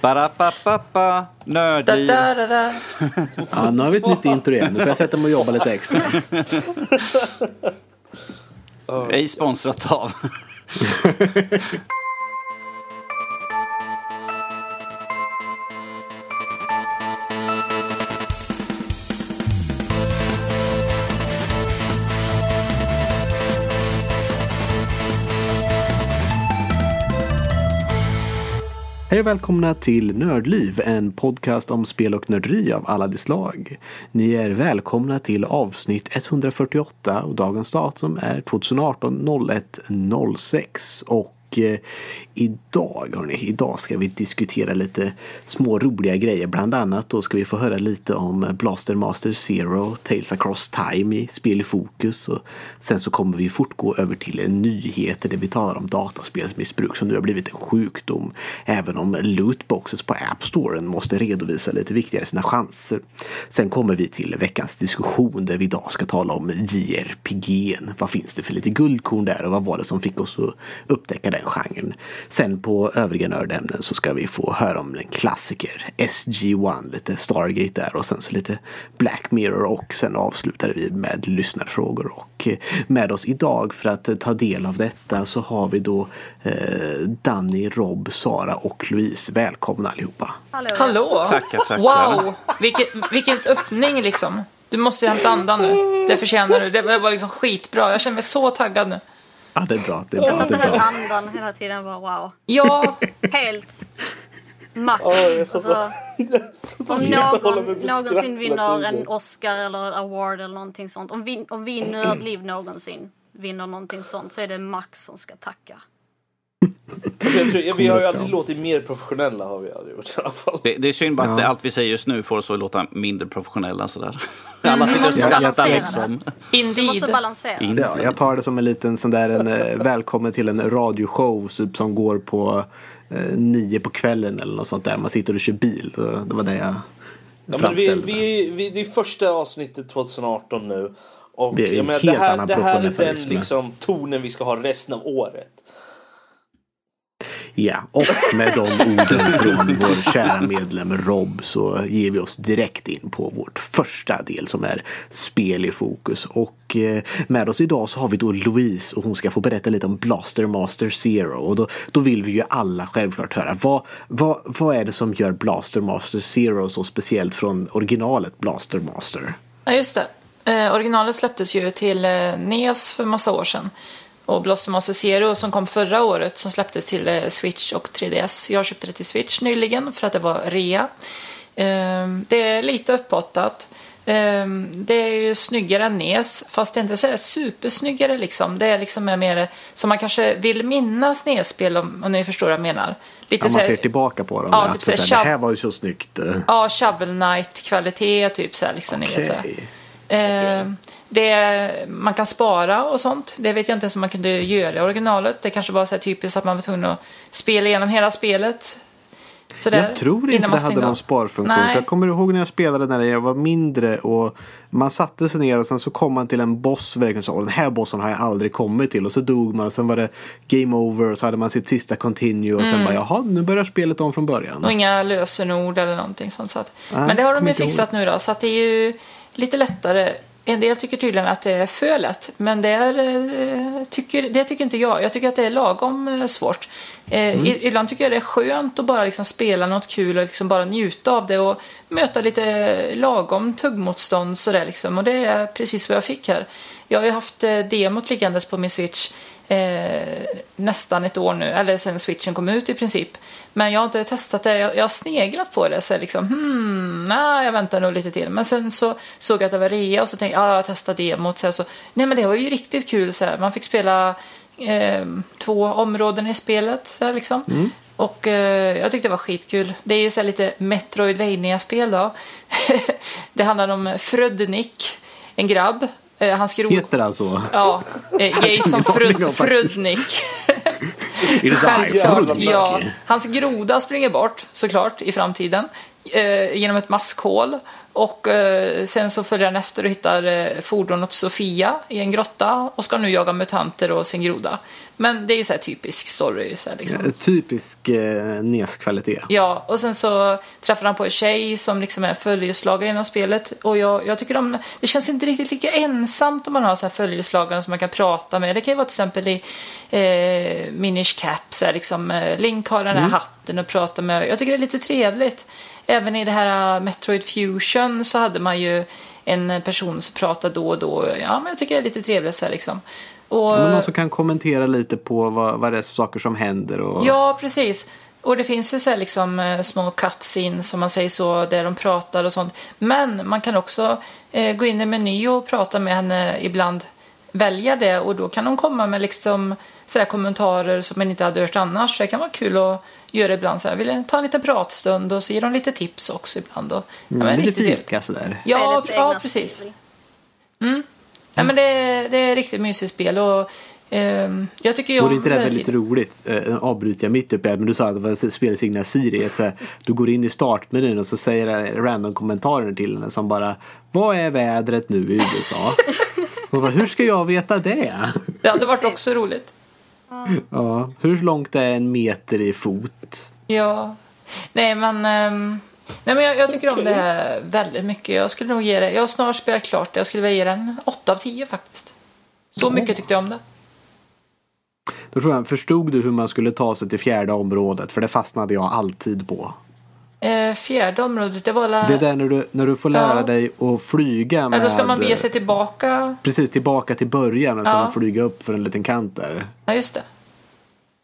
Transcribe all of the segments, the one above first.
Ba-da-ba-ba-ba. Da, Nördliv. da, da, da. Ja, nu har vi ett nytt intro igen. Nu får jag sätta mig och jobba lite extra. Ej sponsrat av. Hej och välkomna till Nördliv, en podcast om spel och nörderi av alla de slag. Ni är välkomna till avsnitt 148 och dagens datum är 2018 01 06 och eh, idag, hörni, idag ska vi diskutera lite små roliga grejer. Bland annat då ska vi få höra lite om Blaster Master Zero, Tales Across Time i Spel i fokus. Och sen så kommer vi fortgå över till nyheter där vi talar om dataspelsmissbruk som nu har blivit en sjukdom. Även om lootboxes på App Store måste redovisa lite viktigare sina chanser. Sen kommer vi till veckans diskussion där vi idag ska tala om JRPG. Vad finns det för lite guldkorn där och vad var det som fick oss att upptäcka det? Den genren? Sen på övriga nördämnen så ska vi få höra om en klassiker, SG-1, lite Stargate där och sen så lite Black Mirror och sen avslutar vi med lyssnarfrågor. Och eh, med oss idag för att eh, ta del av detta så har vi då eh, Danny, Rob, Sara och Louise. Välkomna allihopa! Hallå. Hallå! Tackar, tackar. Wow! Vilken, vilken öppning liksom. Du måste ju hämta andan nu. Det förtjänar du. Det var liksom skitbra. Jag känner mig så taggad nu. Ja, det är bra. Det är Jag bra, satt det och är höll bra. andan hela tiden. Bara, wow. Ja, Helt max. Jag satt alltså, om Jag någon någonsin vinner en. Oscar eller award eller någonting sånt. Om vi, om vi nördliv någonsin vinner någonting sånt så är det Max som ska tacka. Alltså, jag tror, vi har ju aldrig låtit mer professionella har vi aldrig gjort i alla fall. Det, det är synd bara att Ja. allt vi säger just nu får oss att låta mindre professionella sådär. Alla sitter och måste skrattar balansera liksom. Du måste indeed. balansera. In- Ja, jag tar det som en liten sån där en, eh, välkommen till en radioshow typ, som går på eh, nio på kvällen eller något sånt där. Man sitter och kör bil. Det det var det jag Ja, men vi, framställde. vi, vi, det är första avsnittet 2018 nu. Och Det är en jag menar, helt det, här, annan det här är den liksom, tonen vi ska ha resten av året. Ja, och med de orden från vår kära medlem Rob så ger vi oss direkt in på vårt första del som är spel i fokus. Och eh, med oss idag så har vi då Louise och hon ska få berätta lite om Blaster Master Zero. Och då, då vill vi ju alla självklart höra vad, vad, vad är det som gör Blaster Master Zero så speciellt från originalet Blaster Master? Ja, just det. Eh, originalet släpptes ju till eh, NES för massa år sedan. Och Blossom Zero som kom förra året som släpptes till eh, Switch och 3DS. Jag köpte det till Switch nyligen för att det var rea. Eh, det är lite upphottat. Eh, det är ju snyggare än NES, fast det är inte så här supersnyggare liksom. Det är liksom mer som man kanske vill minnas NES-spel om, om ni förstår vad jag menar. Lite Om man ser tillbaka på dem. Ja, typ det, är så så här här, det här var ju så snyggt. Ja, Shovel Knight-kvalitet typ så här. Liksom, här. Det, man kan spara och sånt. Det vet jag inte ens om man kunde göra i originalet. Det kanske var så här typiskt att man var tvungen att spela igenom hela spelet. Sådär, Jag tror inte det hade någon sparfunktion. Jag kommer ihåg när jag spelade när jag var mindre och man satte sig ner och sen så kom man till en boss och verkligen så, "Åh, den här bossen har jag aldrig kommit till och så dog man och sen var det game over och så hade man sitt sista continue och Mm. sen bara jaha nu börjar spelet om från början. Och inga lösenord eller någonting sånt. Så att, Nej, men det har de ju fixat nu då. Så att det är ju lite lättare. En del tycker tydligen att det är för lätt. Men det, är, eh, tycker, det tycker inte jag. Jag tycker att det är lagom eh, svårt. Eh, Mm. Ibland tycker jag det är skönt att bara liksom spela något kul och liksom bara njuta av det. Och möta lite lagom tuggmotstånd sådär liksom. Och det är precis vad jag fick här. Jag har ju haft eh, demot liggandes på min switch eh, nästan ett år nu, eller sen switchen kom ut i princip. Men jag har inte testat det, jag, jag har sneglat på det så liksom hmm, nej jag väntar nog lite till. Men sen så såg jag att det var rea och så tänkte jag, ja jag testar demot. Så, här, så, nej men det var ju riktigt kul så här. man fick spela eh, två områden i spelet så här, liksom. Och eh, jag tyckte det var skitkul. Det är ju så här lite Metroidvania-spel då. det handlar om Frödnik, en grabb. Eh, han skrod... Heter det alltså? Ja, eh, Jason Frud, så? Jävla Frudnik? Ja, hans groda springer bort såklart i framtiden. Eh, genom ett maskhål. Och eh, sen så följer han efter och hittar eh, fordon åt Sofia i en grotta och ska nu jaga mutanter och sin groda. Men det är ju så här typisk story. Så här, liksom. Typisk eh, NES-kvalitet. Ja, och sen så träffar han på en tjej som liksom är följeslagare inom spelet. Och jag, jag tycker de, det känns inte riktigt lika ensamt om man har så här följeslagare som man kan prata med. Det kan ju vara till exempel i eh, Minish Cap, så här, liksom, Link har den här hatten och pratar med. Jag tycker det är lite trevligt. Även i det här uh, Metroid Fusion så hade man ju en person som pratade då och då. Ja, men jag tycker det är lite trevligt så här, liksom. Och, Men någon som kan kommentera lite på vad, vad det är för saker som händer. Och... Ja, precis. Och det finns ju så här liksom eh, små cutscenes som man säger så, där de pratar och sånt. Men man kan också eh, gå in i meny och prata med henne ibland, välja det och då kan hon komma med liksom så här kommentarer som man inte hade hört annars. Så det kan vara kul att göra ibland så här, vill ta en liten pratstund och så ger de lite tips också ibland. Och, ja, men Mm, lite riktigt trevligt. fika sådär. Ja, ja, precis. stil. Ja, men det, det är riktigt mysigt spel och ehm, jag tycker ju Vore inte det väldigt roligt? Eh, avbryter jag mitt uppe här, men du sa att det var spelets egna Siri. Att så här, du går in i startmenyn och så säger random kommentarer till henne som bara Vad är vädret nu i USA? och bara, Hur ska jag veta det? Det hade varit också roligt. Ja, hur långt är en meter i fot? Ja. Nej, men, ehm, nej, men jag, jag tycker om det här väldigt mycket. Jag skulle nog ge det, jag har snart spelat klart det. Jag skulle vilja ge den 8 av 10 faktiskt. Så mycket tyckte jag om det. Då tror jag, förstod du hur man skulle ta sig till fjärde området? För det fastnade jag alltid på. Eh, fjärde området, det var la... Det är där när du, när du får lära Ja. dig att flyga Ja, med... då ska man bege sig tillbaka. Precis tillbaka till början och Ja. sen flyga upp för en liten kant där. Ja, just det.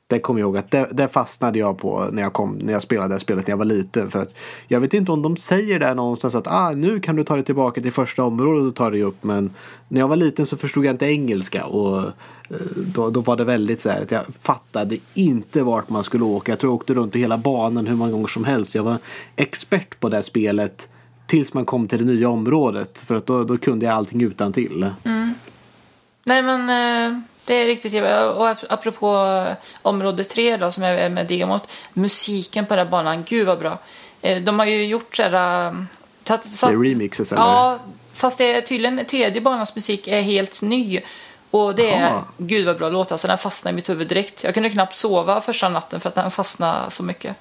Det kommer jag ihåg att det, det fastnade jag på när jag, kom, när jag spelade det här spelet när jag var liten. För att jag vet inte om de säger där någonstans att ah, nu kan du ta dig tillbaka till första området och ta dig upp. Men när jag var liten så förstod jag inte engelska. Och eh, då, då var det väldigt så här att jag fattade inte vart man skulle åka. Jag tror jag åkte runt i hela banan hur många gånger som helst. Jag var expert på det här spelet tills man kom till det nya området. För att då, då kunde jag allting utan till. Mm. Nej, men eh, det är riktigt trevligt. Och ap- apropå eh, område 3 då, som är med demot. Musiken på den här banan, gud vad bra. Eh, de har ju gjort så här... eh, Det är remixes eller? Ja, fast det är tydligen tredje banans musik är helt ny. Och det är, Jaha. gud vad bra låt, alltså den fastnade i mitt huvud direkt. Jag kunde knappt sova första natten för att den fastnade så mycket.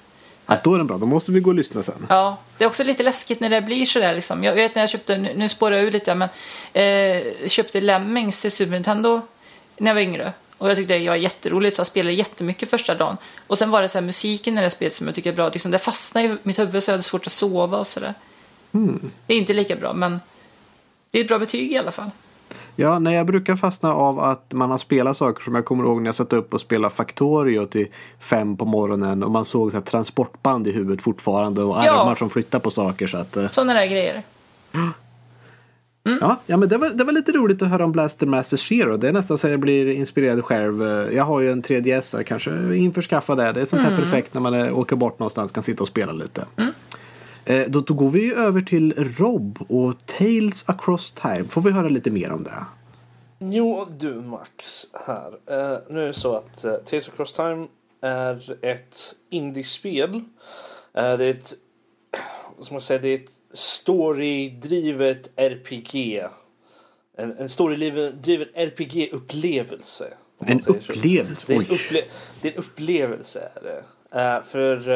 Ja, då är den bra. Då måste vi gå och lyssna sen. Ja, det är också lite läskigt när det blir sådär liksom. Jag vet när jag köpte, nu, nu spårar jag ur lite, men eh, köpte Lemmings till Super Nintendo när jag var yngre. Och jag tyckte det var jätteroligt så jag spelade jättemycket första dagen. Och sen var det så här musiken i det här spelet som jag tycker är bra. Liksom, det fastnade i mitt huvud så jag hade svårt att sova och sådär. Det är inte lika bra, men det är ett bra betyg i alla fall. Ja, nej, jag brukar fastna av att man har spelat saker som jag kommer ihåg när jag satt upp och spelade Factorio till fem på morgonen och man såg så transportband i huvudet fortfarande och Ja. armar som flyttar på saker. Så att, eh, Sådana där grejer. ja, ja, men det var, det var lite roligt att höra om Blaster Master Zero. Det är nästan så att jag blir inspirerad själv. Eh, Jag har ju en 3DS så jag kanske införskaffa det. Det är sånt här perfekt när man är, åker bort någonstans kan sitta och spela lite. Eh, Då, då går vi ju över till Rob och Tales Across Time. Får vi höra lite mer om det? Jo, du Max här. Eh, nu är det så att uh, Tales of Cross Time är ett indiespel. Uh, det är ett, ska man säga, det är ett storydrivet RPG. En, en storydriven RPG-upplevelse. En säger upplevelse? Det är en, upple det är en upplevelse. Är det. Eh, för,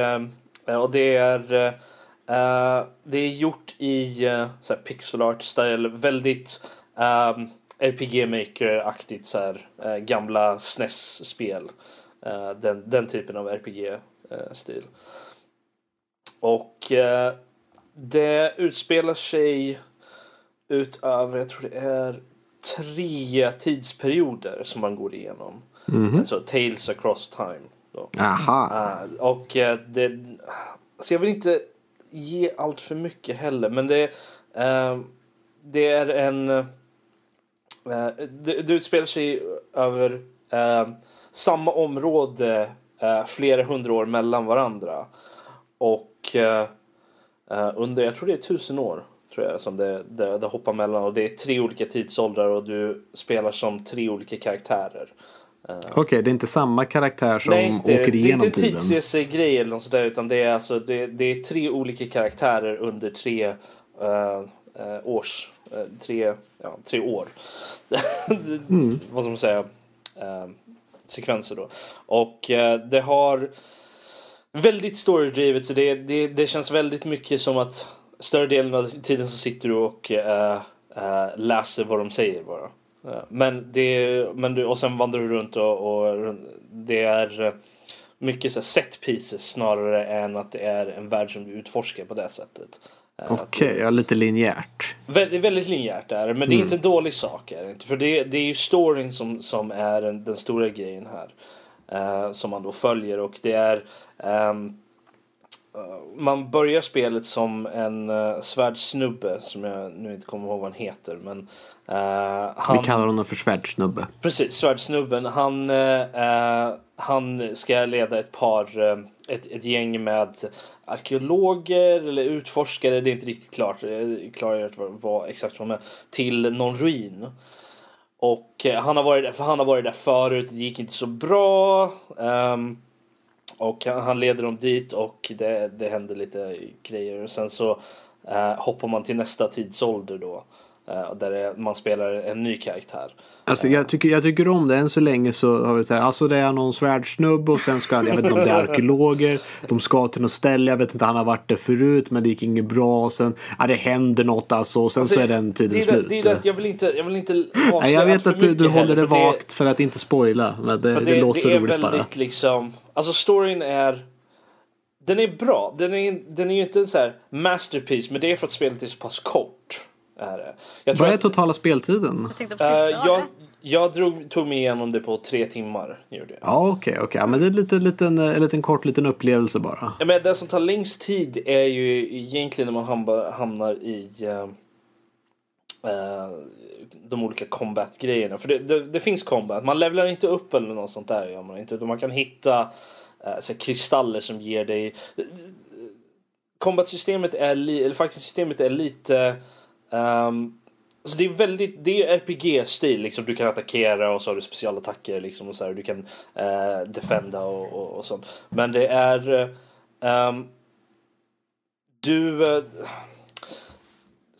eh, och det är, eh, det är gjort i uh, pixel art style. Väldigt um, RPG Maker-aktigt så här, gamla SNES-spel. Den, den typen av RPG-stil. Och det utspelar sig utöver, jag tror det är tre tidsperioder som man går igenom. Alltså Tales across time. Då. Aha. Ah, och eh, det... Så jag vill inte ge allt för mycket heller. Men det, eh, det är en... Eh, det, det utspelar sig över samma område flera hundra år mellan varandra. Och under, jag tror det är tusen år tror jag som det, det, det hoppar mellan. Och det är tre olika tidsåldrar och du spelar som tre olika karaktärer. Okej, det är inte samma karaktär som Nej, det, åker det är igenom inte en tiden. tidsresegrej eller något sådär utan det är alltså det, det är tre olika karaktärer under tre eh, eh, års, eh, tre, ja, tre år. Vad ska man säga? eh, sekvenser då. Och eh, det har väldigt storydrivet så det, det, det känns väldigt mycket som att större delen av tiden så sitter du och eh, eh, läser vad de säger bara. Eh, Men det, men du, och sen vandrar du runt och, och det är mycket så set pieces snarare än att det är en värld som du utforskar på det sättet. Okej, ja, lite linjärt. Väldigt, väldigt linjärt är det, men det är inte en dålig sak. Är det inte? För det, det är ju storyn som, som är den, den stora grejen här. eh, som man då följer och det är... ehm, eh, man börjar spelet som en uh, svärdssnubbe som jag nu inte kommer ihåg vad han heter. Men, eh, han, Vi kallar honom för svärdssnubbe. Precis, svärdssnubben. Han, eh, han ska leda ett par, eh, ett, ett gäng med arkeologer eller utforskare, det är inte riktigt klart, klargjort vad, exakt vad de är, till någon ruin. Och han har varit där, för han har varit där förut, det gick inte så bra. ehm, och han, han leder dem dit och det, det händer lite grejer. Och sen så eh, hoppar man till nästa tidsålder då. eh, där det, man spelar en ny karaktär. Alltså, jag, tycker, jag tycker om det. Än så länge så har vi så här, alltså det är någon svärdssnubb och sen ska, jag vet inte om det är arkeologer. De ska till något ställe, jag vet inte, han har varit där förut men det gick inget bra. Och sen, ja det händer något alltså och sen så är den tiden det, slut. det, det jag vill inte, jag vill inte avslöja Nej, jag vet att du, du håller heller, det vagt för att inte spoila. Men det, för det, låter det är roligt bara. liksom, alltså storyn är den är bra. Den är, den är ju inte en så här masterpiece men det är för att spelet är så pass kort. Är det. Jag tror Vad är att, totala speltiden? Jag eh, jag, jag drog, tog mig igenom det på tre timmar. Gjorde jag. Ja okej, okej. Ja, men det är lite, liten, en liten kort liten upplevelse bara. Ja, men det som tar längst tid är ju egentligen när man hamnar, i eh, eh, de olika combat-grejerna. För det, det, det finns combat. Man levlar inte upp eller något sånt där. Gör man inte. Utan man kan hitta eh, så här kristaller som ger dig... Combat-systemet är, li, eller faktiskt systemet är lite... Um, så det är väldigt, det är RPG-stil liksom. Du kan attackera och så har du specialattacker liksom och så här. Du kan eh, defenda och, och, och sånt. Men det är... eh, um, du... eh,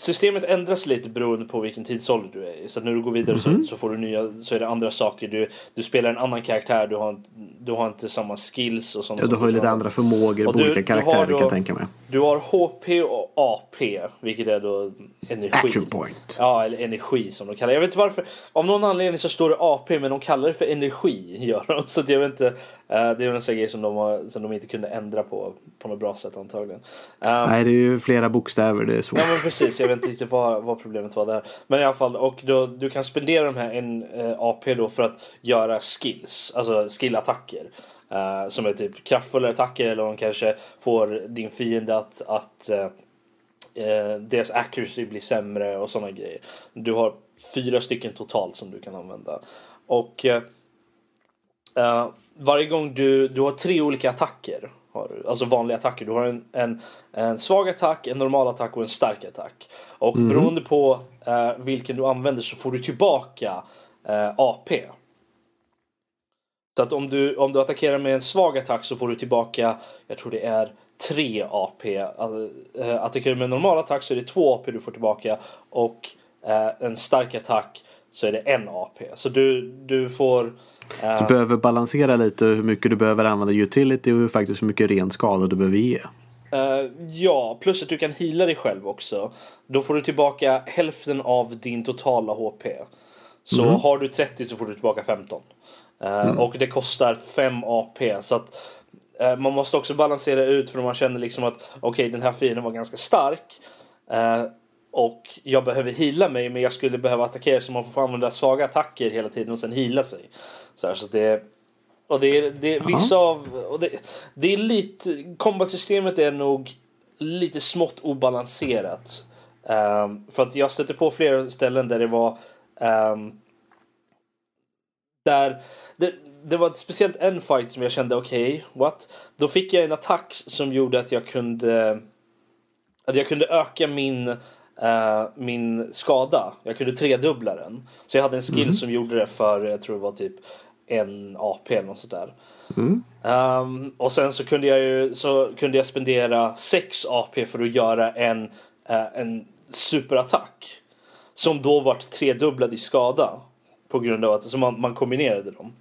systemet ändras lite beroende på vilken tidsålder du är i. Så när du går vidare så, så får du nya, så är det andra saker. Du, du spelar en annan karaktär, du har, inte- du har inte samma skills och sånt. Ja, du har ju lite andra förmågor Och på du- olika du har karaktärer då- kan jag tänka mig. Du har HP och AP, vilket är då energi. Action point. Ja, eller energi som de kallar det. Jag vet inte varför. Av någon anledning så står det AP men de kallar det för energi. Gör de. Så jag vet inte. eh, det är en sån grej som de, har, som de inte kunde ändra på på något bra sätt antagligen. Um, Nej, det är ju flera bokstäver, det är svårt. Ja men precis, jag vet inte riktigt vad, vad problemet var där. Men i alla fall, och då, du kan spendera de här en eh, AP då för att göra skills, alltså skillattacker. Eh, som är typ kraftfulla attacker eller de kanske får din fiende att, att eh, deras accuracy blir sämre och sådana grejer. Du har fyra stycken totalt som du kan använda. Och eh, varje gång du, du har tre olika attacker. Har du, alltså vanliga attacker. Du har en, en, en svag attack, en normal attack och en stark attack. Och beroende på vilken du använder så får du tillbaka AP. Så att om du, om du attackerar med en svag attack så får du tillbaka, jag tror det är 3 AP. Eh, Attackerar du med en normal attack så är det 2 AP du får tillbaka. Och eh, en stark attack så är det en AP. Så du, du får... eh, Du behöver balansera lite hur mycket du behöver använda utility och faktiskt hur mycket ren skada du behöver ge. Eh, ja, plus att du kan heala dig själv också. Då får du tillbaka hälften av din totala HP. Så har du 30 så får du tillbaka 15. Eh, Och det kostar 5 AP. Så att eh, man måste också balansera ut för man känner liksom att okej den här fienden var ganska stark. eh, och jag behöver heala mig men jag skulle behöva attackera så man får använda svaga attacker hela tiden och sen heala sig. Så, här, så det och det är, det är vissa av... Och det, det är lite... Combat-systemet är nog lite smått obalanserat. Ehm, för att jag stötte på flera ställen där det var... ehm, där... Det, var speciellt en fight som jag kände okej, what? Då fick jag en attack som gjorde att jag kunde... Att jag kunde öka min... eh, min skada. Jag kunde tredubbla den. Så jag hade en skill som gjorde det för, jag tror det var typ en AP eller något sånt där. Ehm, och sen så kunde jag ju så kunde jag spendera 6 AP för att göra en, eh, en superattack. Som då vart tredubblad i skada. På grund av att så man, man kombinerade dem.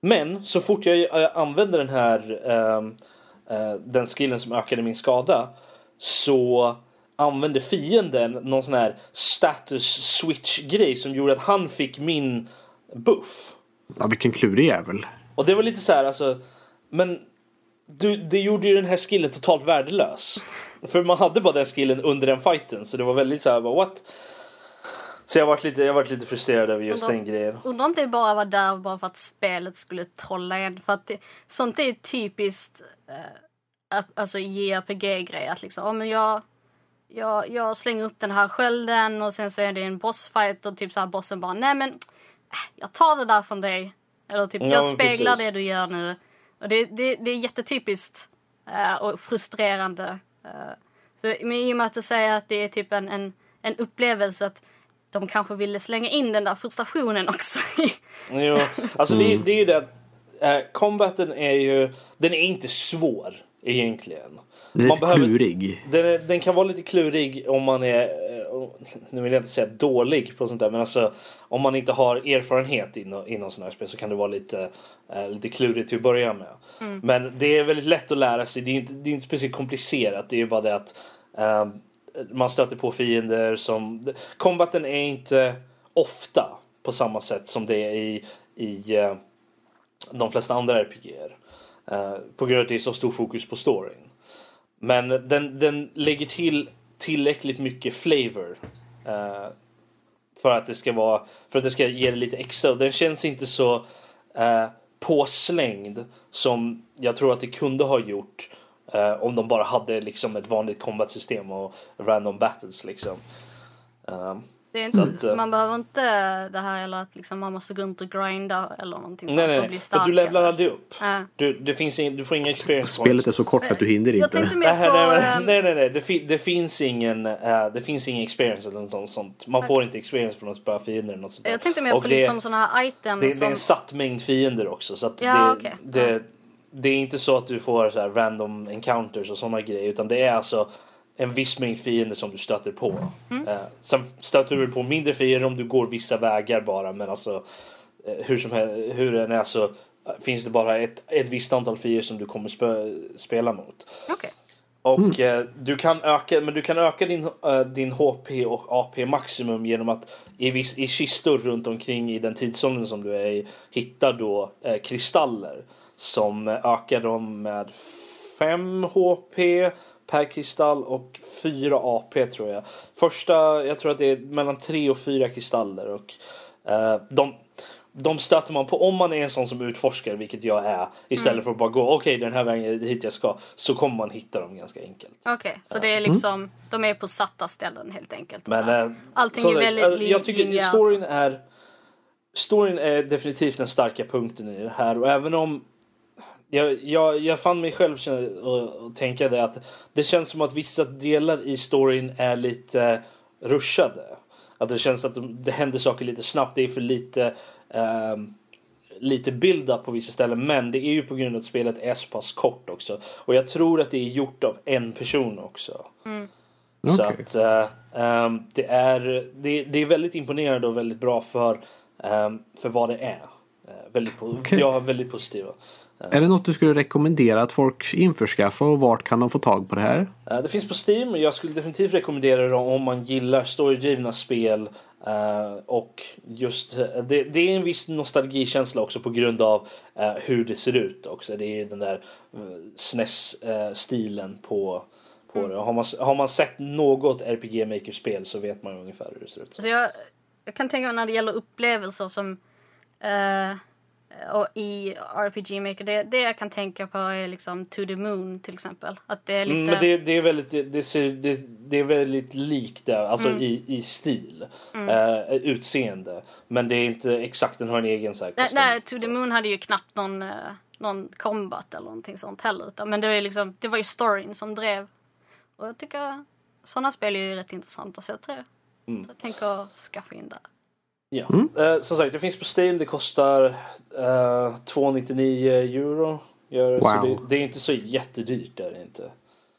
Men så fort jag eh, använde den här ehm, eh, den skillen som ökade min skada så använde fienden någon sån här status switch grej som gjorde att han fick min buff. Ja, vilken klurig jävel. Och det var lite så här alltså men du, det gjorde ju den här skillen totalt värdelös. För man hade bara den skillen under den fighten så det var väldigt så här bara what? Så jag varit lite, jag varit lite frustrerad över just Undrar- den grejen. Undrar om det bara var där bara för att spelet skulle trolla en. För att det, sånt är typiskt eh, alltså JRPG-grej. Att liksom, ja, men jag, jag, jag slänger upp den här skölden och sen så är det en bossfight och typ så här bossen bara nej men äh, jag tar det där från dig. Eller typ Ja, jag speglar precis. det du gör nu. Och det, det, det är jättetypiskt eh, och frustrerande. Eh, så, men i och med att du säger att det är typ en, en, en upplevelse att de kanske ville slänga in den där frustrationen också. Jo, alltså det, det är ju det att eh, combaten är ju, den är inte svår egentligen. Den är Man lite behöver- klurig. Den, är, den kan vara lite klurig om man är, eh, nu vill jag inte säga dålig på sånt där, men alltså om man inte har erfarenhet inom, inom sådana här spel så kan det vara lite, eh, lite klurigt till att börja med. Men det är väldigt lätt att lära sig, det är inte, det är inte speciellt komplicerat, det är ju bara det att eh, man stöter på fiender som, Kombaten är inte ofta på samma sätt som det är i, i eh, de flesta andra RPGer. Eh, på grund av att det är så stor fokus på storyn. Men den, den lägger till tillräckligt mycket flavor. Eh, för att det ska vara för att det ska ge det lite extra. Och den känns inte så eh, påslängd som jag tror att det kunde ha gjort eh, om de bara hade liksom ett vanligt combat-system och random battles liksom. Det är Så inte, att, eh, man behöver inte det här eller att liksom man måste gå runt och grinda eller någonting sånt nej, för nej, att nej. bli För starkare. du levlar aldrig upp. Du, det finns ing, du får inga experience Spelet points. är så kort att du hinner Jag inte. tänkte mer Nej, på... nej, ehm, nej, nej, nej. Det, fi, det finns ingen eh, det finns ingen experience eller något sånt- sånt. Man får inte experience från att spöa fiender eller något sånt. Jag tänkte mer Och på det, liksom såna här items det, det är som... en satt mängd fiender också så att Ja, det, okej. det, det är inte så att du får så här random encounters och sådana grejer utan det är alltså en viss mängd fiender som du stöter på. Mm. Eh, sen stöter du på mindre fiender om du går vissa vägar bara men alltså eh, hur som helst, hur den är så eh, finns det bara ett, ett visst antal fiender som du kommer spö, spela mot. Okej. Och eh, du kan öka, men du kan öka din, eh, din HP och AP maximum genom att i, viss, i kistor runt omkring i den tidsåldern som du är i hittar då eh, kristaller som ökar dem med 5 HP per kristall och 4 AP tror jag. Första, jag tror att det är mellan 3 och 4 kristaller och eh, de de stöter man på om man är en sån som utforskar, vilket jag är, istället Mm. för att bara gå okej den här vägen hit jag ska, så kommer man hitta dem ganska enkelt. Okej, så det är liksom... De är på satta ställen helt enkelt. Men så eh, Allting så är väldigt lin- Jag tycker linjärt. storyn är Storyn är definitivt den starka punkten i det här och även om jag, jag, jag fann mig själv och, och tänka det att det känns som att vissa delar i storyn är lite rushade. Att det känns att de, det händer saker lite snabbt. Det är för lite ehm, lite build-up på vissa ställen. Men det är ju på grund av att spelet är så pass kort också. Och jag tror att det är gjort av en person också. Så Okej. att eh, ehm, det, är, det, det är väldigt imponerande och väldigt bra för, ehm, för vad det är. Eh, väldigt, po- Okej. Jag är väldigt positiva. Är det något du skulle rekommendera att folk införskaffar och vart kan de få tag på det här? Eh, Det finns på Steam. Jag skulle definitivt rekommendera det om man gillar storydrivna spel. eh, och just eh, det, det är en viss nostalgikänsla också på grund av hur det ser ut också. Det är ju den där SNES-stilen på, på det. Har man, har man sett något RPG Maker-spel så vet man ju ungefär hur det ser ut. Så jag, jag kan tänka mig när det gäller upplevelser som eh, och i RPG Maker, det, det jag kan tänka på är liksom To the Moon till exempel. Att det är lite... Mm, men det, det är väldigt, det, det, ser, det, det är väldigt likt det, alltså Mm. i, i stil, eh, utseende. Men det är inte exakt, den har en egen så här nej, nej, To the Moon hade ju knappt någon, eh, någon combat eller någonting sånt heller. Utan, men det var, ju liksom, det var ju storyn som drev. Och jag tycker sådana spel är ju rätt intressanta så jag tror Mm. jag tänker skaffa in där. Ja. Eh, som sagt, det finns på Steam. Det kostar eh, 299 euro. Gör, Så Wow. det, det är inte så jättedyrt. Där, det inte.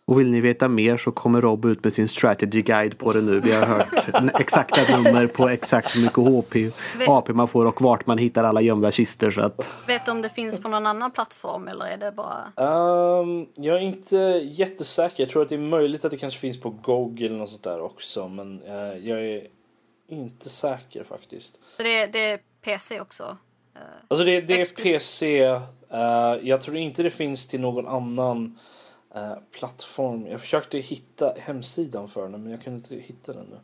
Och vill ni veta mer så kommer Rob ut med sin strategy guide på det nu. Vi har hört exakta nummer på exakt hur mycket HP, AP man får och vart man hittar alla gömda kister. Så att, Vet du om det finns på någon annan plattform eller är det bara... Ehm, jag är inte jättesäker. Jag tror att det är möjligt att det kanske finns på Google eller något sånt där också. Men eh, jag är inte säker faktiskt. Så det, det är PC också? Eh, Alltså det, det är. PC. eh, jag tror inte det finns till någon annan eh, plattform. Jag försökte hitta hemsidan för den men jag kunde inte hitta den nu.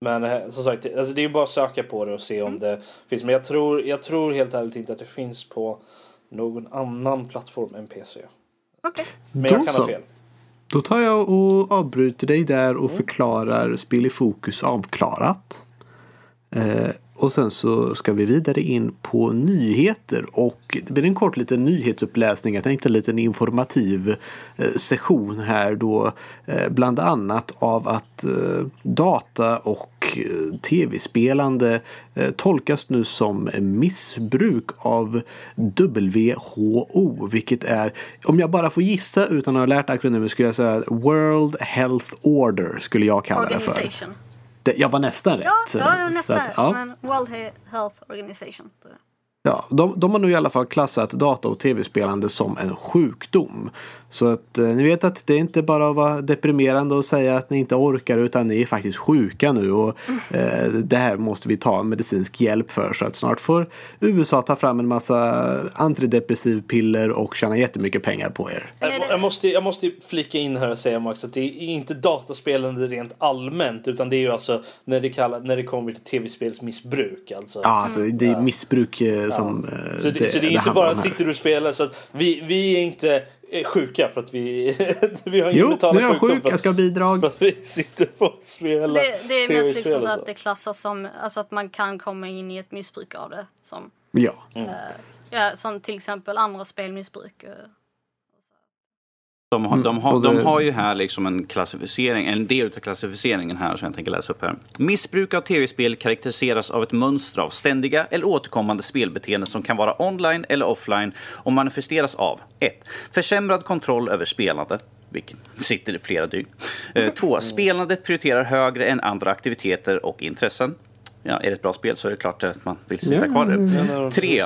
Men som sagt, alltså det är bara att söka på det och se om det finns. Men jag tror, jag tror helt ärligt inte att det finns på någon annan plattform än PC. Okej. Men jag kan ha fel. Då tar jag och avbryter dig där och förklarar spel i fokus avklarat. Och sen så ska vi vidare in på nyheter och det blir en kort liten nyhetsuppläsning. Jag tänkte en liten informativ eh, session här då eh, bland annat av att eh, data och tv-spelande tolkas nu som missbruk av WHO vilket är, om jag bara får gissa utan att ha lärt akronymer skulle jag säga World Health Order skulle jag kalla det för. Jag var nästan rätt. Ja, ja nästan. att, ja. Men World He- Health Organization. Ja, de, de har nu i alla fall klassat data och tv-spelande som en sjukdom. Så att eh, ni vet att det är inte bara att vara deprimerande och säga att ni inte orkar utan ni är faktiskt sjuka nu och eh, det här måste vi ta medicinsk hjälp för. Så att snart får USA ta fram en massa antidepressivpiller och tjäna jättemycket pengar på er. Jag, måste, jag måste flika in här och säga Max att det är inte dataspelande rent allmänt utan det är ju alltså när det, kallar, när det kommer till tv-spelsmissbruk. Alltså. Ja, alltså det är missbruk eh, som eh, Så det, så det är inte bara sitter du och spelar så att vi, vi är inte eh, sjuka för att vi, vi har ingen Jo, mental nu är jag sjukdom sjuk, för jag att, ska ha bidrag. för att vi sitter och spelar Det, det är mest liksom så att det klassas som, alltså att man kan komma in i ett missbruk av det. Som, Ja. ja, som till exempel andra spelmissbruk. Eh. De har, de, har, det- de har ju här liksom en klassificering, en del av klassificeringen här som jag tänker läsa upp här. Missbruk av tv-spel karaktäriseras av ett mönster av ständiga eller återkommande spelbeteenden som kan vara online eller offline och manifesteras av 1. Försämrad kontroll över spelande. Vilket sitter i flera dygn. 2. Spelandet prioriterar högre än andra aktiviteter och intressen. Ja, är det ett bra spel så är det klart att man vill sitta kvar där. 3.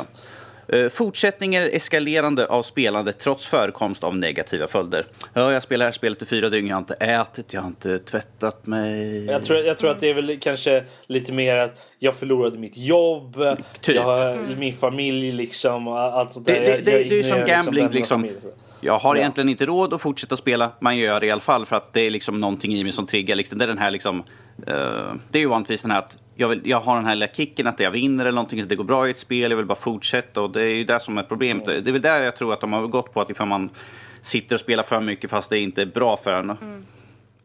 Eh, Fortsättning är eskalerande av spelandet trots förekomst av negativa följder. Ja, jag spelar det här spelet i fyra dygn, jag har inte ätit, jag har inte tvättat mig. Jag tror, jag tror att det är väl kanske lite mer att jag förlorade mitt jobb, Typ. jag har min familj liksom allt sånt där. Det, det, Jag- det, jag det är ju som ignorerar gambling. Liksom. Jag har Ja. egentligen inte råd att fortsätta spela, man gör det i alla fall för att det är liksom någonting i mig som triggar. Liksom. Det är den här liksom, eh, det är ju vanligtvis den här att jag, vill, jag har den här lilla kicken att jag vinner eller någonting, så det går bra i ett spel, jag vill bara fortsätta och det är ju det som är problemet. Mm. Det är väl där jag tror att de har gått på att ifall man sitter och spelar för mycket fast det inte är bra för en.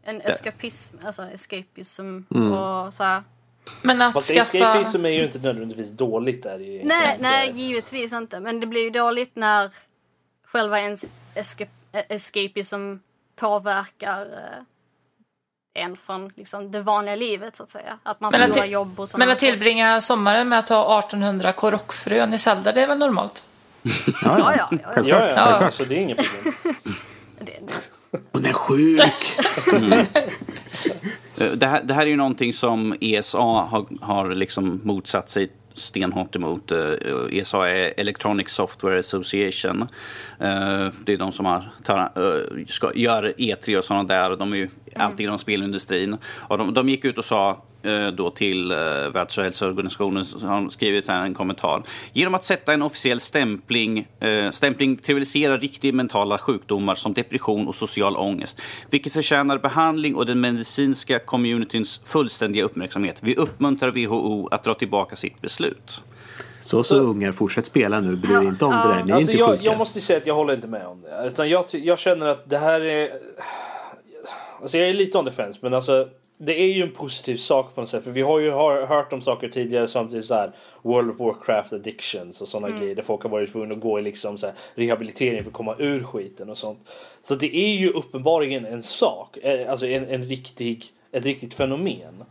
En eskapism, alltså escapism Mm. och så här. Men att Fast skaffa... escapism är ju inte nödvändigtvis dåligt där. ju Nej, nej, givetvis inte. Men det blir ju dåligt när själva ens escape, eh, escapism påverkar eh, en från liksom, det vanliga livet så att säga. Att man Men att förlorar till- jobb och sådana Men att tillbringa sommaren med att ta 1800 korockfrön i Zelda, det är väl normalt? Ja, Ja, ja, ja. ja. Ja, ja, Ja. alltså det är inget problem. Det, det, Hon är sjuk! Eh, Det här, det här är ju någonting som ESA har, har liksom motsatt sig stenhårt emot. Eh, ESA är Electronic Software Association. Eh, det är de som har, tar, eh, ska, gör E3 och sådana där. De är ju alltid inom spelindustrin. Och de, de gick ut och sa då till eh, Världshälsoorganisationen så har skrivit här en kommentar. Genom att sätta en officiell stämpling, eh, stämpling trivialiserar riktiga mentala sjukdomar som depression och social ångest, vilket förtjänar behandling och den medicinska communityns fullständiga uppmärksamhet. Vi uppmuntrar WHO att dra tillbaka sitt beslut. Så så ungar, fortsätt spela nu. Bry er inte om det där. Ni är Alltså inte jag, sjuka. jag måste säga att jag håller inte med om det. Utan jag, jag känner att det här är... Alltså jag är lite on the fence men alltså det är ju en positiv sak på något sätt. För vi har ju hört om saker tidigare som typ så här World of Warcraft addictions och sådana grejer. Där folk har varit tvungna att gå i liksom så här rehabilitering för att komma ur skiten och sånt. Så det är ju uppenbarligen en sak. eh, Alltså en, en riktig, ett riktigt fenomen.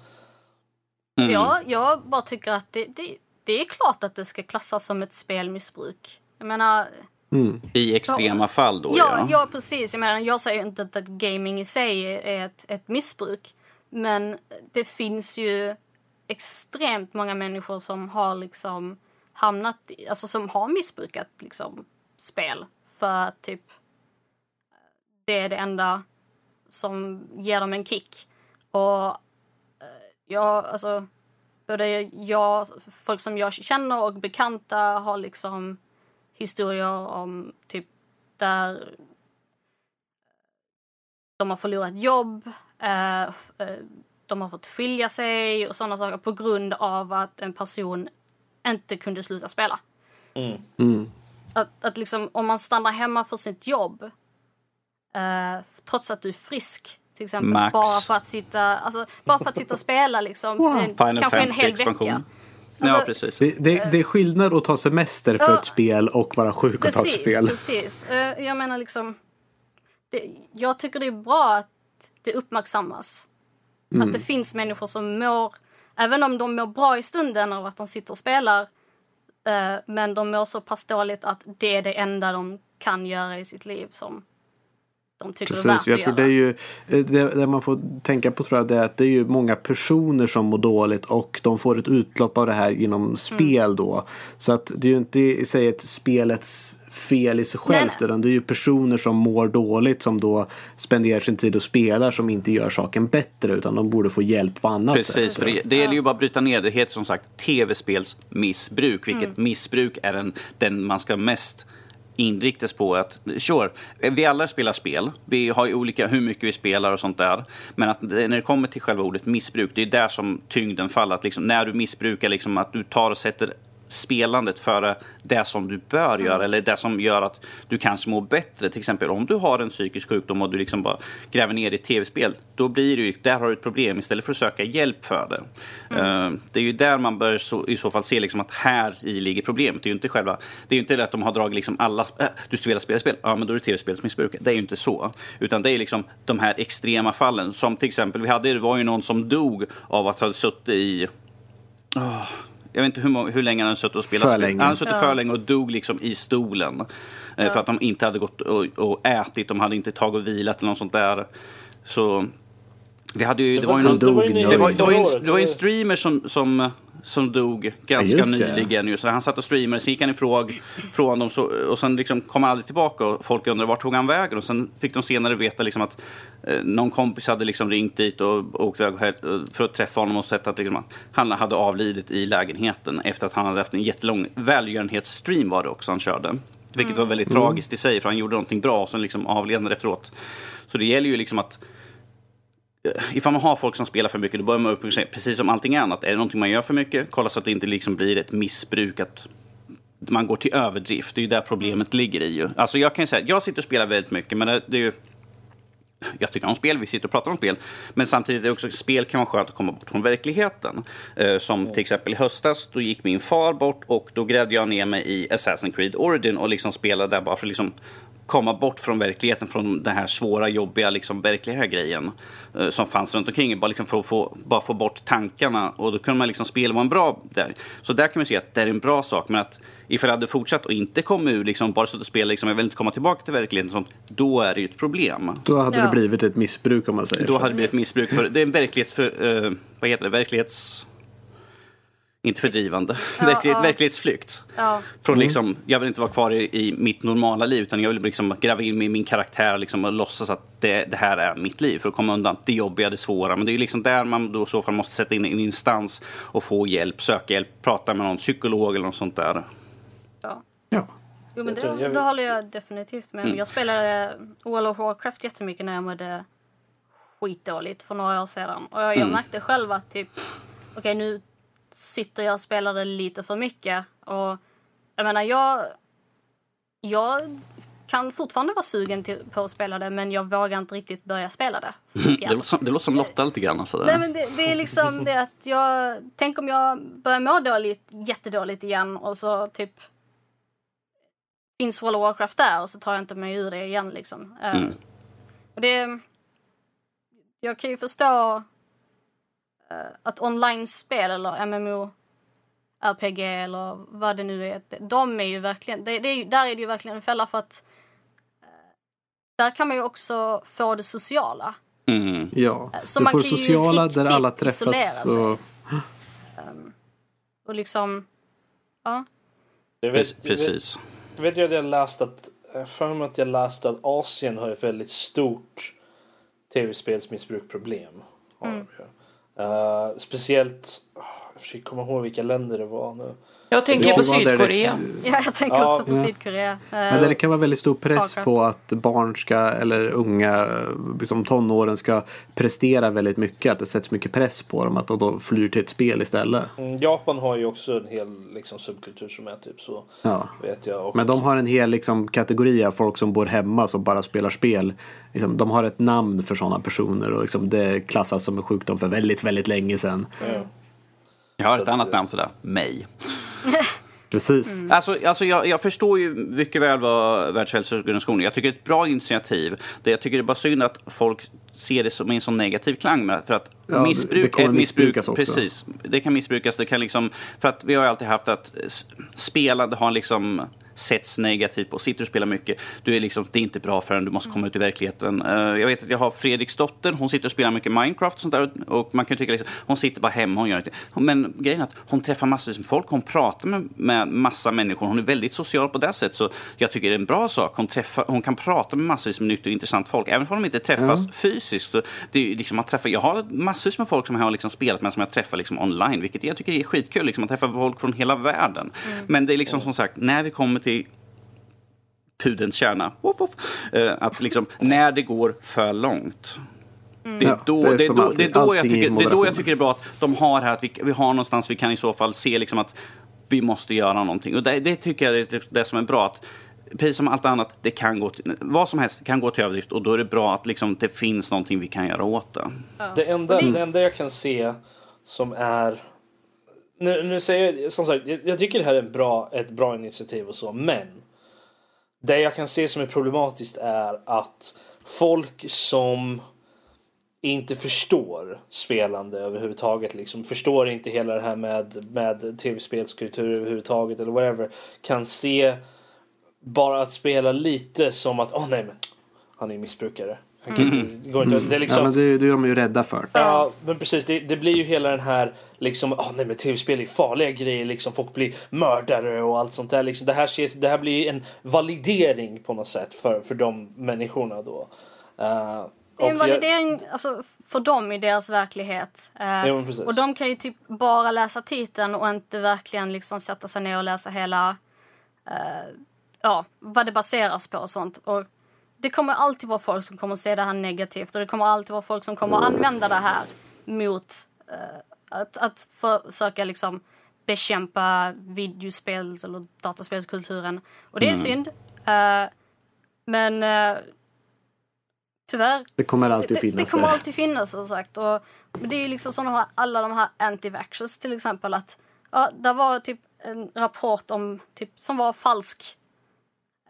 Mm. Jag, jag bara tycker att det, det, det är klart att det ska klassas som ett spelmissbruk. Jag menar... Mm. I extrema ja, fall då? Ja, ja, ja. precis. Jag menar, jag säger inte att gaming i sig är ett, ett missbruk. Men det finns ju extremt många människor som har liksom hamnat i, alltså som har missbrukat liksom spel för att typ det är det enda som ger dem en kick. Och eh, jag, alltså både jag, folk som jag känner och bekanta har liksom historier om typ där de har förlorat jobb, de har fått skilja sig och sådana saker på grund av att en person inte kunde sluta spela. Mm. Mm. Att, att liksom, om man stannar hemma för sitt jobb eh, trots att du är frisk till exempel. Max. Bara för att sitta, alltså, bara för att sitta och spela liksom. Wow. En, kanske en hel vecka. Alltså, ja, precis. Det, det, det, är skillnad att ta semester för uh, ett spel och vara sjuk och ta ett spel. Precis, uh, Jag menar liksom. Det, jag tycker det är bra att det uppmärksammas. Mm. Att det finns människor som mår, även om de mår bra i stunden av att de sitter och spelar. Uh, men de mår så pass dåligt att det är det enda de kan göra i sitt liv som de tycker Precis, är värt jag att tror göra. Det, är ju, eh, det, det, man får tänka på tror jag det är att det är ju många personer som mår dåligt och de får ett utlopp av det här genom mm. spel mm. då. Så att det är ju inte i sig ett spelets fel i sig självt nej, utan det är ju personer som mår dåligt som då spenderar sin tid och spelar som inte gör saken bättre utan de borde få hjälp på annat Precis, sätt. Precis, det, det gäller ju bara att bryta ner det. heter som sagt tv-spelsmissbruk vilket mm. missbruk är den, den man ska mest inriktas på att, sure, vi alla spelar spel. Vi har ju olika hur mycket vi spelar och sånt där. Men att när det kommer till själva ordet missbruk, det är där som tyngden faller. Att liksom, när du missbrukar, liksom, att du tar och sätter spelandet före det som du bör göra mm. eller det som gör att du kanske mår bättre. Till exempel om du har en psykisk sjukdom och du liksom bara gräver ner i tv-spel. Då blir det ju, där har du ett problem istället för att söka hjälp för det. Mm. Uh, det är ju där man bör så, i så fall se liksom att här i ligger problemet. Det är ju inte själva, det är ju inte att de har dragit liksom alla, äh, du spelar spelspel, ja men då är det tv-spelsmissbruk. Det är ju inte så. Utan det är liksom de här extrema fallen. Som till exempel, vi hade, det var ju någon som dog av att ha suttit i Oh, jag vet inte hur, hur länge han suttit och spelat för spel. Han har suttit ja. för länge och dog liksom i stolen. Eh, ja. För att de inte hade gått och, och ätit, de hade inte tagit och vilat eller något sånt där. Så vi hade ju, det, det var, ju någon, det var, det var, det var, en, det var en streamer som, som som dog ganska ja, nyligen. Ju. Så han satt och streamade, sen gick han ifrån från dem så, och sen liksom kom han aldrig tillbaka och folk undrade vart tog han vägen och sen fick de senare veta liksom att eh, någon kompis hade liksom ringt dit och åkt iväg för att träffa honom och sett att liksom, han hade avlidit i lägenheten efter att han hade haft en jättelång välgörenhetsstream var det också han körde. Vilket var väldigt mm. tragiskt i sig för han gjorde någonting bra och sen liksom avled han efteråt. Så det gäller ju liksom att ifall man har folk som spelar för mycket, då börjar man upp precis som allting annat. Är det någonting man gör för mycket, kolla så att det inte liksom blir ett missbruk, att man går till överdrift. Det är ju där problemet ligger i. Ju. Alltså jag kan säga, jag sitter och spelar väldigt mycket, men det, det är ju jag tycker om spel, vi sitter och pratar om spel. Men samtidigt är det också spel kan vara skönt att komma bort från verkligheten. Eh, som till exempel i höstas, då gick min far bort och då grävde jag ner mig i Assassin's Creed Origin och liksom spelade där bara för att liksom komma bort från verkligheten, från den här svåra, jobbiga, liksom, verkliga grejen eh, som fanns runt omkring. Bara, liksom för att få, bara få bort tankarna och då kunde man liksom spela vara en bra där. Så där kan man se att det är en bra sak. Men att ifall jag hade fortsatt och inte kommit ur, liksom, bara suttit och spelat, liksom, jag vill inte komma tillbaka till verkligheten, sånt, då är det ju ett problem. Då hade ja. det blivit ett missbruk om man säger Då hade det blivit ett missbruk. För det är en verklighets... För, uh, vad heter det? Verklighets inte fördrivande, ja, Verklighet, ja. verklighetsflykt. Ja. Från mm. liksom, jag vill inte vara kvar i, i, mitt normala liv utan jag vill liksom gräva in mig i min karaktär liksom, och låtsas att det, det, här är mitt liv för att komma undan det jobbiga, det svåra. Men det är liksom där man då i så fall måste sätta in en instans och få hjälp, söka hjälp, prata med någon psykolog eller något sånt där. Ja. ja. Jo, men det, det håller jag definitivt med mm. Jag spelade World of Warcraft jättemycket när jag mådde skitdåligt för några år sedan. Och jag, jag mm. märkte själv att typ, okej okay, nu sitter jag och spelar det lite för mycket. Och jag menar, jag... Jag kan fortfarande vara sugen till, på att spela det men jag vågar inte riktigt börja spela det. det, låter som, det låter som Lotta lite grann. Alltså. Nej, men det, det, är liksom det att jag... Tänk om jag börjar må dåligt, jättedåligt igen och så typ finns World of Warcraft där och så tar jag inte mig ur det igen liksom. Mm. och det... Jag kan ju förstå eh, att online-spel eller MMO RPG eller vad det nu är. De är ju verkligen, det, det är, där är det ju verkligen en fälla för att eh, där kan man ju också få det sociala. Mm. Ja, Så du man får ju sociala där alla träffas. Och, Och liksom, ja. Jag vet, Precis. Jag vet ju att jag läst att, jag för mig att jag läste att Asien har ett väldigt stort tv-spelsmissbrukproblem. Har de Eh, speciellt, ah, jag försöker komma ihåg vilka länder det var nu. Jag tänker på där det- Sydkorea. ja, jag tänker Ja. också på Ja. Sydkorea. Men där det kan vara väldigt stor press på att barn ska, eller unga, liksom tonåren ska prestera väldigt mycket. Att det sätts mycket press på dem att de då flyr till ett spel istället. Mm, Japan har ju också en hel liksom, subkultur som är typ så. Ja. Vet jag. Och, Men de har en hel liksom, kategori av folk som bor hemma som bara spelar spel. Liksom, de har ett namn för sådana personer och liksom, det klassas som en sjukdom för väldigt, väldigt länge sedan. ja. Jag har ett annat namn för det. Mig. Precis. Mm. Alltså, alltså jag, jag förstår ju mycket väl vad Världshälsoorganisationen... Jag tycker det är ett bra initiativ. Det jag tycker det är bara synd att folk ser det som en sån negativ klang. Med, för att Ja, missbruk är ett missbruk. också. Precis. Det kan missbrukas. Det kan liksom, för att vi har alltid haft att spelande har liksom setts negativt på. Sitter och spelar mycket, du är liksom, det är inte bra förrän du måste komma ut i verkligheten. Eh, jag vet att jag har Fredriks dotter, hon sitter och spelar mycket Minecraft och sånt där. Och man kan tycka liksom, hon sitter bara hemma, hon gör inte. Men grejen är att hon träffar massor med folk, hon pratar med, med massa människor. Hon är väldigt social på det sättet. Så jag tycker det är en bra sak. Hon, träffar, hon kan prata med massor med nytt och intressant folk. Även om de inte träffas fysiskt. Så det är liksom att träffa, jag har massor med folk som jag har liksom spelat med som jag träffar liksom online. Vilket jag tycker är skitkul. Liksom, att träffa folk från hela världen. Men det är liksom som sagt, när vi kommer till pudelns kärna. Woff, woff. Eh, Att liksom, när det går för långt. Det är, Ja, då, det är det, är som då, alltid. det, är då jag tycker, det är då jag tycker det är bra att de har här, att vi, vi har någonstans vi kan i så fall se liksom att vi måste göra någonting. Och det, det tycker jag är det, det som är bra. att Precis som allt annat, det kan gå till, vad som helst kan gå till överdrift och då är det bra att liksom, det finns någonting vi kan göra åt det. Det enda, det enda jag kan se som är... Nu, nu säger jag, som sagt, jag, jag tycker det här är en bra, ett bra initiativ och så, men det jag kan se som är problematiskt är att folk som inte förstår spelande överhuvudtaget, liksom förstår inte hela det här med, med tv-spelskultur överhuvudtaget eller whatever, kan se bara att spela lite som att, åh nej men, han är missbrukare. Han kan inte, det går inte, det är liksom, Ja, men det, det är de ju rädda för. Ja, men precis. Det, det blir ju hela den här liksom, ah nej men tv-spel är farliga grejer liksom. Folk blir mördare och allt sånt där liksom. Det här, ses, det här blir ju en validering på något sätt för, för de människorna då. Uh, Det är en validering alltså, för dem i deras verklighet. Eh, Ja, och de kan ju typ bara läsa titeln och inte verkligen liksom sätta sig ner och läsa hela eh, ja, vad det baseras på och sånt. Och det kommer alltid vara folk som kommer se det här negativt och det kommer alltid vara folk som kommer använda det här mot eh, att, att försöka liksom bekämpa videospels eller dataspelskulturen. Och det är synd. Eh, men eh, tyvärr Det kommer alltid det, finnas det kommer där. alltid finnas som sagt. Och, det är ju liksom som de här, alla de här anti-vaxxers till exempel. att ja, Där var typ en rapport om, typ, som var falsk.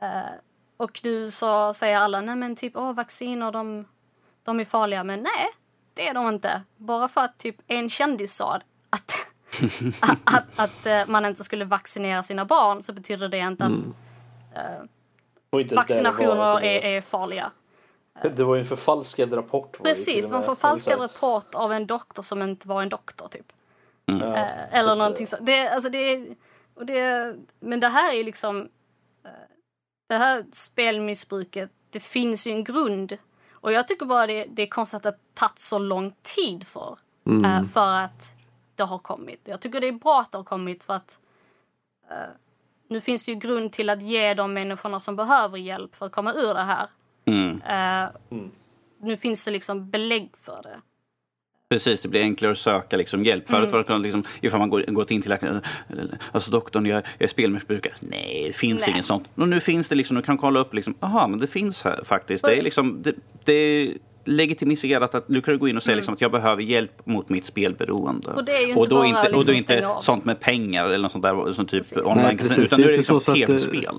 Eh, och nu så säger alla, nej men typ åh, vacciner de, de är farliga. Men nej, det är de inte. Bara för att typ en kändis sa att, att, att, att eh, man inte skulle vaccinera sina barn så betyder det inte att det var, vaccinationer är, är farliga. det var ju en förfalskad rapport. det Precis, Det falskad var rapport av en doktor som inte var en doktor typ. så här, ja, så eller att, någonting så. Det, alltså det, och det, men det här är liksom... Det här spelmissbruket, det finns ju en grund. Och jag tycker bara det, det är konstigt att det tagit så lång tid för, eh, för att det har kommit. Jag tycker det är bra att det har kommit för att eh, nu finns det ju grund till att ge de människorna som behöver hjälp för att komma ur det här. Mm. Eh, Nu finns det liksom belägg för det. Precis, det blir enklare att söka liksom, hjälp. Förut var det liksom, ifall man går, gått in till läkaren, alltså doktorn, jag, jag är spelmissbrukare. Nej, det finns Nej. inget sånt. Och nu finns det liksom, du kan kolla upp, liksom, aha, men det finns här faktiskt. Det är liksom, det, det legitimiserat att du kan gå in och säga liksom, att jag behöver hjälp mot mitt spelberoende. Och det är ju inte och då bara inte, och liksom då inte stänga av. sånt med pengar eller något sånt där som typ Precis. online Nej, precis. utan Det nu är det inte liksom så att, eh, tv-spel.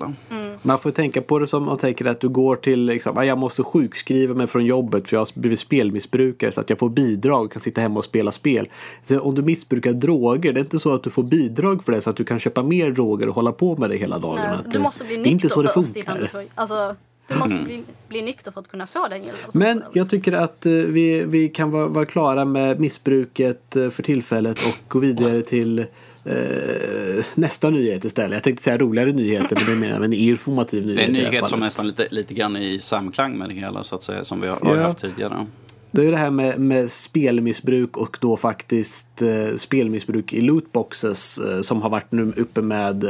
Man får tänka på det som man tänker att du går till liksom, "Ah, jag måste sjukskriva mig från jobbet för jag har blivit spelmissbrukare så att jag får bidrag och kan sitta hemma och spela spel. Så om du missbrukar droger, det är inte så att du får bidrag för det så att du kan köpa mer droger och hålla på med det hela dagen. Nej, Att du det- måste bli inte nykter så det först innan du får... Alltså, du måste bli, bli nykter för att kunna få den hjälpen. Men jag tycker att eh, vi, vi kan vara, vara klara med missbruket eh, för tillfället och gå vidare till eh, nästa nyhet istället. Jag tänkte säga roligare nyheter men det är mer en informativ Det nyhet. är en det nyhet som nästan lite, lite grann i samklang med det hela så att säga som vi har, har Ja. haft tidigare. Det är det här med, med spelmissbruk och då faktiskt eh, spelmissbruk i lootboxes eh, som har varit nu uppe med eh,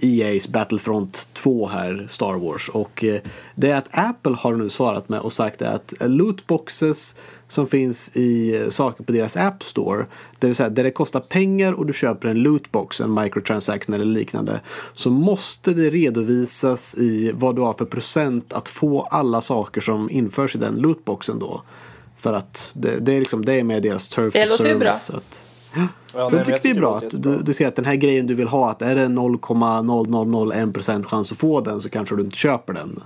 EA's Battlefront 2 här, Star Wars. Och eh, det är att Apple har nu svarat med och sagt att eh, lootboxes som finns i eh, saker på deras App Store, det vill säga där det kostar pengar och du köper en lootbox, en microtransaction eller liknande, så måste det redovisas i vad du har för procent att få alla saker som införs i den lootboxen då. För att det, det, är, liksom, det är med deras turf Det of låter ju service. bra. Att, Ja, så nej, tycker det är bra att du, du ser att den här grejen du vill ha, att är det 0,0001% chans att få den så kanske du inte köper den.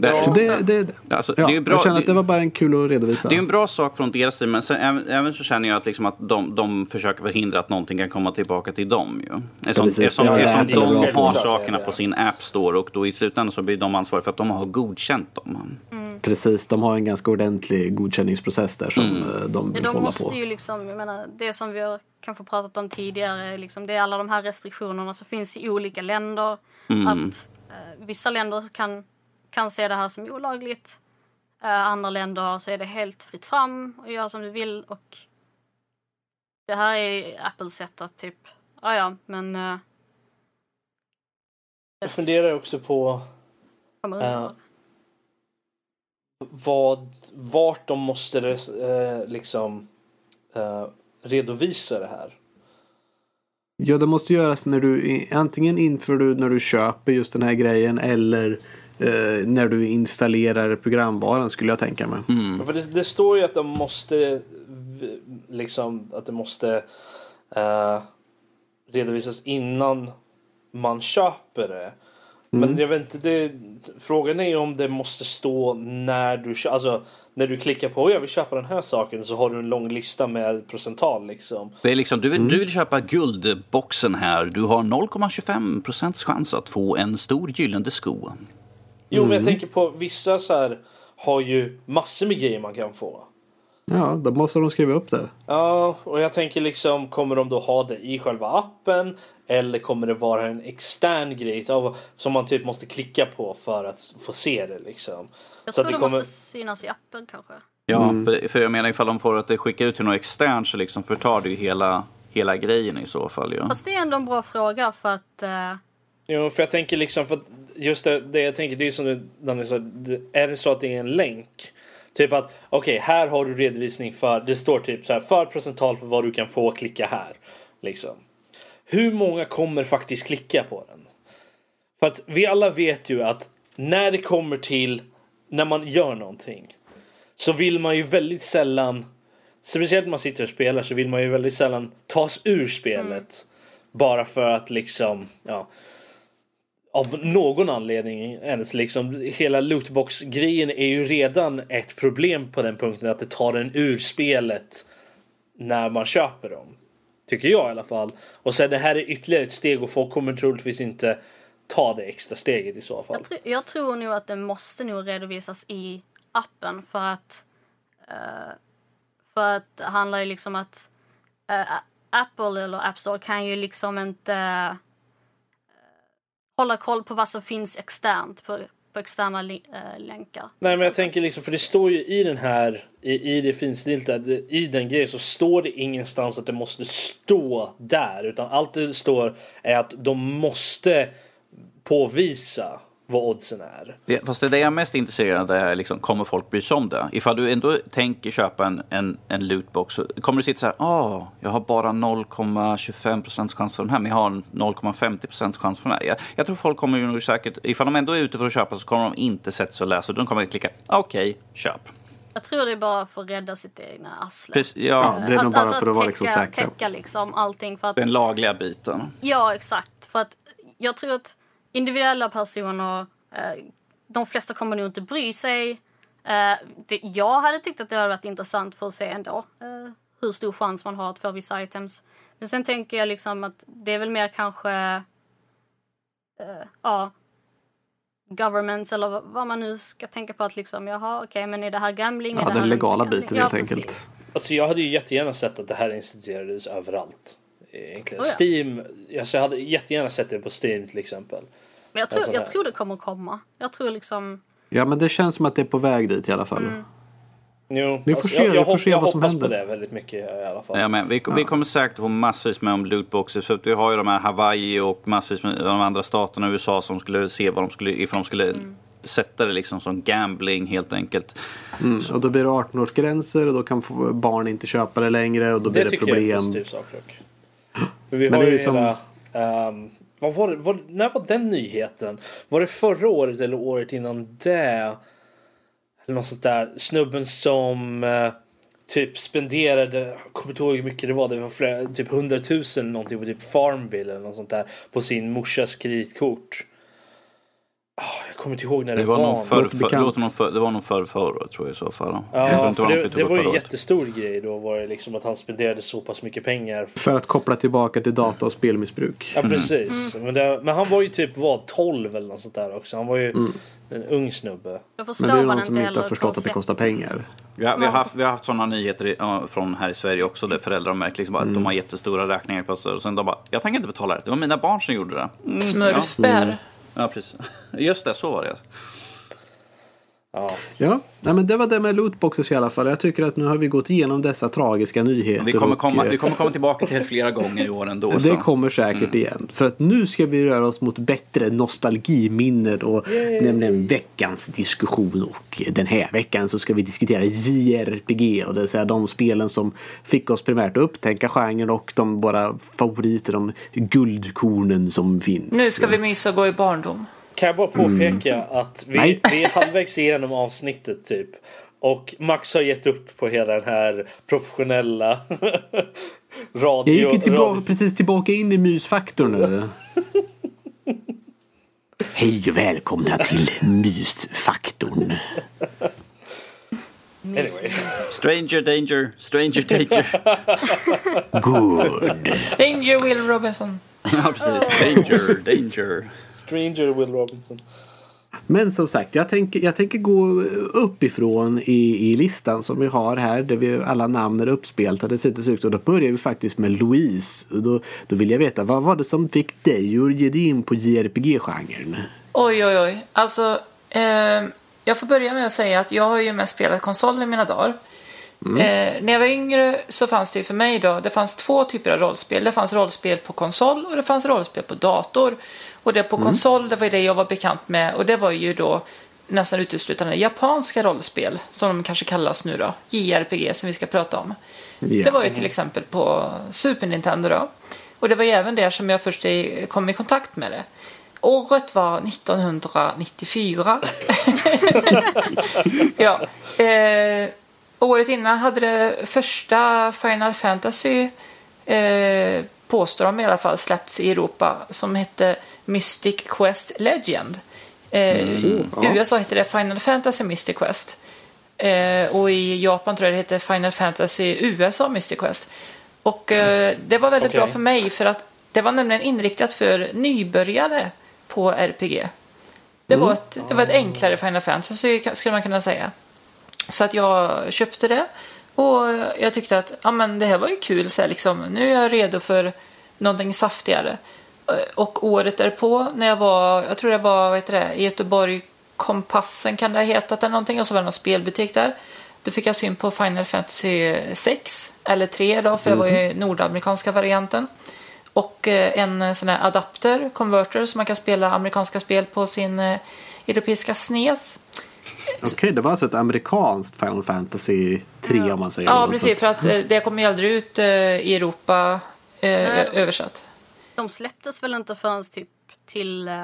Det, Så det, det, alltså, Ja, det är bra, jag känner att det- var bara en kul att redovisa. Det är en bra sak från deras sida, men sen, även, även så känner jag att, liksom att de, de försöker förhindra att någonting kan komma tillbaka till dem. Ju. Eftersom, Precis, eftersom, är eftersom de har sakerna på sin App Store och då i slutändan så blir de ansvariga för att de har godkänt dem. Precis, de har en ganska ordentlig godkänningsprocess där som Mm. eh, de vill De hålla måste på. ju liksom, jag menar, det som vi har kanske pratat om tidigare, liksom, det är alla de här restriktionerna som finns i olika länder. Att eh, vissa länder kan, kan se det här som olagligt. Eh, andra länder så är det helt fritt fram och gör som du vill. Och det här är Apples sätt att typ, ja ja, men... Uh, Jag funderar också på Ja. vad, vart de måste res, eh, liksom redovisa det här. Ja, det måste göras när du antingen inför du när du köper just den här grejen eller eh, när du installerar programvaran skulle jag tänka mig. Mm. För det, det står ju att de måste liksom att det måste eh, redovisas innan man köper det. Men jag vet inte, det, frågan är ju om det måste stå när du kö- alltså när du klickar på jag vill köpa den här saken så har du en lång lista med procental liksom. Det är liksom, du, vill, du vill köpa guldboxen här. Du har 0,25 procents chans att få en stor gyllene sko. Jo men jag tänker på vissa så här har ju massor med grejer man kan få. Ja, då måste de skriva upp det. Ja, och jag tänker liksom, kommer de då ha det i själva appen? Eller kommer det vara en extern grej som man typ måste klicka på för att få se det liksom? Jag Så tror att det kommer... måste synas i appen kanske. Ja, för, för jag menar ifall de får att det skickar ut till något externt så liksom förtar det ju hela, hela grejen i så fall. Ja. Fast det är ändå en bra fråga för att eh, Jo, för jag tänker liksom, för just det, det jag tänker, det är som du, Danny sa, är det så att det är en länk? Typ att, okej, här har du redovisning för, det står typ så här, för procental för vad du kan få, klicka här. Liksom. Hur många kommer faktiskt klicka på den? För att vi alla vet ju att när det kommer till när man gör någonting så vill man ju väldigt sällan, speciellt när man sitter och spelar så vill man ju väldigt sällan tas ur spelet. Bara för att liksom, ja. Av någon anledning ens liksom. Hela lootbox-grejen är ju redan ett problem på den punkten att det tar en ur spelet när man köper dem. Tycker jag i alla fall. Och sen det här är ytterligare ett steg och folk kommer troligtvis inte ta det extra steget i så fall. Jag, tr- jag tror nog att det måste nog redovisas i appen för att uh, för att det handlar ju liksom att uh, Apple eller App Store kan ju liksom inte hålla koll på vad som finns externt på, på externa li- äh, länkar. Nej men jag tänker liksom, för det står ju i den här, i, i det finstilta, i den grejen så står det ingenstans att det måste stå där. Utan allt det står är att de måste påvisa vad oddsen är. Det, fast det är det jag är mest intresserad av är liksom, kommer folk bry sig om det? Ifall du ändå tänker köpa en, en, en lootbox, så kommer du sitta så här, ah, jag har bara 0,25 procents chans för den här, men jag har 0,50 procents chans för den här. Jag, jag tror folk kommer ju nog säkert, ifall de ändå är ute för att köpa så kommer de inte sätta sig och läsa, de kommer att klicka, okej, köp. Jag tror det är bara för att rädda sitt egna arsle. Precis, ja, Ja, det är nog bara för att vara liksom täcka, säkra. täcka liksom allting för att den lagliga biten. Ja, exakt. För att jag tror att individuella personer, eh, de flesta kommer nog inte bry sig. Eh, det, jag hade tyckt att det hade varit intressant för att se ändå eh, hur stor chans man har att få vissa items. Men sen tänker jag liksom att det är väl mer kanske, ja, governments eller vad- man nu ska tänka på att liksom, jaha okej men är det här gambling? Är Ja, det den legala biten Ja, helt precis. enkelt. Alltså jag hade ju jättegärna sett att det här instituerades överallt. Egentligen. Oh ja. Steam, alltså jag hade jättegärna sett det på Steam till exempel. Men jag tror, Alltså jag det- tror det kommer komma. Jag tror liksom, Ja, men det känns som att det är på väg dit i alla fall. Mm. Jo, Vi får alltså, se, jag, vi jag, får hopp- se jag vad som hoppas händer. på det väldigt mycket i alla fall. Ja, men vi, vi kommer säkert få massvis med om lootboxes. För att vi har ju de här Hawaii och massvis med de andra staterna i USA som skulle se vad de skulle, ifall de skulle sätta det liksom som gambling helt enkelt. Mm. Och då blir det 18-årsgränser och då kan barn inte köpa det längre och då blir det det, tycker jag är en problem. positiv sak vi Men har det är ju som- hela... ehm, vad var det, var, när var den nyheten? Var det förra året eller året innan det? Eller något sånt där. Snubben som eh, typ spenderade, jag kommer inte ihåg hur mycket det var, det var flera, typ 100 000 eller någonting på typ Farmville eller något sånt där. På sin morsas kreditkort. Ah, jag kommer inte ihåg när det, Det var, för, Låter för, bekant. det, låter nog för, det var nog för förra tror jag i så fall. Ja, för var det, det på var ju en jättestor grej då var det liksom att han spenderade så pass mycket pengar. För att koppla tillbaka till data och spelmissbruk. Ja precis. Men, det, men han var ju typ vad 12 eller något sånt där också. Han var ju en ung snubbe. Men det är någon som inte har förstått att det kostar pengar. Vi har, vi har haft, vi har haft sådana nyheter i, ja, från här i Sverige också där föräldrar har märkt liksom bara att de har jättestora räkningar plötsligt och sen de bara jag tänker inte betala det. Det var mina barn som gjorde det. Mm, Smurfbär. Ja, Ja, precis. Just det, så var det. Ja. Ja, nej, men det var det med lootboxes i alla fall. Jag tycker att nu har vi gått igenom dessa tragiska nyheter. Vi kommer, och, komma, eh, vi kommer komma tillbaka till det flera gånger i år ändå. Det så. kommer säkert igen. För att nu ska vi röra oss mot bättre nostalgiminnen och nämligen veckans diskussion. Och den här veckan så ska vi diskutera JRPG och det vill säga de spelen som fick oss primärt att upptäcka genren och de våra favoriter, de guldkornen som finns. Nu ska vi mysa och gå i barndom. Kan jag bara påpeka att vi, vi är halvvägs igenom avsnittet typ. Och Max har gett upp på hela den här professionella radio... Jag gick tillbaka, radio- precis tillbaka in i mysfaktorn nu. Hej och välkomna till mysfaktorn. Anyway. Stranger danger, stranger danger. Good. Danger Will Robinson. ja, precis. Danger, danger. Stranger Will Robinson. Men som sagt, jag tänker, jag tänker gå uppifrån i, i listan som vi har här. Där vi alla namn är uppspeltade fint och snyggt. Och då börjar vi faktiskt med Louise. Och Då, då vill jag veta, vad var det som fick dig att ge dig in på JRPG-genren? Oj, oj, oj. Alltså, eh, jag får börja med att säga att jag har ju mest spelat konsol i mina dagar. Eh, när jag var yngre så fanns det ju för mig då, det fanns två typer av rollspel. Det fanns rollspel på konsol och det fanns rollspel på dator. Och det på konsol, det var det jag var bekant med och det var ju då nästan uteslutande japanska rollspel som de kanske kallas nu då, JRPG som vi ska prata om. Ja. Det var ju till exempel på Super Nintendo då. Och det var ju även där som jag först kom i kontakt med det. Året var 1994. ja. Eh, året innan hade det första Final Fantasy eh, påstår de i alla fall släppts i Europa som hette Mystic Quest Legend. Eh, I USA hette det Final Fantasy Mystic Quest. Eh, och i Japan tror jag det hette Final Fantasy USA Mystic Quest. Och eh, det var väldigt Okej. bra för mig för att det var nämligen inriktat för nybörjare på RPG. Det, var, ett, det var ett enklare Final Fantasy skulle man kunna säga. Så att jag köpte det och jag tyckte att ja, men det här var ju kul. Så här, liksom, nu är jag redo för någonting saftigare. Och året därpå när jag var, jag tror det var vad heter det, i Göteborg, Kompassen kan det ha hetat eller någonting och så var det någon spelbutik där. Då fick jag syn på Final Fantasy 6 eller 3 då för det var ju nordamerikanska varianten. Och eh, en sån här adapter, converter, så man kan spela amerikanska spel på sin eh, europeiska SNES. Okej, det var alltså ett amerikanskt Final Fantasy 3 om man säger Ja, så. precis. För att eh, det kommer ju aldrig ut eh, i Europa eh, översatt. De släpptes väl inte förrän typ till eh,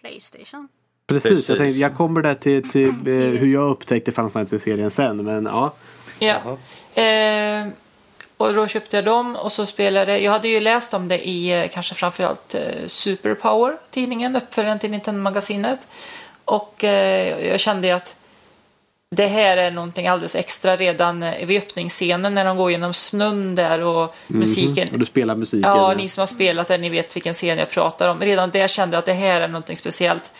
Playstation? Precis, Precis. jag, tänkte, jag kommer där till, till eh, hur jag upptäckte Final Fantasy-serien sen. Men ja, Ja. Eh, Och då köpte jag dem och så spelade jag. hade ju läst om det i kanske framförallt eh, Superpower, tidningen, uppföljaren till Nintendo-magasinet. Och eh, jag kände att det här är någonting alldeles extra redan eh, vid öppningsscenen när de går genom snön där och musiken. Och du spelar musiken. Ja, ni som har spelat det, ni vet vilken scen jag pratar om. Redan där kände jag att det här är någonting speciellt.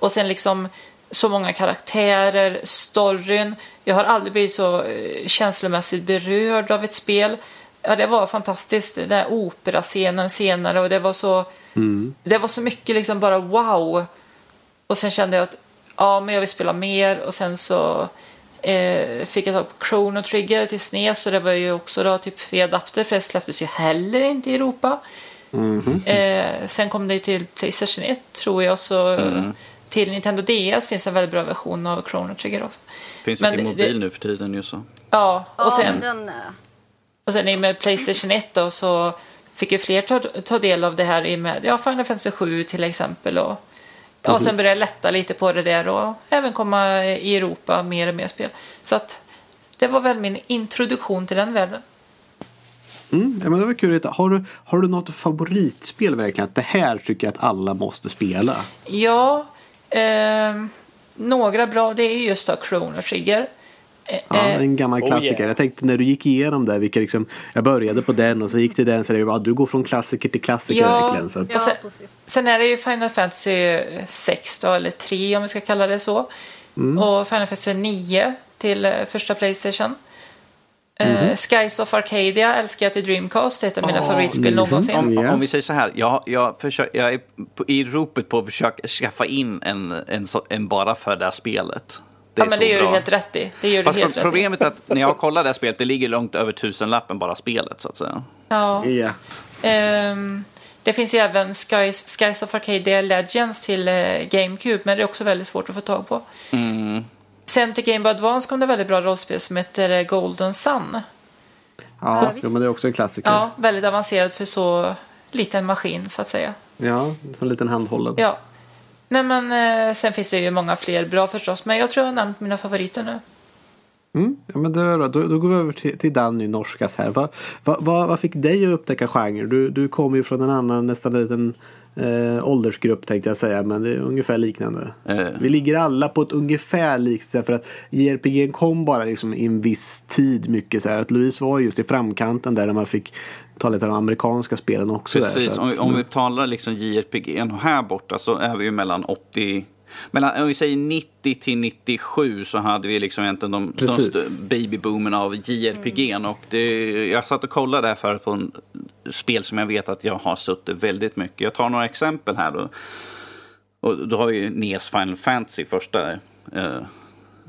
Och- sen liksom så många karaktärer, storyn. Jag har aldrig blivit så eh, känslomässigt berörd av ett spel. Ja, det var fantastiskt. Den där operascenen senare och det var så... Det var så mycket liksom bara wow. Och sen kände jag att ja, men jag vill spela mer och sen så eh, fick jag tag på Chrono Trigger till SNES och det var ju också då typ fri adapter för det släpptes ju heller inte i Europa. Eh, sen kom det ju till Playstation 1 tror jag så Mm. till Nintendo DS finns en väldigt bra version av Chrono Trigger också. Finns Men det till det- mobil nu för tiden ju så. Ja, och Ja, sen, eh, och sen i och med Playstation 1 då så fick ju fler ta, ta del av det här i med ja, Final Fantasy 7 till exempel. Och, ja, och sen Precis. jag lätta lite på det där och även komma i Europa mer och mer spel. Så att det var väl min introduktion till den världen. Mm, ja, men det var kul att veta. Har du, har du något favoritspel verkligen? Att det här tycker jag att alla måste spela. Ja, ehm, några bra, det är just då Chrono Trigger. Eh, Ja, eh, en gammal oh klassiker. yeah. Jag tänkte när du gick igenom det, vilka liksom, jag började på den och så gick till den. Så det var, du går från klassiker till klassiker Ja. verkligen. Så att, Ja, sen-. Sen är det ju Final Fantasy 6 då, eller 3 om vi ska kalla det så. Och Final Fantasy 9 till eh, första Playstation. Eh, Skies of Arcadia älskar jag till Dreamcast, det är ett av mina favoritspel mhm. någonsin. Om, Ja. om vi säger så här, jag, jag, försök, jag är på, i ropet på att försöka skaffa in en, en, så- en bara för det här spelet. Det Ja, är men så det gör du bra. helt rätt i. Det gör du helt rätt i. problemet är att när jag kollar det här spelet, det ligger långt över tusenlappen bara spelet så att säga. Ja. ja. Ehm, det finns ju även Skies, Skies of Arcadia Legends till eh, GameCube, men det är också väldigt svårt att få tag på. Mm. Sen till Game Boy Advance kom det väldigt bra rollspel som heter eh, Golden Sun. Ja, Ja, men det är också en klassiker. Ja, väldigt avancerad för så liten maskin så att säga. Ja, som en liten handhållen. Ja. Nej men eh, sen finns det ju många fler bra förstås, men jag tror jag har nämnt mina favoriter nu. Mm, ja, men då, då, då går vi över till, till Danny Norskas här. Vad va, va, vad fick dig att upptäcka genre? Du, du kommer ju från en annan, nästan liten eh, åldersgrupp tänkte jag säga, men det är ungefär liknande. Eh. Vi ligger alla på ett ungefär likt, för att JRPG kom bara liksom i en viss tid mycket så här. Att Louise var just i framkanten där när man fick ta lite av de amerikanska spelen också. Där, Precis, så om, vi- om vi talar liksom JRPG och här borta så är vi ju mellan 80 mellan, om vi säger 90 till 97 så hade vi liksom egentligen de, de Precis. babyboomen av JRPG. Och det, jag satt och kollade där för på en spel som jag vet att jag har suttit väldigt mycket. Jag tar några exempel här då. Och då har vi ju NES Final Fantasy första. Eh,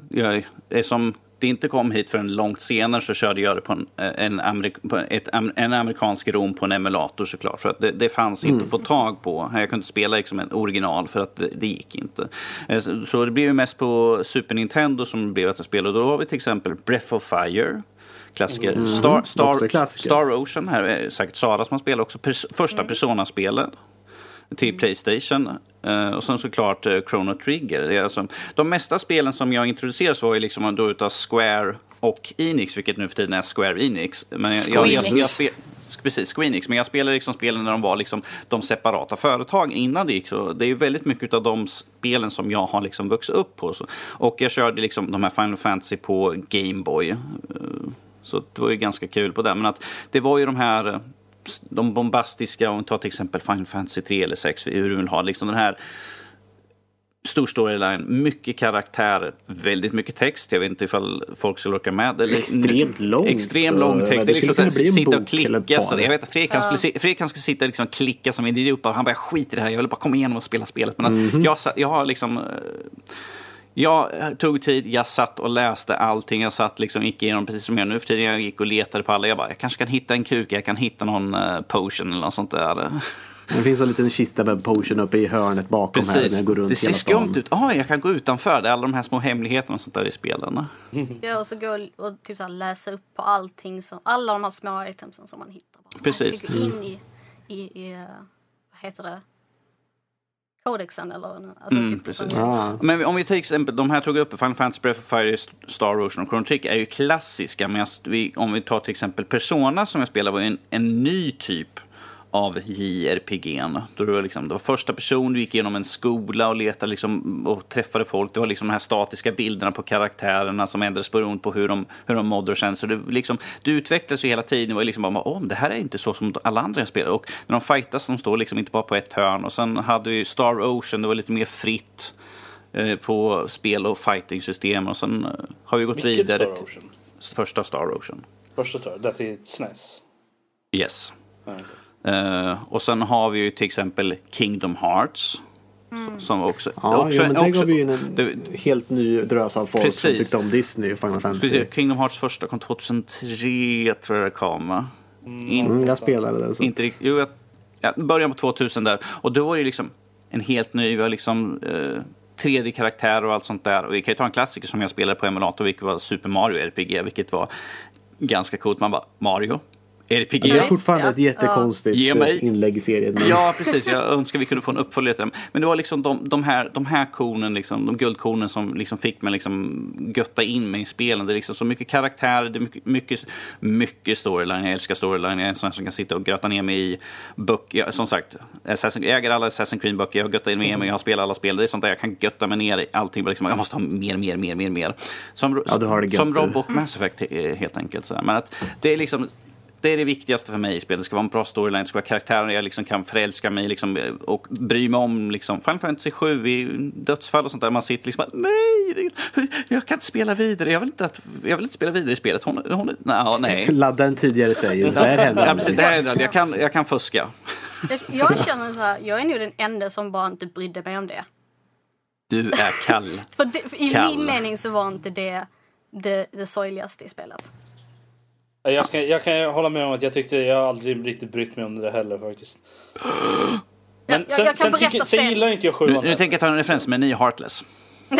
jag är som det inte kom hit förrän långt senare så körde jag det på en, en, amerik- på ett, en amerikansk rom på en emulator såklart. För att det, det fanns inte att få tag på. Jag kunde inte spela liksom en original för att det, det gick inte. Eh, Så, det blev ju mest på Super Nintendo som blev att jag spelade. Och då har vi till exempel Breath of Fire. Klassiker. Star, Också Star, klassiker. Star Ocean, här är säkert Sara som har spelat också. Pers, första Persona-spelet till Playstation. Eh, och sen såklart uh, Chrono Trigger. Det är alltså, de mesta spelen som jag introducerades var ju liksom då utav Square och Enix, vilket nu för tiden är Square Enix. Men jag, jag, jag, jag, Squeenix. spe, precis, Squeenix. Men jag spelade liksom spelen när de var liksom de separata företagen innan det gick. Så det är ju väldigt mycket av de spelen som jag har liksom vuxit upp på. Så. Och jag körde liksom de här Final Fantasy på Game Boy. Eh, Så det var ju ganska kul på det. Men att det var ju de här eh, de bombastiska, om vi tar till exempel Final Fantasy 3 eller 6, hur du vill ha liksom den här stor storyline, mycket karaktärer, väldigt mycket text. Jag vet inte ifall folk skulle orka med. Eller, Extremt långt. Extremt lång Och text. det är liksom skulle så kunna här, bli en sitta och klicka. Så jag vet att Fredrik han skulle, Fredrik skulle sitta och liksom klicka som en idiot. Han bara skit i det här, jag vill bara komma igenom och spela spelet. Men att Mhm. jag, jag har liksom... eh, Jag tog tid, jag satt och läste allting. Jag satt liksom, gick igenom precis som jag nu för tiden. Jag gick och letade på alla. Jag bara, jag kanske kan hitta en kuk, jag kan hitta någon uh, potion eller något sånt där. Det finns en liten kista med potion uppe i hörnet bakom här när Precis. jag går runt Det ser skumt ut. Ah, jag kan gå utanför. Det är alla de här små hemligheterna och sånt där i spelen. Ja, och så gå och typ så här läsa upp på allting, som, alla de här små itemsen som man hittar. Bara, Precis. Så det går in i, i, i, eh, vad heter det? Kodexen eller alltså, Mm, typ, precis. Ah. Men om vi till exempel, de här tog upp, Final Fantasy Breath of Fire, Star Ocean och Chrono Trigger är ju klassiska. Men om vi tar till exempel Persona som jag spelade var ju en, en ny typ av JRPG. Då det, var liksom, det var första person, du gick igenom en skola och letade liksom, och träffade folk. Det var liksom de här statiska bilderna på karaktärerna som ändrades beroende på hur de, hur de mådde och kände. Så det, liksom, du utvecklades ju hela tiden. Det var liksom bara, oh, det här är inte så som alla andra jag spelar. Och när de fightas, de står liksom inte bara på ett hörn. Och sen hade vi Star Ocean, det var lite mer fritt eh, på spel och fighting-system. Och sen eh, har vi gått Vilket vidare Star till Ocean? första Star Ocean. Första Star, det är SNES. Yes. Ja, Eh, och sen har vi ju till exempel Kingdom Hearts. Mm. Som också... Ja, också, jo, men det också, gav ju en det- helt ny drös av folk som Precis. tyckte om Disney och Final Fantasy. Precis, Kingdom Hearts första kom 2003 tror jag det kom. va? In, Mm, jag spelade det. Så. inte riktigt, jo, jag, ja, början på 2000 där. Och då var det liksom en helt ny, vi har liksom eh, 3D-karaktär och allt sånt där. Och vi kan ju ta en klassiker som jag spelade på emulator, vilket var Super Mario RPG, vilket var ganska coolt. Man bara, Mario? RPG? Det är fortfarande ett jättekonstigt Ge mig- eh, inlägg i serien. men- Ja, precis. Jag önskar vi kunde få en uppföljare till dem. Men det var liksom de, de, här, de här kornen, liksom, de guldkornen som liksom fick mig liksom götta in mig i spelen. Det är liksom så mycket karaktär, det är mycket, mycket, mycket storyline. Jag älskar storyline. Jag är en sån som kan sitta och gröta ner mig i böcker. Ja, som sagt, Assassin, jag äger alla Assassin's Creed-böcker. Jag har göttat in mig, jag har spelat alla spel. Det är sånt där jag kan götta mig ner i allting. Liksom, jag måste ha mer, mer, mer, mer, mer. Som, Ja, som. Rob och Mass Effect eh, helt enkelt. Så. Men att det är liksom det är det viktigaste för mig i spel. Det ska vara en bra storyline, det ska vara karaktärer jag liksom kan förälska mig liksom, och bry mig om. Liksom. Final Fantasy 7 i dödsfall och sånt där. Man sitter liksom bara, nej, jag kan inte spela vidare. Jag vill inte, att, jag vill inte spela vidare i spelet. Hon, hon, nej, nej. Ladda en tidigare säger. Där händer Ja, det. precis, det här är, jag, kan, jag kan fuska. Jag, jag känner så här, jag är nog den enda som bara inte brydde mig om det. Du är kall. För, det, för i Kall. min mening så var inte det det, det sorgligaste i spelet. Jag, ska, jag kan hålla med om att jag tyckte jag har aldrig riktigt brytt mig om det heller faktiskt. Men jag- jag kan sen, berätta tycker, sen sen. gillar inte jag Nu, sjuan. nu tänker jag ta en referens med Ny Heartless.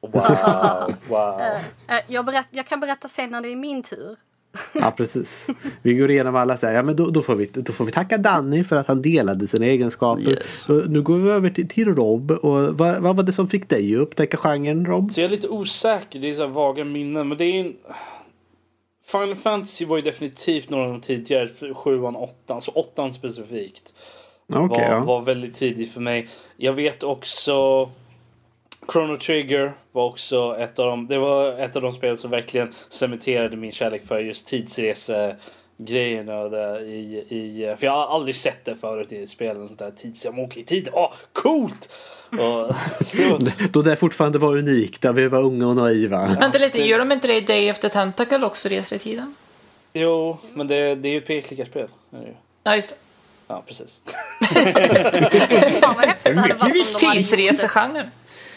Wow, wow. Eh, Jag, berätt, jag kan berätta sen när det är min tur. Ja, precis. Vi går igenom alla så här, ja men då, då, får vi, då får vi tacka Danny för att han delade sina egenskaper. Yes. Nu går vi över till, till Rob. Och vad, vad var det som fick dig att upptäcka genren Rob? Så jag är lite osäker, det är så här vaga minnen. Men det är en... Final Fantasy var ju definitivt några av de tidigare, sjuan, åttan, så åttan specifikt. Okej, var, ja. var väldigt tidigt för mig. Jag vet också Chrono Trigger var också ett av de, det var ett av de spel som verkligen cementerade min kärlek för just tidsresegrejerna och det i, i, för jag har aldrig sett det förut i ett spel, en sånt där tids, jag åker i tid, åh coolt! Och, Då det fortfarande var unikt, där vi var unga och naiva. Vänta lite, gör de inte det i Day of the Tentacle också, reser i tiden? jo, men det, det är ju ju. Ja, just det. Ja, precis. Fan vad häftigt det hade varit om de hade gjort ett, Tidsresegenren.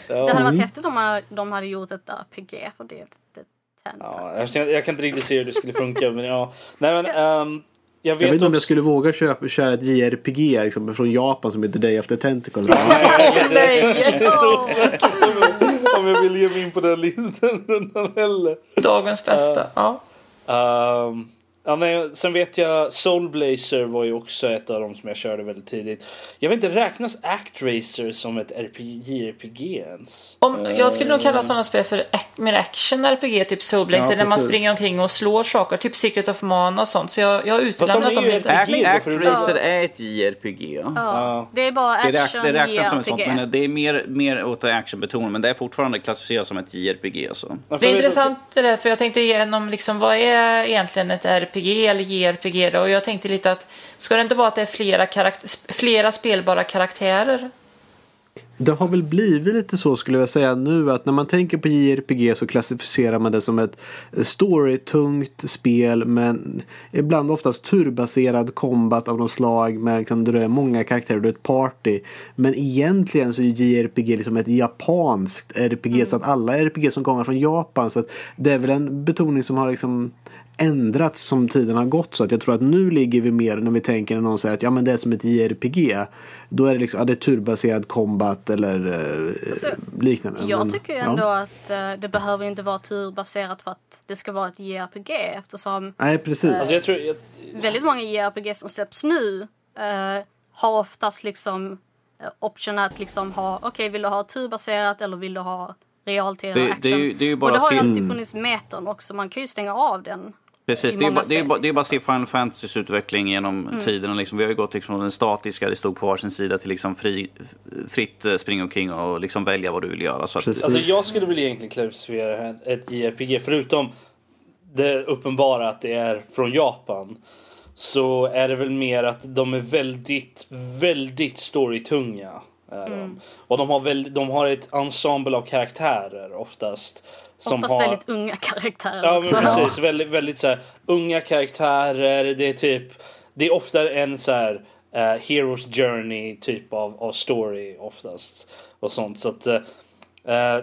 Det hade Mm. varit häftigt om de hade gjort ett RPG för det. Ja, jag, jag kan inte riktigt se hur det skulle funka, men ja. Nej, men, ehm, jag vet, Jag vet inte om jag skulle våga köpa, köra ett JRPG liksom, från Japan som heter Day of the Tentacle. Nej, om jag vill ge mig in på den linjen rundan heller. dagens bästa. Ja. Ehm, ja, nej, sen vet jag Soul Blazer var ju också ett av dem som jag körde väldigt tidigt. Jag vet inte, räknas Actracer som ett RPG, JRPG ens? Om, jag skulle nog kalla sådana spel för ac- mer action-RPG, typ Soul Blazer, Ja, där man springer omkring och slår saker, typ Secret of Mana och sånt. Så jag, jag har utelämnat dem ju helt. ett- Act, RPG då, Act för- Racer är ett JRPG. Ja. ja. Det är bara action det räknas som ett sånt, men det är mer, mer åt actionbetonat. Men det är fortfarande klassificerat som ett JRPG. Alltså. Ja, Det är intressant det där, för jag tänkte igenom liksom, vad är egentligen ett RPG eller JRPG då? Och jag tänkte lite att, ska det inte vara att det är flera, flera spelbara karaktärer? Det har väl blivit lite så skulle jag säga nu att när man tänker på JRPG så klassificerar man det som ett storytungt spel men ibland oftast turbaserad combat av något slag med liksom, där det är många karaktärer och ett party. Men egentligen så är JRPG liksom ett japanskt RPG så att alla RPG som kommer från Japan så att det är väl en betoning som har liksom ändrats som tiden har gått så att jag tror att nu ligger vi mer när vi tänker när någon säger att ja men det är som ett JRPG. Då är det liksom, ja, det är turbaserad combat eller eh, Alltså, liknande. Jag Men, tycker ju ja. ändå att eh, det behöver inte vara turbaserat för att det ska vara ett JRPG eftersom Nej precis. Alltså jag tror, jag, väldigt många JRPG som släpps nu eh, har oftast liksom eh, option att liksom ha, okej vill du ha turbaserat eller vill du ha realtid Det- eller det action? är ju- det är ju bara och det har ju alltid funnits metern också, man kan ju stänga av den. Precis, det är, bara, det, är bara, det är bara att se exempel. Final Fantasys utveckling genom tiderna. Liksom. Vi har ju gått liksom från den statiska, det stod på varsin sida, till liksom fri, fritt eh, springa omkring och liksom välja vad du vill göra. Så att. Alltså jag skulle väl egentligen klassificera ett JRPG förutom det uppenbara att det är från Japan. Så är det väl mer att de är väldigt, väldigt storytunga. De. Och de har, väl, de har ett ensemble av karaktärer oftast. Som Oftast har, väldigt unga karaktärer Ja också. men precis, väldigt, väldigt så här, unga karaktärer. Det är typ Det är ofta en så här eh, Heroes Journey typ av, av story oftast. Och sånt så att eh,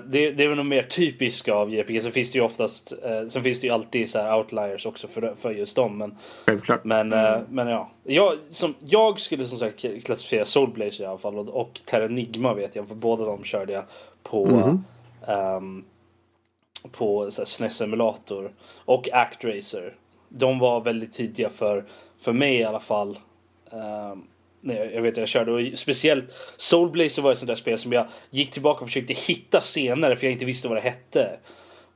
det, det är väl nog mer typiska av JPG. Sen finns det ju oftast eh, Sen finns det ju alltid så här outliers också för, för just dem. Men, Självklart. men, eh, men ja. Jag, som, jag skulle som sagt klassifiera Soulblazer i alla fall och, och Terranigma vet jag för båda de körde jag på ehm, på SNES emulator och Actracer. De var väldigt tidiga för, för mig i alla fall. Um, nej, jag vet att jag körde och speciellt Soulblazer var ett sånt där spel som jag gick tillbaka och försökte hitta senare för jag inte visste vad det hette.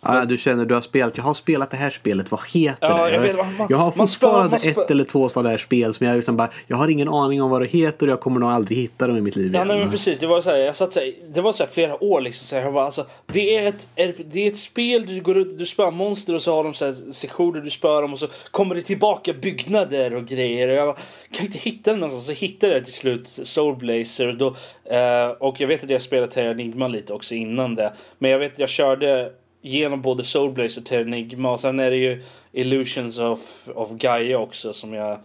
Ja, du känner du har spelat, jag har spelat det här spelet, vad heter Ja, det? jag vet, man- jag har fortfarande man ett eller två sådana där spel som jag liksom bara, jag har ingen aning om vad det heter och jag kommer nog aldrig hitta dem i mitt liv Ja, igen. nej, men precis. Det var så här, jag satt så här, det var så här flera år liksom. Så här, jag bara, alltså, det, är ett, det är ett spel, du går ut, du spör monster och så har de så här sektioner du spör dem och så kommer det tillbaka byggnader och grejer. Och jag bara, kan inte hitta den någonstans. Så hittade jag till slut Soulblazer. Och, då, eh, och jag vet att jag spelat Terranigma lite också innan det. Men jag vet att jag körde genom både Soulblazer och Terranigma. Och sen är det ju Illusions of, of Gaia också som jag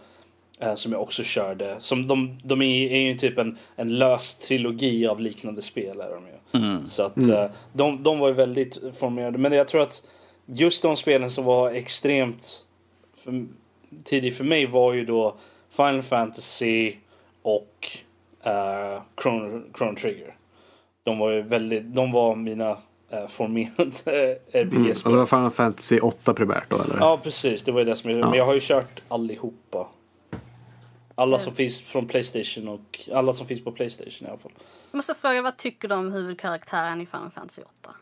Eh, som jag också körde. Som de, de är, är ju typ en, en lös trilogi av liknande spel. Är de ju. Så att eh, de, de var ju väldigt formerade. Men jag tror att just de spelen som var extremt för, tidigt för mig var ju då Final Fantasy och uh, Chrono, Chrono Trigger. De var ju väldigt, de var mina formerade Mm, och RPG-spel. det var Final Fantasy 8 primärt då eller? Ja precis, det var ju det som jag, Men jag har ju kört allihopa. Alla som finns från Playstation och alla som finns på Playstation i alla fall. Jag måste fråga, vad tycker du om huvudkaraktären i Final Fantasy 8?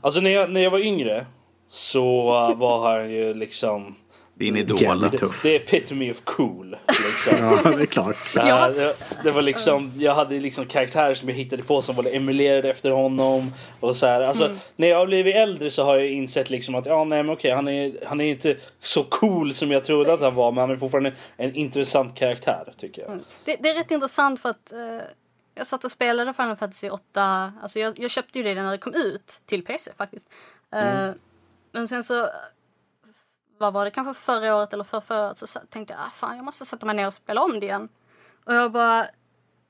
Alltså när jag, när jag var yngre så var han ju liksom Din idol. Jävligt det, tuff. det är epitome of cool. Liksom. Ja, det är klart. Ja. Uh, det, det var liksom, jag hade liksom karaktärer som jag hittade på som var emulerade efter honom. Och så här. Alltså, När jag har blivit äldre så har jag insett liksom att ja, nej, men okej, han, är, han är inte så cool som jag trodde att han var men han är fortfarande en intressant karaktär tycker jag. Det, det är rätt intressant för att eh, jag satt och spelade Final Fantasy 8. Alltså jag, jag köpte ju det när det kom ut till PC faktiskt. Eh, Men sen så, vad var det, kanske förra året eller för förra året så tänkte jag ah, fan jag måste sätta mig ner och spela om det igen. Och jag bara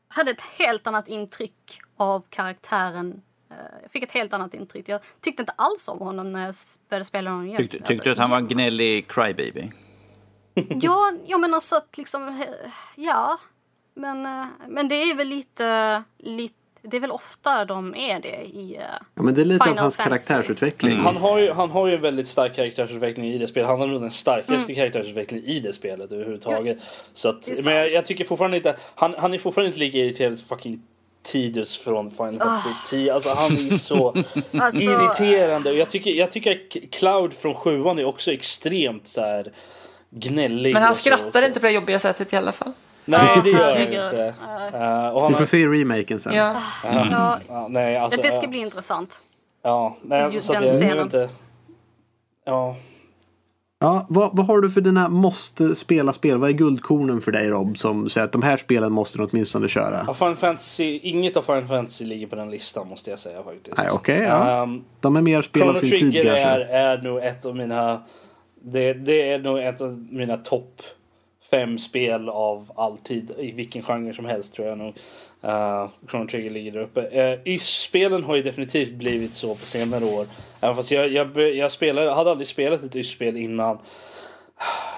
hade ett helt annat intryck av karaktären. Eh, Jag fick ett helt annat intryck. Jag tyckte inte alls om honom när jag började spela honom igen. Tyckte, Alltså, tyckte du att han var en gnällig crybaby? Ja, ja men alltså att liksom, eh, ja. Men, eh, men det är väl lite, lite, det är väl ofta de är det i... eh, Ja, men det är lite av Final hans Fantasy. karaktärsutveckling. Han har, ju, han har ju en väldigt stark karaktärsutveckling i det spelet. Han har nog den starkaste karaktärsutvecklingen i det spelet överhuvudtaget. Så att, men jag, jag tycker fortfarande inte... Han, han är fortfarande inte lika irriterad som fucking Tidus från Final Fantasy 10. Alltså han är så Alltså- irriterande. Och jag tycker, jag tycker att Cloud från sjuan är också extremt så här gnällig. Men han skrattar inte på det jobbiga sättet i alla fall. Nej, det gör herregud. inte. Uh, och han Vi får se remaken sen. Ja. Ja, ja, nej, alltså, det ska ja. bli intressant. Ja, nej, Just så att den jag, jag vet scenen. inte. Ja, Ja, vad, vad har du för dina måste spela spel? Vad är guldkornen för dig Rob som säger att de här spelen måste du åtminstone köra? Ja, Final Fantasy, inget av Final Fantasy ligger på den listan måste jag säga faktiskt. Nej, okej, ja. Ehm, De är mer spel av sin tid Trigger kanske. är, är nog ett av mina... Det, det är nog ett av mina topp fem spel av all tid. I vilken genre som helst tror jag nog. Uh, Chrono Trigger ligger där uppe. Uh, YS-spelen har ju definitivt blivit så på senare år. Även fast jag, jag, jag spelade, hade aldrig spelat ett YS-spel innan.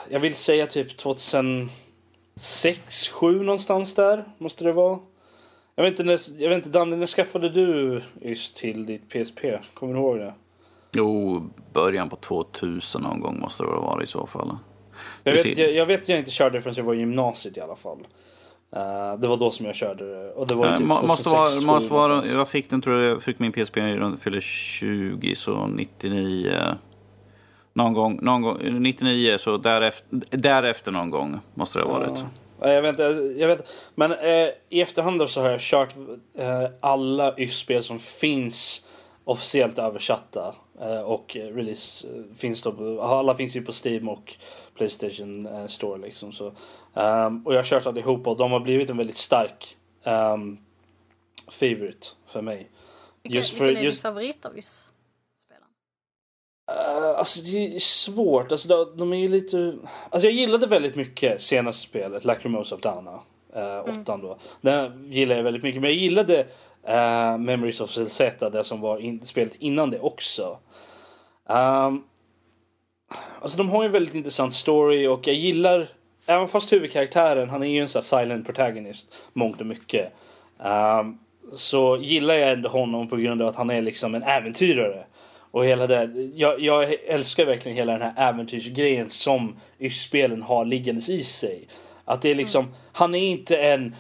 Jag vill säga typ 2006, 7 någonstans där. Måste det vara. Jag vet inte, när, jag vet inte Danne, när skaffade du YS till ditt PSP? Kommer du ihåg det? Jo, början på 2000 någon gång måste det vara i så fall. Jag vet, jag, jag vet att jag inte körde det förrän jag var i gymnasiet i alla fall. Eh, det var då som jag körde det. Och det var Eh, typ må- 2006, måste vara, måste vara, jag fick den tror jag, jag fick min PSP när jag fyllde 20 så 99. Någon gång, någon gång 99 så därefter, därefter någon gång måste det ha varit. Ja, Jag vet inte, jag vet, men eh, i efterhand så har jag kört alla YS-spel som finns officiellt översatta. Och release finns då, alla finns ju på Steam och Playstation eh, Store liksom. Så, ehm, och jag har kört allihopa och de har blivit en väldigt stark um, favorite för mig. Vilken, Just för- vilken är just- din favorit av just spelen? Uh, alltså det är svårt. Alltså, de, är ju lite... Alltså jag gillade väldigt mycket senaste spelet, Lacrimosa of Dana. Uh, åttan då. Den gillade jag väldigt mycket. Men jag gillade uh, Memories of Zelzeta, det som var in, spelet innan det också. Um, alltså de har ju en väldigt intressant story och jag gillar... Även fast huvudkaraktären, han är ju en sån här silent protagonist, mångt och mycket. Um, så gillar jag ändå honom på grund av att han är liksom en äventyrare. Och hela det, jag, jag älskar verkligen hela den här äventyrsgrejen som spelen har liggandes i sig. Att det är liksom, han är inte en,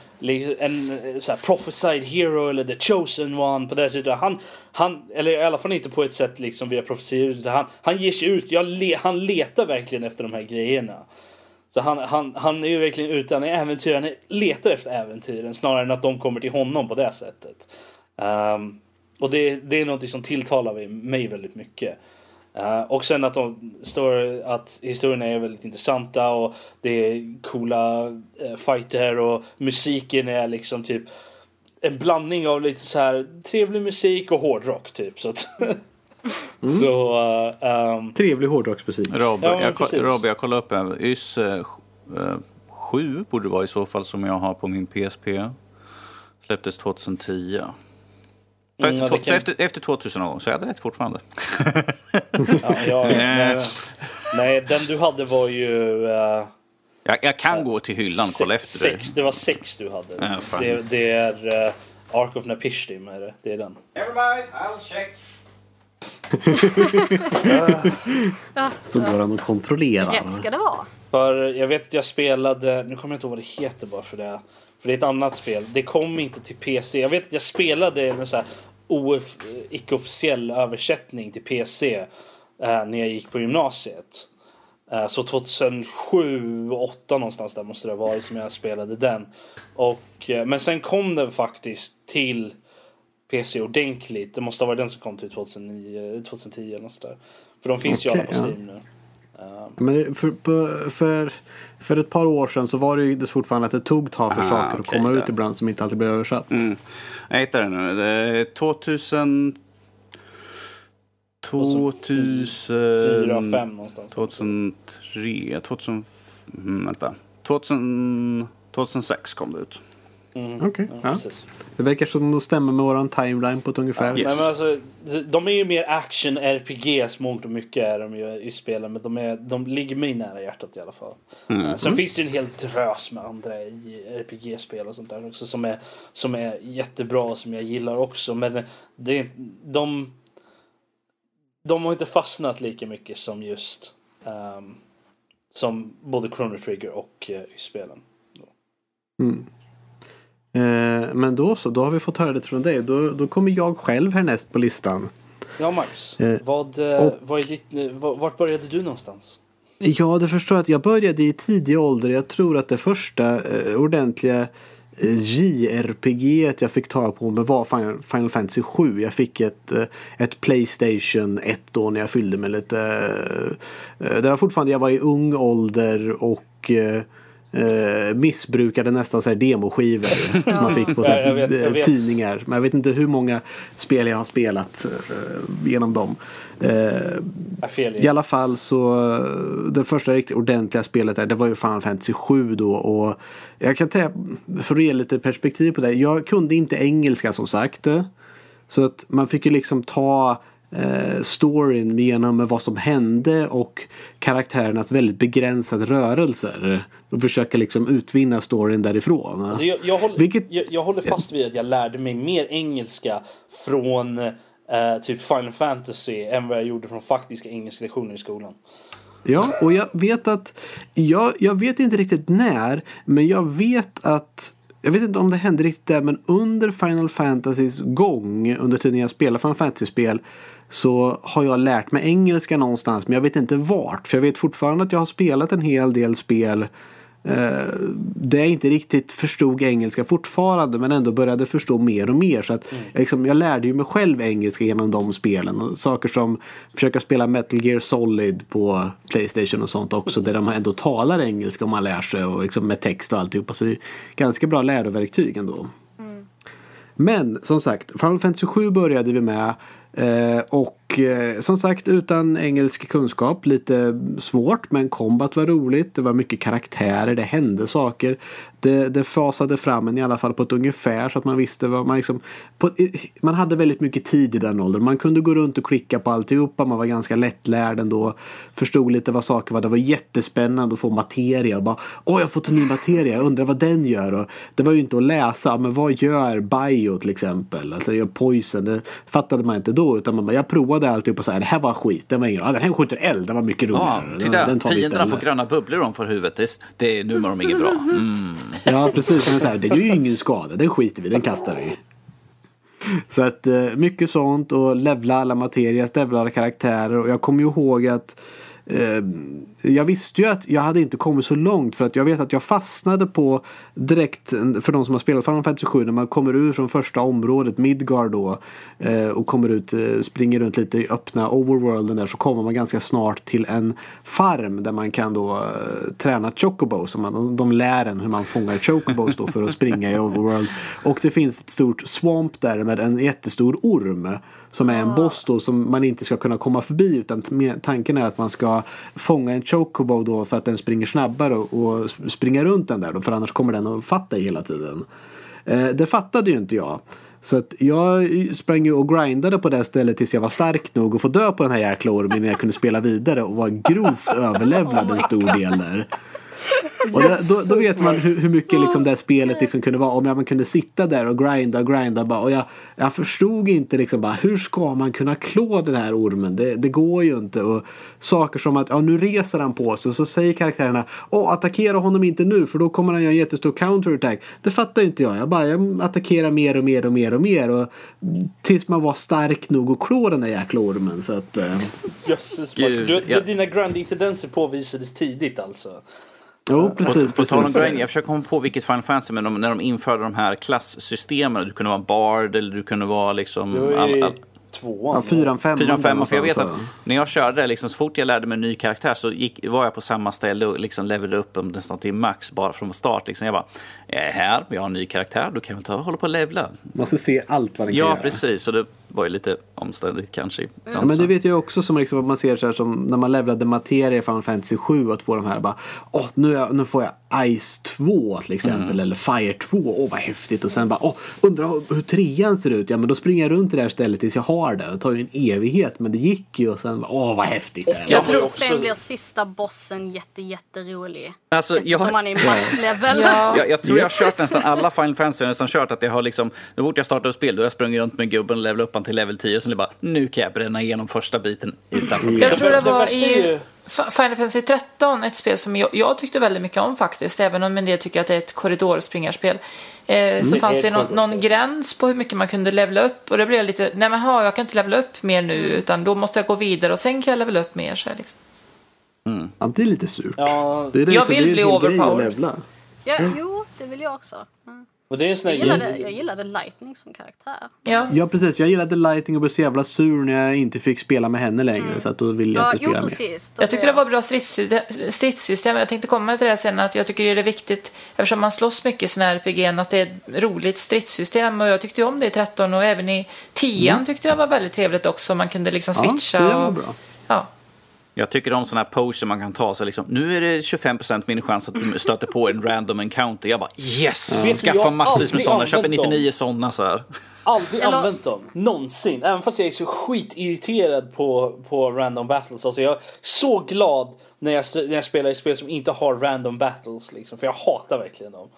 en eh, så här, prophesied hero eller the chosen one på det sättet. Han, han, eller i alla fall inte på ett sätt liksom via profetier. utan Han, han ger sig ut, jag le, han letar verkligen efter de här grejerna. Så han, han, han är ju verkligen ute, han är äventyrare, han letar efter äventyren snarare än att de kommer till honom på det sättet. Ehm, och det, det är något som tilltalar mig- mig väldigt mycket. Eh, och sen att, de står, att historierna är väldigt intressanta och det är coola uh, fighter och musiken är liksom typ en blandning av lite så här trevlig musik och hårdrock typ. Så, att, så eh, ehm, Trevlig hårdrocksmusik. Rob, Ja, jag, precis. Rob, jag kollade upp en YS eh, 7 borde det vara i så fall som jag har på min PSP. Släpptes 2010. Så Mm, ja, efter, det så kan- efter, efter 2000 år, så jag hade rätt fortfarande. ja, ja, nej, nej, den du hade var ju... eh, Jag, jag kan gå till hyllan och kolla efter sex, det var sex du hade. Ja, fan. det, det är uh, Ark of Napishtim är det. Det är den. Everybody, I'll check. Så går han och kontrollerar. Rätt ska det vara. För jag vet att jag spelade, nu kommer jag inte ihåg vad det heter bara för det. För det är ett annat spel. Det kom inte till PC. Jag vet att jag spelade en så här OF, icke-officiell översättning till PC eh, när jag gick på gymnasiet. Eh, så 2007, 2008 någonstans där måste det ha varit som jag spelade den. Och, eh, men sen kom den faktiskt till PC ordentligt. Det måste ha varit den som kom till 2009, 2010 eller något sådär. För de finns ju alla på. Steam nu. Men för, för, för ett par år sedan så var det ju fortfarande att det tog tag för Ah, saker att komma ja. ut ibland som inte alltid blev översatt. Mm. Jag hittar det nu. Det är 2000... 2000... Fyra, fem någonstans. 2003, 2000... Mm, vänta. 2000, 2006 kom det ut. Mm. Okej, Ja, ja. precis. Det verkar som att stämma med våran timeline på ett ungefär. Yes. Nej, men alltså, de är ju mer action RPGs mångt och mycket är de ju i spelen men de, är, de ligger mig nära hjärtat i alla fall. Eh, Sen finns det ju en hel drös med andra RPG-spel och sånt där också som är, som är jättebra och som jag gillar också men det, är- de, de har inte fastnat lika mycket som just ehm, som både Chrono Trigger och uh, spelen. Mm. Eh, men då så, då har vi fått höra det från dig. Då, då kommer jag själv härnäst på listan. Ja Max, Eh, vad, eh, och- vad är ditt, vart började du någonstans? Ja, det förstår jag att jag började i tidig ålder. Jag tror att det första ordentliga JRPG jag fick tag på mig var Final, Fantasy 7. Jag fick ett, ett Playstation 1 då när jag fyllde mig lite. Det var fortfarande, jag var i ung ålder och eh, missbrukade nästan så här demoskivor som man fick på här, Ja, jag vet, jag eh, tidningar. Men jag vet inte hur många spel jag har spelat eh, genom dem. Eh, i alla fall så eh, det första riktigt ordentliga spelet där det var ju Final Fantasy 7 då och jag kan säga för att ge lite perspektiv på det. Jag kunde inte engelska som sagt. Så att man fick ju liksom ta eh, storyn genom vad som hände och karaktärernas väldigt begränsade rörelser. Och försöka liksom utvinna storyn därifrån. Alltså jag, jag, håller, Vilket- jag, jag håller fast vid att jag lärde mig mer engelska från eh, typ Final Fantasy än vad jag gjorde från faktiska engelska lektioner i skolan. Ja, och jag vet att jag, jag vet inte riktigt när, men jag vet att jag vet inte om det hände riktigt där men under Final Fantasys gång under tiden jag spelade Final Fantasy-spel så har jag lärt mig engelska någonstans men jag vet inte vart. För jag vet fortfarande att jag har spelat en hel del spel eh, där jag inte riktigt förstod engelska fortfarande men ändå började förstå mer och mer. Så att, jag, liksom, jag lärde ju mig själv engelska genom de spelen. Och saker som försöka spela Metal Gear Solid på Playstation och sånt också där de ändå talar engelska om man lär sig och liksom med text och alltihopa. Så det är ganska bra läroverktyg ändå. Men som sagt, Final Fantasy 7 började vi med. Eh, och eh, som sagt utan engelsk kunskap lite svårt men kombat var roligt. Det var mycket karaktärer, det hände saker. Det, det fasade fram en i alla fall på ett ungefär så att man visste vad man liksom... På, man hade väldigt mycket tid i den åldern. Man kunde gå runt och klicka på alltihopa. Man var ganska lättlärd ändå. Förstod lite vad saker var. Det var jättespännande att få materia. Och bara, Åh, jag har fått en ny materia. Jag undrar vad den gör. Och det var ju inte att läsa. Men vad gör bio till exempel? Alltså, gör poison. Det fattade man inte då. Utan man bara, jag provar provade alltihopa så här. Det här var skit. Den, var ingen, ah, den här skjuter eld. Den var mycket Ja, roligare. titta, den vi fienderna får gröna bubblor om för huvudet. Det, det, nu mår de inget bra. Mm. Ja precis, men så här, det gör ju ingen skada. Den skiter vi, den kastar vi. Så att eh, mycket sånt och levla alla materias, levla alla karaktärer. Och jag kommer ju ihåg att Eh, jag visste ju att jag hade inte kommit så långt för att jag vet att jag fastnade på direkt för de som har spelat Final Fantasy 7 när man kommer ur från första området Midgard då eh, och kommer ut, eh, springer runt lite i öppna overworlden där så kommer man ganska snart till en farm där man kan då eh, träna chocobos. Så man, de, de lär en hur man fångar chocobos då för att springa i overworld. Och det finns ett stort swamp där med en jättestor orm. Som är en boss då som man inte ska kunna komma förbi utan tanken är att man ska fånga en chocobo då för att den springer snabbare och, springa runt den där då för annars kommer den att fatta hela tiden. Eh, det fattade ju inte jag. Så att jag sprang ju och grindade på det stället tills jag var stark nog att få dö på den här jäkla ormen innan jag kunde spela vidare och var grovt överlevlad en stor del där. Och det, då, då vet man hur, hur mycket liksom det här spelet liksom kunde vara. Om jag, man kunde sitta där och grinda och grinda. Bara, och jag, jag förstod inte liksom bara, hur ska man kunna klå den här ormen? Det, det går ju inte. Och saker som att ja, nu reser han på sig. Så säger karaktärerna Åh, attackera honom inte nu för då kommer han göra en jättestor counterattack. Det fattar inte jag. Jag bara jag attackerar mer och mer och mer och mer. Och, tills man var stark nog att klå den där jäkla ormen. Så att, eh, Jösses Gud, Max. Du, ja. Dina grinding-tendenser påvisades tidigt alltså. Jo, precis. På tal om jag försöker komma på vilket Final Fantasy, men de, när de införde de här klasssystemen, du kunde vara bard eller du kunde vara liksom... Det var all- ju all- tvåan. Ja, fyran, femman. Fyra och där femman, för jag vet att när jag körde liksom, så fort jag lärde mig en ny karaktär så gick, var jag på samma ställe och liksom levelade upp dem nästan till max bara från start. Liksom. Jag bara, jag är här, jag har en ny karaktär, då kan jag ta och hålla på och levla. Man ska se allt vad den kan Ja, göra. precis. Och det var ju lite omständigt kanske. ibland, Ja, men så. det vet jag också som liksom, man ser så här som när man levlade materia i Final Fantasy 7 att få de här bara Åh, nu, jag- nu får jag Ice 2 till exempel Mm. eller Fire 2, åh vad häftigt och sen bara åh, undrar hur trean ser ut, ja men då springer jag runt i det här stället tills jag har det. Det tar ju en evighet men det gick ju och sen bara, åh vad häftigt. Jag ju tror- Och också- sen blir sista bossen jätte, jätterolig. Alltså, jag har- Som man är max-level. Ja. Jag, jag tror jag har kört nästan alla Final Fantasy. Jag har nästan kört att jag har liksom, så fort jag startar ett spel, då har jag sprungit runt med gubben och levelat upp han till level 10 och sen är det bara, nu kan jag bränna igenom första biten utan problem. Jag tror det Det var i Final Fantasy 13, ett spel som jag, jag tyckte väldigt mycket om faktiskt, även om en del tycker att det är ett korridorspringarspel. Eh, så Det fanns det någon, någon gräns på hur mycket man kunde levela upp och det blev lite, nej men ha, jag kan inte levela upp mer nu utan då måste jag gå vidare och sen kan jag levela upp mer. Så här, liksom. Ja, det är lite surt. Ja, det är det Jag liksom, vill det är bli overpowered. levla. Ja, jo, det vill jag också. Mm. och det är sån Jag, gillade, jag gillade Lightning som karaktär. Ja. Ja precis, jag gillade Lighting och blev så jävla sur när jag inte fick spela med henne längre så att då ville jag Ja, inte jo spela mer. precis. Då Jag tyckte det var bra stridssystem, stridssystem. Jag tänkte komma till det sen att jag tycker det är viktigt eftersom man slåss mycket i här RPG att det är ett roligt stridssystem och jag tyckte om det i 13 och även i 10 tyckte jag var väldigt trevligt också. Man kunde liksom Ja, switcha. det var och, bra. Ja. Jag tycker om sådana här poser man kan ta. Så liksom, nu är det 25% min chans att du stöter på en random encounter. Jag bara yes! Jag Skaffa massvis med sådana. Köper använt dem. 99 sådana så här. Aldrig Eller- använt dem. Någonsin. Även fast jag är så skitirriterad på, på random battles. Alltså jag är så glad när jag, när jag spelar i spel som inte har random battles. Liksom, för jag hatar verkligen dem.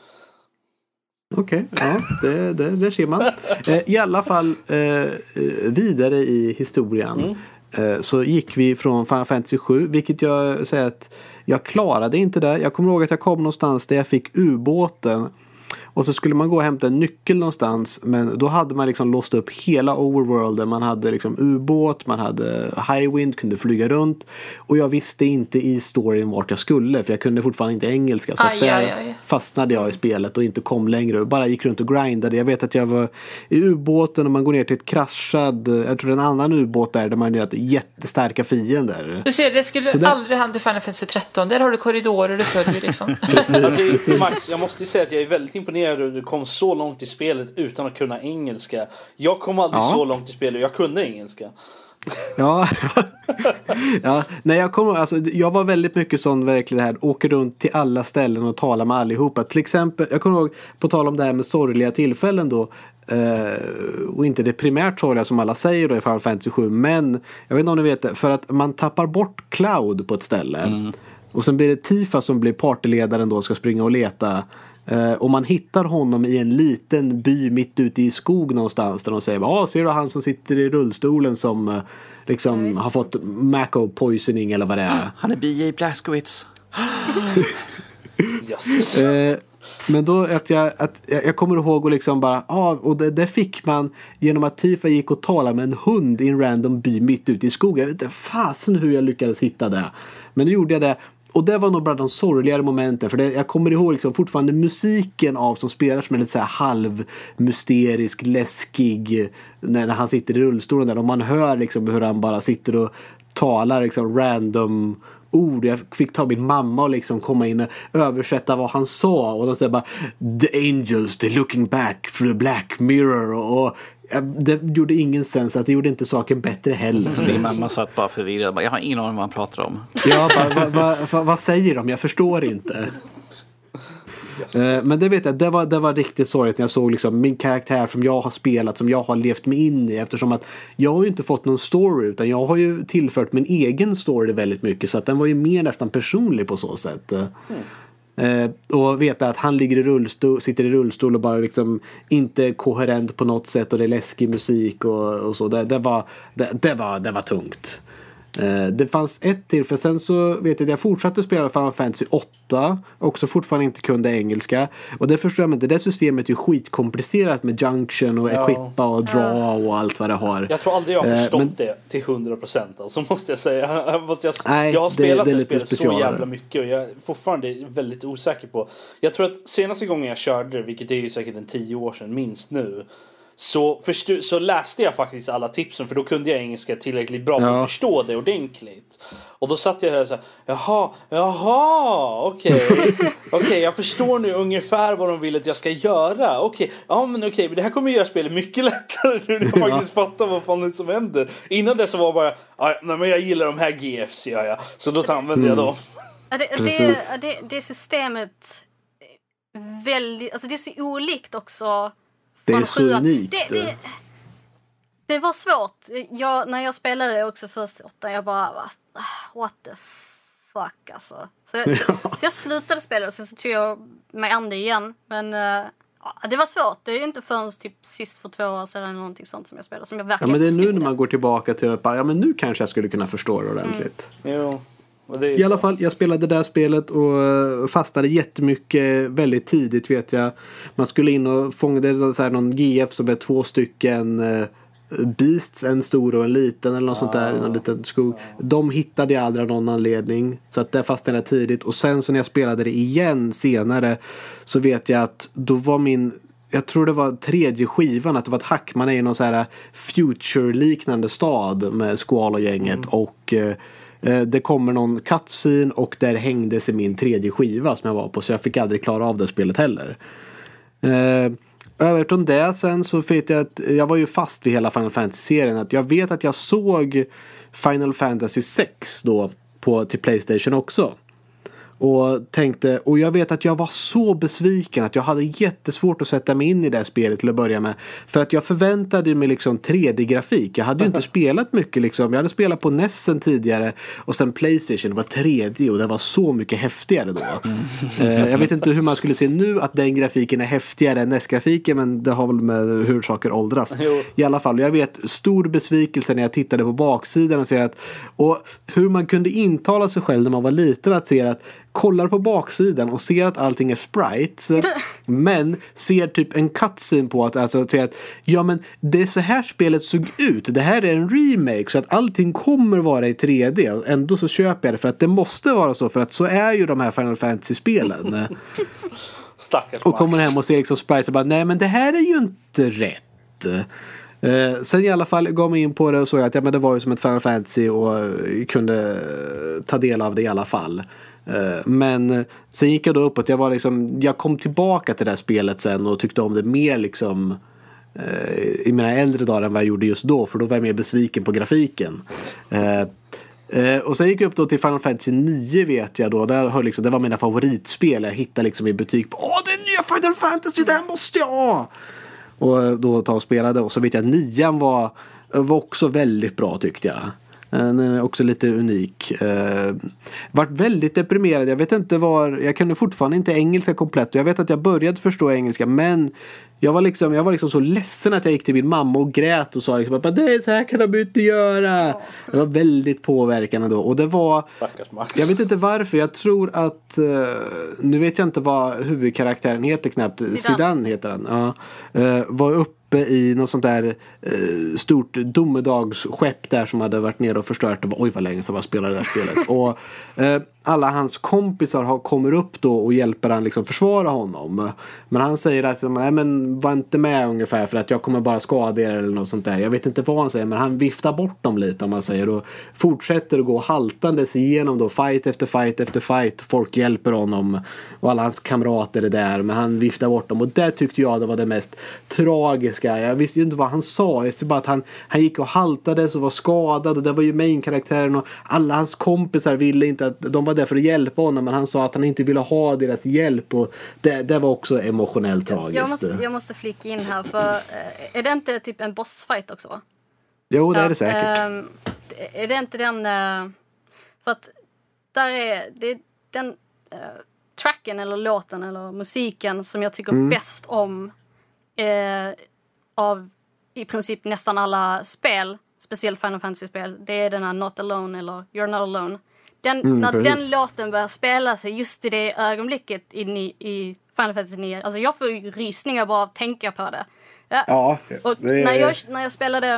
Okej, ja, det, det, det ser man. Eh, I alla fall eh, eh, vidare i historien. Eh, Eh, så gick vi från Final Fantasy 7, vilket jag säger att jag klarade inte det. Jag kommer ihåg att jag kom någonstans där jag fick ubåten. Och så skulle man gå och hämta en nyckel någonstans. Men då hade man liksom låst upp hela overworlden. Man hade liksom ubåt, man hade highwind, kunde flyga runt. Och jag visste inte i storyn vart jag skulle. För jag kunde fortfarande inte engelska. Så Aj, där aj, aj. fastnade jag i spelet och inte kom längre. Bara gick runt och grindade. Jag vet att jag var i ubåten och man går ner till ett kraschad. Jag tror det är en annan ubåt där. Där man har jättestarka fiender. Du ser, det skulle där- aldrig hända i Final Fantasy 13. Där har du korridorer du följer liksom. Alltså, Max, jag måste ju säga att jag är väldigt imponerad över att du kom så långt i spelet utan att kunna engelska. Jag kom aldrig Ja. så långt i spelet jag kunde engelska. Ja, ja. Nej, jag, kommer, alltså, jag var väldigt mycket sån verkligen här, åker runt till alla ställen och talar med allihopa. Till exempel, jag kommer ihåg, på tal om det här med sorgliga tillfällen då. Eh, och inte det primärt sorgliga som alla säger då i Final Fantasy 7. Men, jag vet inte om ni vet det, för att man tappar bort Cloud på ett ställe. Och sen blir det Tifa som blir partyledaren då och ska springa och leta. Eh, och man hittar honom i en liten by mitt ute i skog någonstans. Där de säger ja ser du han som sitter i rullstolen som eh, liksom har fått Mako poisoning eller vad det är. Han är B.J. Blazkowicz. Jösses. Eh, men då att jag, att jag kommer ihåg och liksom bara, ja, och det, det fick man genom att Tifa gick och talade med en hund i en random by mitt ute i skogen. Jag vet inte fasen hur jag lyckades hitta det. Men nu gjorde jag det. Och det var nog bara de sorgligare momenten. För det, jag kommer ihåg liksom fortfarande musiken av som spelar som är lite så här halvmysterisk, läskig. När, när han sitter i rullstolen där. Och man hör liksom hur han bara sitter och talar liksom random ord. Jag fick ta min mamma och liksom komma in och översätta vad han sa. Och de säger bara The angels, they're looking back through the black mirror. Och, det gjorde ingen sens. Att det gjorde inte saken bättre heller. Min mamma satt bara förvirrad. Bara, Jag har ingen aning vad han pratar om. Ja, bara, va, va, va, vad säger de? Jag förstår inte. Eh, Men det vet jag, det var, det var riktigt sorgligt när jag såg liksom min karaktär som jag har spelat, som jag har levt mig in i. Eftersom att jag har ju inte fått någon story utan jag har ju tillfört min egen story väldigt mycket. Så att den var ju mer nästan personlig på så sätt. Eh, Eh, och veta att han ligger i rullstol, sitter i rullstol och bara liksom inte koherent på något sätt och det är läskig musik och, och så. Det, det, var, det, det, var, det var tungt. Eh, Det fanns ett till, för sen så vet jag att jag fortsatte spela Final Fantasy 8. Också fortfarande inte kunde engelska. Och det förstår jag inte. Det systemet är ju skitkomplicerat med junction och Ja. equippa och draw och allt vad det har. Jag tror aldrig jag har Eh, förstått men- det till 100% alltså måste jag säga. Måste jag, Nej, jag har det- spelat det är det, lite spelet så specialare. jävla mycket och jag är fortfarande väldigt osäker på. Jag tror att senaste gången jag körde det, vilket är ju säkert en tio år sedan minst nu. Så, förstå, så läste jag faktiskt alla tipsen för då kunde jag engelska tillräckligt bra för Ja. att förstå det ordentligt. Och då satt jag här och sa jaha, jaha, okej, okej, jag förstår nu ungefär vad de vill att jag ska göra. Okej, ja men okej, men det här kommer göra spelet mycket lättare nu när jag faktiskt fattar vad fan det är som händer. Innan dess så var det bara, "Ja, nej men jag gillar de här GFs gör jag, så då använder jag dem. Det, Precis. det, det, det systemet är väldigt, alltså det är så olikt också. Det är så unikt. Det, det, det var svårt. Jag, när jag spelade det också först i åttan, jag bara "Va- what the fuck alltså. Så jag, så jag slutade spela och sen så tog jag mig an det igen. Men eh, ja, det var svårt. Det är inte förrän typ sist för två år sedan eller någonting sånt som jag spelade som jag Ja, verkligen men det är nu när man går tillbaka till att bara, ja men nu kanske jag skulle kunna förstå det ordentligt. Jo, det är I alla fall, jag spelade det där spelet och eh, fastnade jättemycket väldigt tidigt vet jag. Man skulle in och fånga, det är så här någon GF som är två stycken eh, Beasts, en stor och en liten eller något sånt där i någon liten skog. De hittade jag aldrig av någon anledning. Så att där fastnade jag tidigt. Och sen så när jag spelade det igen senare så vet jag att då var min jag tror det var tredje skivan, att det var ett hack. Man är i någon så här future-liknande stad med Squall och gänget. Och eh, eh, Eh, det kommer någon cutscene och där hängde sig min tredje skiva som jag var på. Så jag fick aldrig klara av det spelet heller. Eh, över det sen så vet jag att jag var ju fast vid hela Final Fantasy-serien. Att jag vet att jag såg Final Fantasy 6 då på, till Playstation också. Och tänkte, och jag vet att jag var så besviken att jag hade jättesvårt att sätta mig in i det här spelet till att börja med. För att jag förväntade mig liksom 3D-grafik. Jag hade ju inte spelat mycket liksom. Jag hade spelat på Nessen tidigare och sen Playstation var 3D och det var så mycket häftigare då. Eh, jag vet inte hur man skulle se nu att den grafiken är häftigare än NES-grafiken men det har väl med hur saker åldras. Jo. I alla fall, jag vet stor besvikelse när jag tittade på baksidan och ser att och hur man kunde intala sig själv när man var liten att se att kollar på baksidan och ser att allting är sprites. men ser typ en cutscene på att, alltså, att, att ja men det är så här spelet såg ut. Det här är en remake så att allting kommer vara i 3D. Och ändå så köper jag det för att det måste vara så för att så är ju de här Final Fantasy-spelen. Stackars och kommer hem och ser liksom sprites och bara nej men det här är ju inte rätt. Eh, sen i alla fall gav mig in på det och såg att ja, men det var ju som ett Final Fantasy och eh, kunde ta del av det i alla fall. Eh, men eh, sen gick jag då uppåt. Jag, var liksom, jag kom tillbaka till det här spelet sen och tyckte om det mer liksom eh, i mina äldre dagar än vad jag gjorde just då. För då var jag mer besviken på grafiken. Eh, och sen gick jag upp då till Final Fantasy 9 vet jag då. Där har liksom, det var mina favoritspel. Jag hittade liksom i butik. Åh, det är nya Final Fantasy, det här måste jag ha! Och då ta och spelade. Och så vet jag att nian var, var också väldigt bra tyckte jag. Den är också lite unik. Eh, vart väldigt deprimerad. Jag vet inte var. Jag kunde fortfarande inte engelska komplett. Jag vet att jag började förstå engelska. Men jag var liksom, jag var liksom så ledsen att jag gick till min mamma och grät och sa liksom att det är så här kan de inte göra. Det var väldigt påverkande då. Och det var jag vet inte varför. Jag tror att... eh, nu vet jag inte vad huvudkaraktären heter knappt. Zidane, heter han. Ja. Eh, var uppe i något sånt där eh, stort domedagsskepp där som hade varit nere och förstört. Och bara, Oj vad länge sedan jag spelade det här spelet. och eh, alla hans kompisar har, kommer upp då och hjälper han liksom försvara honom. Men han säger att nej men var inte med ungefär för att jag kommer bara skada er eller något sånt där. Jag vet inte vad han säger men han viftar bort dem lite om man säger och fortsätter att gå haltandes igenom då fight efter fight efter fight. Folk hjälper honom och alla hans kamrater är där men han viftar bort dem och det tyckte jag det var det mest tragiska. Jag visste ju inte vad han sa. Jag visste bara att han, han gick och haltades och var skadad och det var ju main-karaktären och alla hans kompisar ville inte att de var där för att hjälpa honom men han sa att han inte ville ha deras hjälp och det, det var också emotionellt tragiskt. Jag måste, jag måste flika in här för eh, är det inte typ en bossfight också? Jo det är det säkert. ehm, är det inte den... eh, för att där är det är den eh, tracken eller låten eller musiken som jag tycker Mm. bäst om eh, av i princip nästan alla spel, speciellt Final Fantasy-spel. Det är den här Not Alone eller You're Not Alone. Den, Mm, när precis. den låten börjar spela sig just i det ögonblicket i, i Final Fantasy 9. Alltså jag får ju rysningar bara av att tänka på det. Ja, Ja, och det är- när, jag, när jag spelade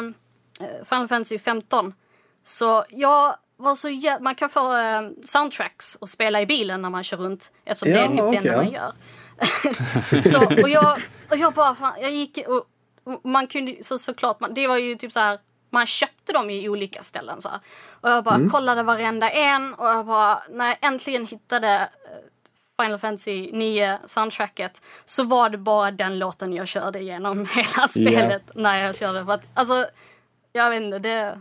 eh, Final Fantasy 15 så jag var så jä- Man kan få eh, soundtracks och spela i bilen när man kör runt eftersom det Ja, är typ okej, det enda man gör. så, och, jag, och jag bara, fan, jag gick och, och man kunde så, såklart, man, det var ju typ så här man köpte dem i olika ställen så här. Och jag bara Mm. kollade varenda en och jag bara, när jag äntligen hittade eh, Final Fantasy 9 soundtracket så var det bara den låten jag körde igenom hela spelet när jag körde. För att, alltså, jag vet inte, det,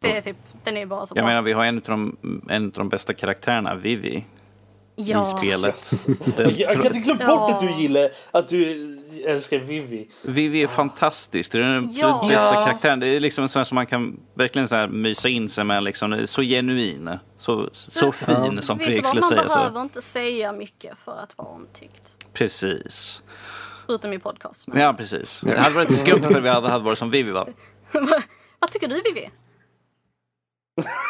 det är typ, den är bara så Jag bra. menar, vi har en av de, en av de bästa karaktärerna, Vivi, ja. i spelet. Den, Jag hade glömt Ja. bort att du gillar, att du älskar Vivi. Vivi är fantastisk. Det är den Ja. bästa Ja. karaktären. Det är liksom en sån som man kan verkligen så här mysa in sig med. Liksom. Så genuin. Så, så fin som Fredrik skulle man säga. behöver Så. inte säga mycket för att vara omtyckt. Precis. Utom i podcast. Men... Ja, precis. Det hade varit skumt för vi hade, hade varit som Vivi var. Vad tycker du Vivi?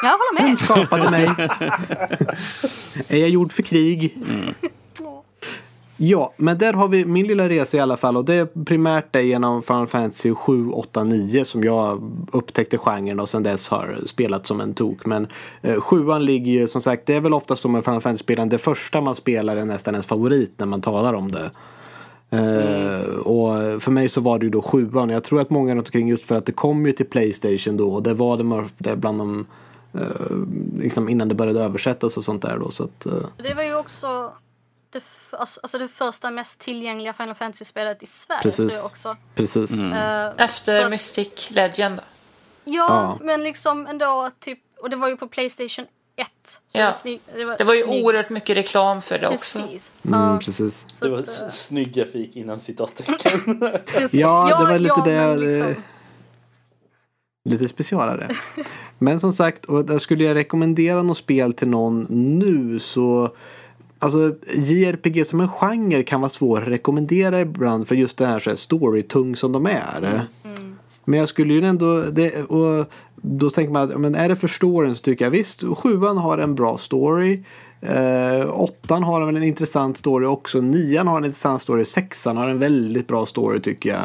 Jag håller med. skapade mig. är jag gjord för krig? Ja, men där har vi min lilla resa i alla fall och det är primärt det genom Final Fantasy 7, 8, 9 som jag upptäckte genren och sedan dess har spelat som en tok. Men eh, sjuan ligger ju som sagt, det är väl oftast som en Final Fantasy-spelaren, det första man spelar är nästan ens favorit när man talar om det. Eh, och för mig så var det ju då sjuan. Jag tror att många runt omkring just för att det kom ju till Playstation då och det var det, det bland de eh, liksom innan det började översättas och sånt där då. Så att, eh, Det var ju också det, alltså, alltså det första mest tillgängliga Final Fantasy-spelet i Sverige Precis. tror jag också. precis. Eh, Efter så- Mystic Legend. Ja, Ja. men liksom ändå typ, och det var ju på Playstation 1. Så Ja. det, var det, var Det var ju snygg- oerhört mycket reklam för det också. Precis. Mm, Ja, precis. så Det var att, eh, snygg grafik innan citattecken. Ja, det var lite det- men liksom, Lite specialare. Men som sagt, och där skulle jag rekommendera något spel till någon nu så Alltså JRPG som en genre kan vara svår att rekommendera ibland för just det här, så här storytung som de är. Men jag skulle ju ändå, det, och då tänker man att men är det för storyn så tycker jag visst, sjuan har en bra story. Eh, åttan har en intressant story också. Nian har en intressant story. Sexan har en väldigt bra story tycker jag.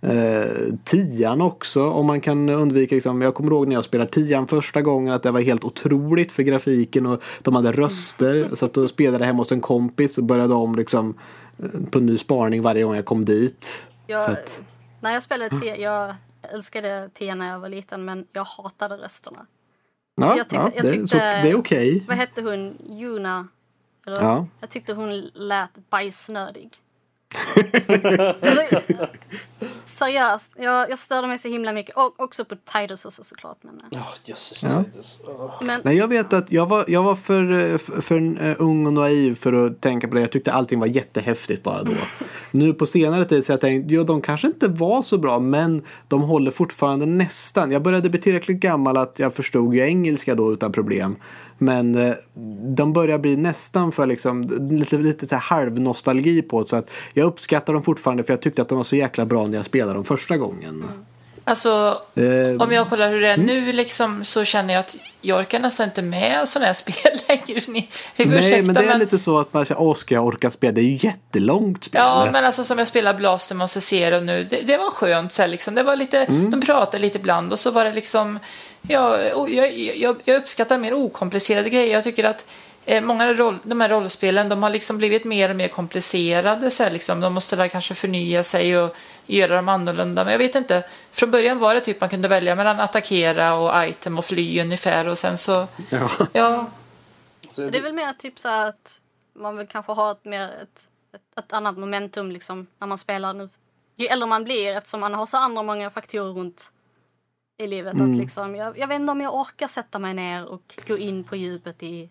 Eh, tian också om man kan undvika liksom, jag kommer ihåg när jag spelade tian första gången att det var helt otroligt för grafiken och de hade röster. Så att då spelade hemma hos en kompis och började om liksom eh, på ny sparning varje gång jag kom dit. Jag, att- När jag spelade Tia, jag älskade Tia när jag var liten men jag hatade rösterna. Ja, Jag tyckte- ja, jag det, tyckte- så, det är okej. Vad hette hon? Juna? Eller? Ja. Jag tyckte hon lät bajsnödig. alltså, seriöst, jag, jag störde mig så himla mycket. Och också på Tidus också såklart. Men, eh, Ja, jösses Ja. Titus. Åh. men Nej, jag vet att jag var, jag var för, eh, för, för uh, ung och naiv för att tänka på det. Jag tyckte allting var jättehäftigt bara då. nu på senare tid så har jag tänkt, ja de kanske inte var så bra men de håller fortfarande nästan. Jag började bli tillräckligt gammal att jag förstod ju engelska då utan problem. Men eh, de börjar bli nästan för liksom lite, lite så halvnostalgi på det. Så att jag uppskattar dem fortfarande för jag tyckte att de var så jäkla bra när jag spelade dem första gången. Alltså, Eh, om jag kollar hur det är nu liksom, så känner jag att jag orkar nästan inte med sådana här spel längre. Ni, Nej, men det är lite så att man säger, åh ska jag orka spela? Det är ju jättelångt spel. Ja, men alltså som jag spelar Blaster och Zero nu, det, det var skönt så här, liksom. Det var lite, Mm. de pratade lite ibland och så var det liksom, ja, jag, jag, jag uppskattar mer okomplicerade grejer. Jag tycker att eh, många av roll, de här rollspelen, de har liksom blivit mer och mer komplicerade. Så här, liksom. De måste där kanske förnya sig och göra dem annorlunda. Men jag vet inte, från början var det typ man kunde välja mellan attackera och item och fly ungefär och sen så, Ja. ja, det är väl mer typ så att man vill kanske ha ett, mer ett, ett, ett annat momentum liksom när man spelar nu. Ju äldre man blir eftersom man har så andra många faktorer runt i livet. Mm. Att liksom, jag, jag vet inte om jag orkar sätta mig ner och gå in på djupet i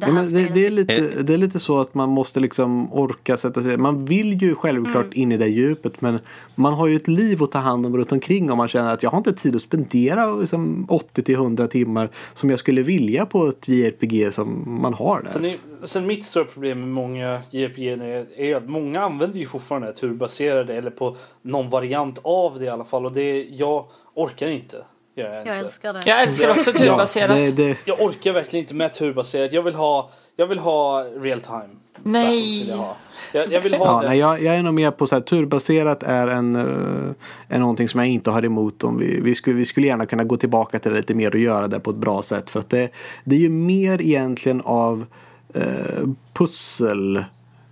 det Ja, här men det, spelet. det, är lite, det är lite så att man måste liksom orka sätta sig. Man vill ju självklart Mm. in i det djupet men man har ju ett liv att ta hand om runt omkring om man känner att jag har inte tid att spendera liksom 80 till 100 timmar som jag skulle vilja på ett JRPG som man har där. Sen, är, sen mitt stora problem med många JRPG är, är ju att många använder ju fortfarande turbaserade eller på någon variant av det i alla fall. Och det jag orkar inte. Gör jag, jag inte. älskar det. jag älskar också turbaserat. det, det, Jag orkar verkligen inte med turbaserat. Jag vill ha, jag vill ha real time. Nej. Jag, ha. Jag, jag vill ha Ja, det. nej, jag, jag är nog med på så här turbaserat är en uh, är någonting som jag inte har emot. Om vi, vi, skulle, vi skulle gärna kunna gå tillbaka till det lite mer och göra det på ett bra sätt. För att det, det är ju mer egentligen av eh, pussel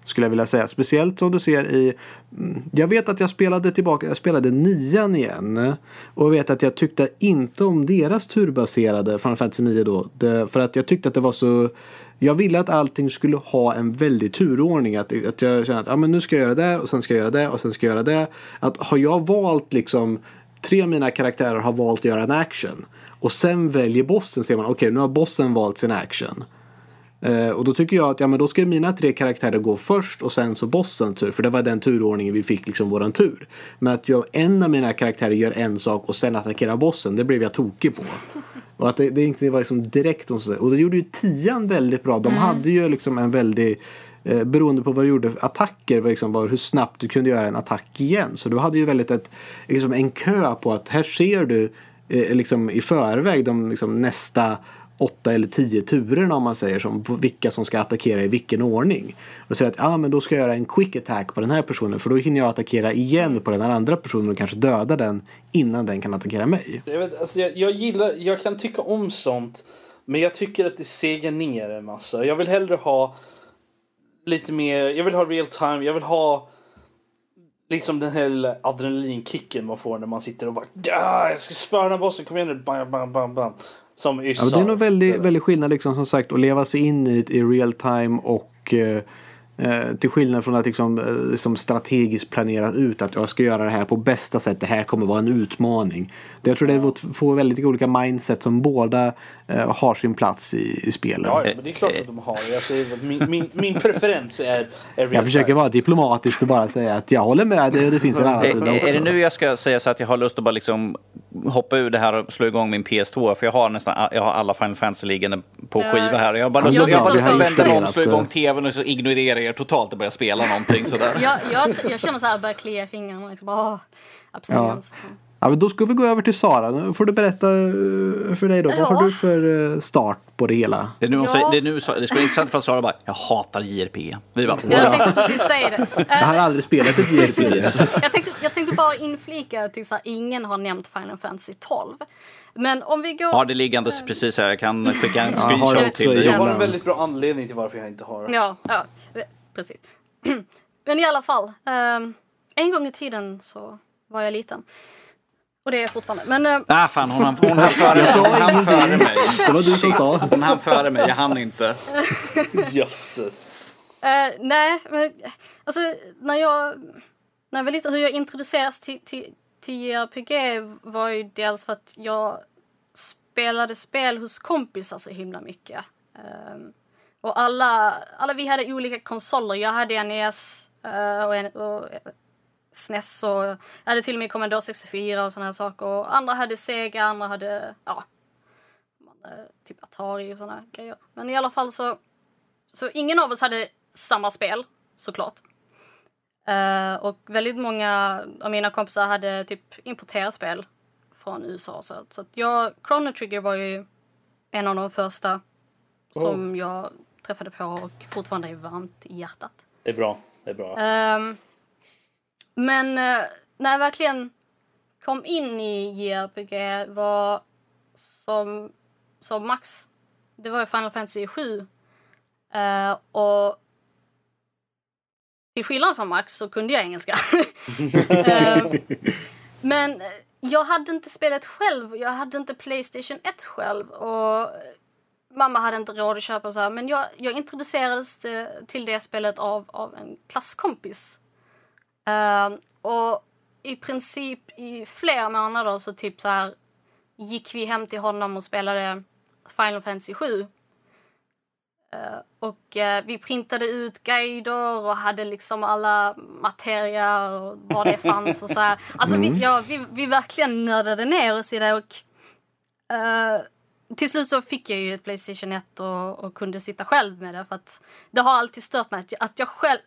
skulle jag vilja säga. Speciellt som du ser i jag vet att jag spelade tillbaka, jag spelade nian igen. Och jag vet att jag tyckte inte om deras turbaserade Final Fantasy 9 då. Det, för att jag tyckte att det var så jag ville att allting skulle ha en väldig turordning. Att, att jag kände att ah, men nu ska jag göra det där och sen ska jag göra det och sen ska jag göra det. Att har jag valt liksom tre av mina karaktärer har valt att göra en action. Och sen väljer bossen ser man okej nu har bossen valt sin action. Eh, och då tycker jag att ja, men då ska mina tre karaktärer gå först och sen så bossen tur. För det var den turordningen vi fick liksom våran tur. Men att jag, en av mina karaktärer gör en sak och sen attackerar bossen, det blev jag tokig på. Och att det, det, inte var liksom direkt. Och, så, och det gjorde ju tian väldigt bra. De hade ju liksom en väldig Eh, beroende på vad du gjorde attacker var liksom var hur snabbt du kunde göra en attack igen. Så du hade ju väldigt ett, liksom en kö på att här ser du eh, liksom i förväg de liksom nästa åtta eller tio turerna om man säger som vilka som ska attackera i vilken ordning. Och säger att ah, men då ska jag göra en quick attack på den här personen för då hinner jag attackera igen på den här andra personen och kanske döda den innan den kan attackera mig. Jag, vet, alltså jag, jag gillar, jag kan tycka om sånt. Men jag tycker att det segar ner en massa. Jag vill hellre ha lite mer, jag vill ha real time, jag vill ha liksom den här adrenalinkicken man får när man sitter och bara ja, jag ska spöa den här bossen, kom igen nu, bam, bam, bam, bam. Som Ja, det är nog väldigt, väldigt skillnad liksom, som sagt att leva sig in i i real time och eh, eh, till skillnad från att liksom, liksom strategiskt planera ut att jag ska göra det här på bästa sätt. Det här kommer vara en utmaning. Jag tror det är två väldigt olika mindset som båda har sin plats i, i spelet. Ja, ja, men det är klart att de har. Alltså, min, min, min preferens är, är real Jag försöker vara diplomatisk och bara säga att jag håller med dig och det finns en annan sida Är, också. är det nu jag ska säga så att jag har lust att bara liksom hoppa ur det här och slå igång min PS2? För jag har nästan jag har alla Final Fantasy liggande på Ja. skiva här. Jag har bara Jag lust, jag bara lust sitter att och vända mig om, slå igång eh. tvn och så ignorera er totalt och börja spela någonting sådär. Jag, jag, jag känner så här, börjar klia fingrarna. Liksom, bara, åh, abstinens. Ja, men då ska vi gå över till Sara. Nu får du berätta eh, för dig då. Vad Ja. har du för eh, start på det hela? Det, är nu Ja. säger, det, är nu, det skulle vara intressant för Sara bara, jag hatar JRPG. Vi bara, Jag tänkte precis säga det. Jag har aldrig spelat ett JRPG. jag, tänkte, jag tänkte bara inflika, typ så här, ingen har nämnt Final Fantasy 12. Men om vi går... har det liggandes precis här, jag kan skicka en Ja, screenshot också till dig. Jag har en väldigt bra anledning till varför jag inte har det. Ja, ja precis. Men i alla fall. ehm, en gång i tiden så var jag liten. Och det är jag fortfarande. Men eh, Ah, fan, hon hann, hon hann före. Hon hann före mig. Det var du som Shit, sa. hon hann före mig, jag hann inte. Jösses. Eh, nej, men alltså när jag, när jag var liten, hur jag introducerades till, till, till JRPG var ju dels för att jag spelade spel hos kompisar så himla mycket. Ehm, och alla, alla vi hade olika konsoler. Jag hade en NES eh, och, en, och SNES och jag hade till och med Commodore 64 och sådana här saker. Och andra hade Sega, andra hade, ja, typ Atari och sådana grejer. Men i alla fall så så ingen av oss hade samma spel, såklart. Eh, och väldigt många av mina kompisar hade typ importerat spel från USA. Så, att- så att jag, Chrono Trigger var ju en av de första som jag träffade på och fortfarande är varmt i hjärtat. Det är bra. Det är bra. Ehm, men eh, när jag verkligen kom in i JRPG var som, som Max, det var ju Final Fantasy 7. Eh, och till skillnad från Max så kunde jag engelska. Eh, men jag hade inte spelat själv. Jag hade inte Playstation 1 själv. Och mamma hade inte råd att köpa så här. Men jag, jag introducerades till, till det spelet av, av en klasskompis. Ehm, och i princip i flera månader så typ så här gick vi hem till honom och spelade Final Fantasy 7. Eh, och eh, vi printade ut guider och hade liksom alla materia och vad det fanns och så här. Alltså vi, ja, vi, vi verkligen nördade ner oss i det och eh, till slut så fick jag ju ett Playstation 1 och, och kunde sitta själv med det för att det har alltid stört mig att jag, att jag själv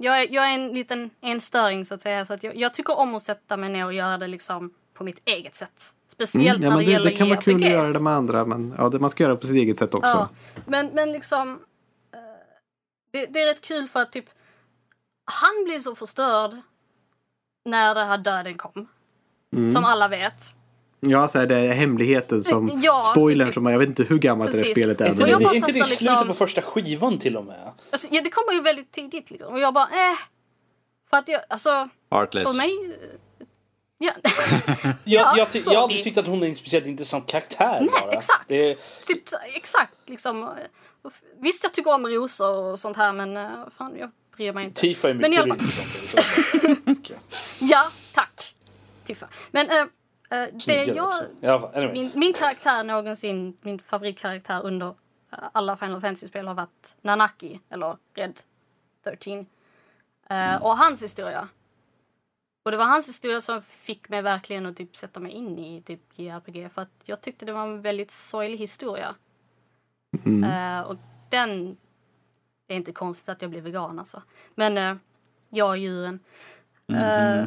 jag är, jag är en liten enstöring så att säga så att jag, jag tycker om att sätta mig ner och göra det liksom på mitt eget sätt. Speciellt Mm, ja, när det, det, gäller det kan vara kul att göra det med andra men ja, det, man ska göra det på sitt eget sätt också. Ja, men, men liksom... eh, det, det är rätt kul för att typ... Han blev så förstörd när det här döden kom. Mm. Som alla vet. Ja, så är det hemligheten som Ja, spoilern typ- som jag vet inte hur gammalt det Precis. spelet är. Jag det är inte det i slutet liksom- på första skivan till och med? Alltså, ja, det kommer ju väldigt tidigt liksom. Och jag bara, eh. För att jag, alltså, Heartless. för mig... Ja. Jag, Ja, jag, ty- sorry. jag har aldrig tyckt att hon är en speciellt intressant karaktär Nej, bara. exakt. Det är, typ, exakt liksom. Visst, jag tycker om rosor och sånt här, men eh, fan, jag bryr mig inte. Tifa är Men i mycket alla fall-. Okej. Ja, tack. Tiffa. Men eh, eh, det jag... anyway. Min, min karaktär någonsin, min favoritkaraktär under eh, alla Final Fantasy-spel har varit Nanaki, eller Red 13. Eh, och hans historia. Och det var hans historia som fick mig verkligen att typ sätta mig in i typ JRPG. För att jag tyckte det var en väldigt sorglig historia. Eh, och den... Det är inte konstigt att jag blev vegan alltså. Men uh, jag och djuren. Eh,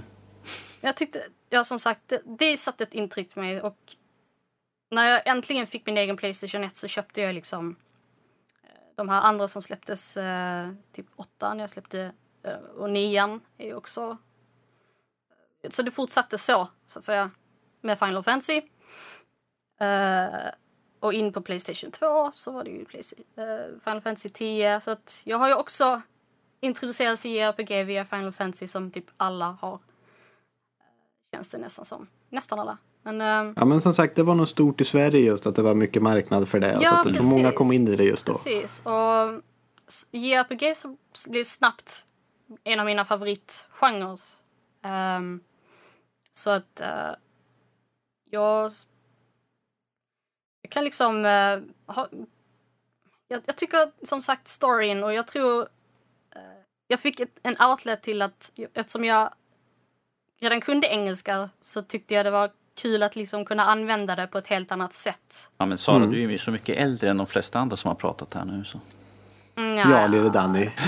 jag tyckte, ja som sagt, det, det satte ett intryck på mig och när jag äntligen fick min egen Playstation 1 så köpte jag liksom eh, de här andra som släpptes, eh, typ åttan jag släppte eh, och nian är ju också... Eh, så det fortsatte så, så att säga, med Final Fantasy. Eh, och in på Playstation 2 så var det ju Playstation eh, Final Fantasy 10. Så att jag har ju också introducerats i RPG via Final Fantasy som typ alla har. Känns det nästan som. Nästan alla. Men ehm, Ja men som sagt det var nog stort i Sverige just att det var mycket marknad för det. Ja, så att många kom in i det just då. Precis. Och JRPG blev snabbt en av mina favoritgenrer. Ehm, så att eh, jag, jag kan liksom eh, ha, jag, jag tycker som sagt storyn och jag tror eh, jag fick ett, en outlet till att eftersom jag redan kunde engelska så tyckte jag det var kul att liksom kunna använda det på ett helt annat sätt. Ja men Sara, Mm. du är ju så mycket äldre än de flesta andra som har pratat här nu. Så. Mm, Ja, lille Danny.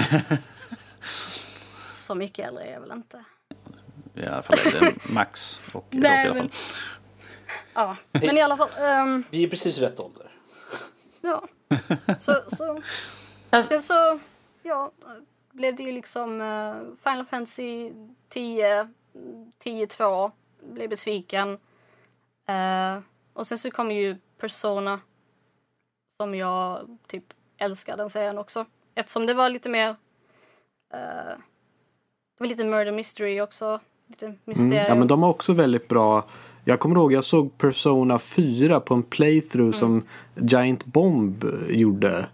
Så mycket äldre är jag väl inte. I alla fall är det Max och Rob i Nej, alla fall. men- Ja, men i alla fall. ehm, Vi är precis rätt ålder. ja. Så, så. Alltså- Sen så, ja, blev det ju liksom eh, Final Fantasy 10, 10-2. Blev besviken. Eh, och sen så kom ju Persona. Som jag typ älskar den serien också. Eftersom det var lite mer... eh, det var lite murder mystery också. Lite mysterium. Mm. Ja, men de har också väldigt bra. Jag kommer ihåg jag såg Persona 4 på en playthrough Mm. som Giant Bomb gjorde.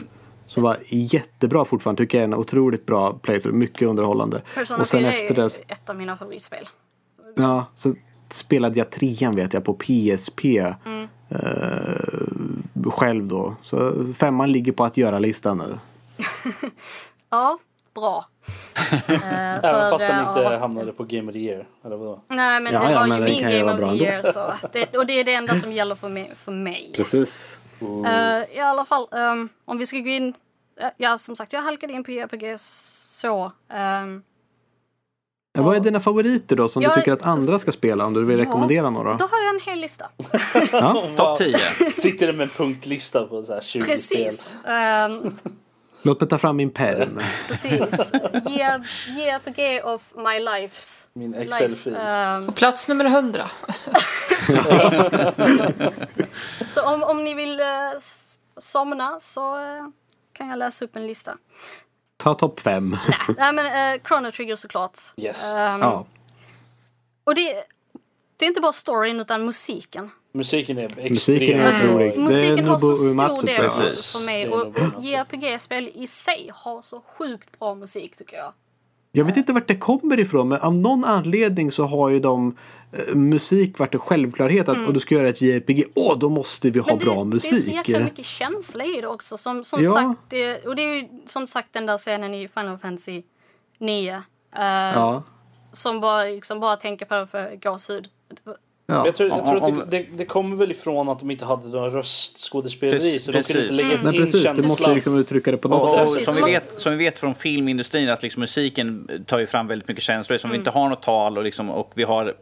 Som var jättebra fortfarande. Tycker jag är en otroligt bra playthrough. Mycket underhållande. Persona och sen 4 efter är det. ett av mina favoritspel. Ja, så spelade jag trean vet jag på PSP. Mm. Eh, själv då. Så femman ligger på att göra-listan nu. Ja, bra. Eh, Även fast den eh, inte ja. hamnade på Game of the Year. Eller vadå? Nej, men Ja, det ja, var men ju min Game of the. Year. Så det, och det är det enda som gäller för mig. För mig. Precis. Eh, I alla fall, ehm, om vi ska gå in... eh, ja, som sagt, jag halkade in på JRPG så. ehm, Ja, vad är dina favoriter då som Jag- du tycker att andra ska spela om du vill Ja, rekommendera några? då har jag en hel lista. Ja. Topp 10. Sitter det med en punktlista på så här 20 Precis. spel. Ehm, Låt mig ta fram min perm. precis. JRPG of my lives. Min life. Excel-fil. Ehm, Plats nummer 100. så om, om ni vill s- somna så eh, kan jag läsa upp en lista. Ta topp fem. Nej men eh, Chrono Trigger såklart. Yes. Ehm, Ja. Och det, det är inte bara storyn utan musiken. Musiken är extremt Musiken är. Det är Musiken har så stor Uematsu, tror del jag. Precis. för mig. Och. JRPG-spel i sig har så sjukt bra musik tycker jag. Jag vet inte vart det kommer ifrån men av någon anledning så har ju de eh, musik varit en självklarhet att och du ska göra ett JRPG, åh då måste vi ha Mm. Det, bra det är så musik. jäkla mycket känsla i det också. Som, som Ja. sagt, det, och det är ju som sagt den där scenen i Final Fantasy 9. eh, Ja. Som bara, liksom, bara tänker på det för gåshud. Ja. Jag tror, jag tror att Om- det, det, det kommer väl ifrån att de inte hade någon röstskådespeleri Precis, så de kunde inte lägga Nej, in precis, det måste känslan. liksom uttrycka det på något Och, sätt. som, vi vet, som vi vet från filmindustrin att liksom musiken tar ju fram väldigt mycket känslor. Som vi inte har något tal och, liksom, och vi har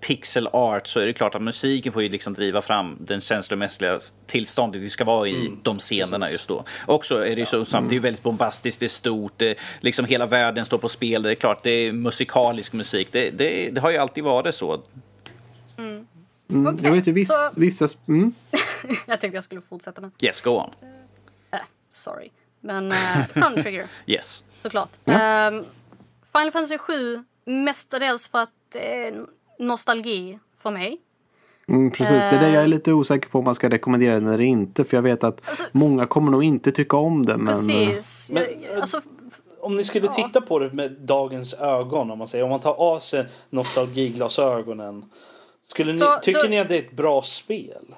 pixel art så är det klart att musiken får ju liksom driva fram den känslomässiga tillståndet vi ska vara i de scenerna just då. Också är det ju så samt, det är väldigt bombastiskt, det är stort, det, liksom hela världen står på spel. Det är klart, det är musikalisk musik. Det, det, det har ju alltid varit så. Mm, Okej, jag vet ju viss, så- vissa... Mm. Jag tänkte jag skulle fortsätta men, Yes, go on. äh, sorry. Men uh, Chrono Trigger, Yes. såklart. Ja. Ehm, Final Fantasy 7, mestadels för att det är nostalgi för mig. Mm, precis, det är det jag är lite osäker på om man ska rekommendera den eller inte. För jag vet att Alltså- många kommer nog inte tycka om det. Men, eh, Precis. Men, alltså, Om ni skulle titta på det med dagens ögon, om man säger, om man tar av sig nostalgiglasögonen. Skulle ni, Så, tycker då- ni att det är ett bra spel?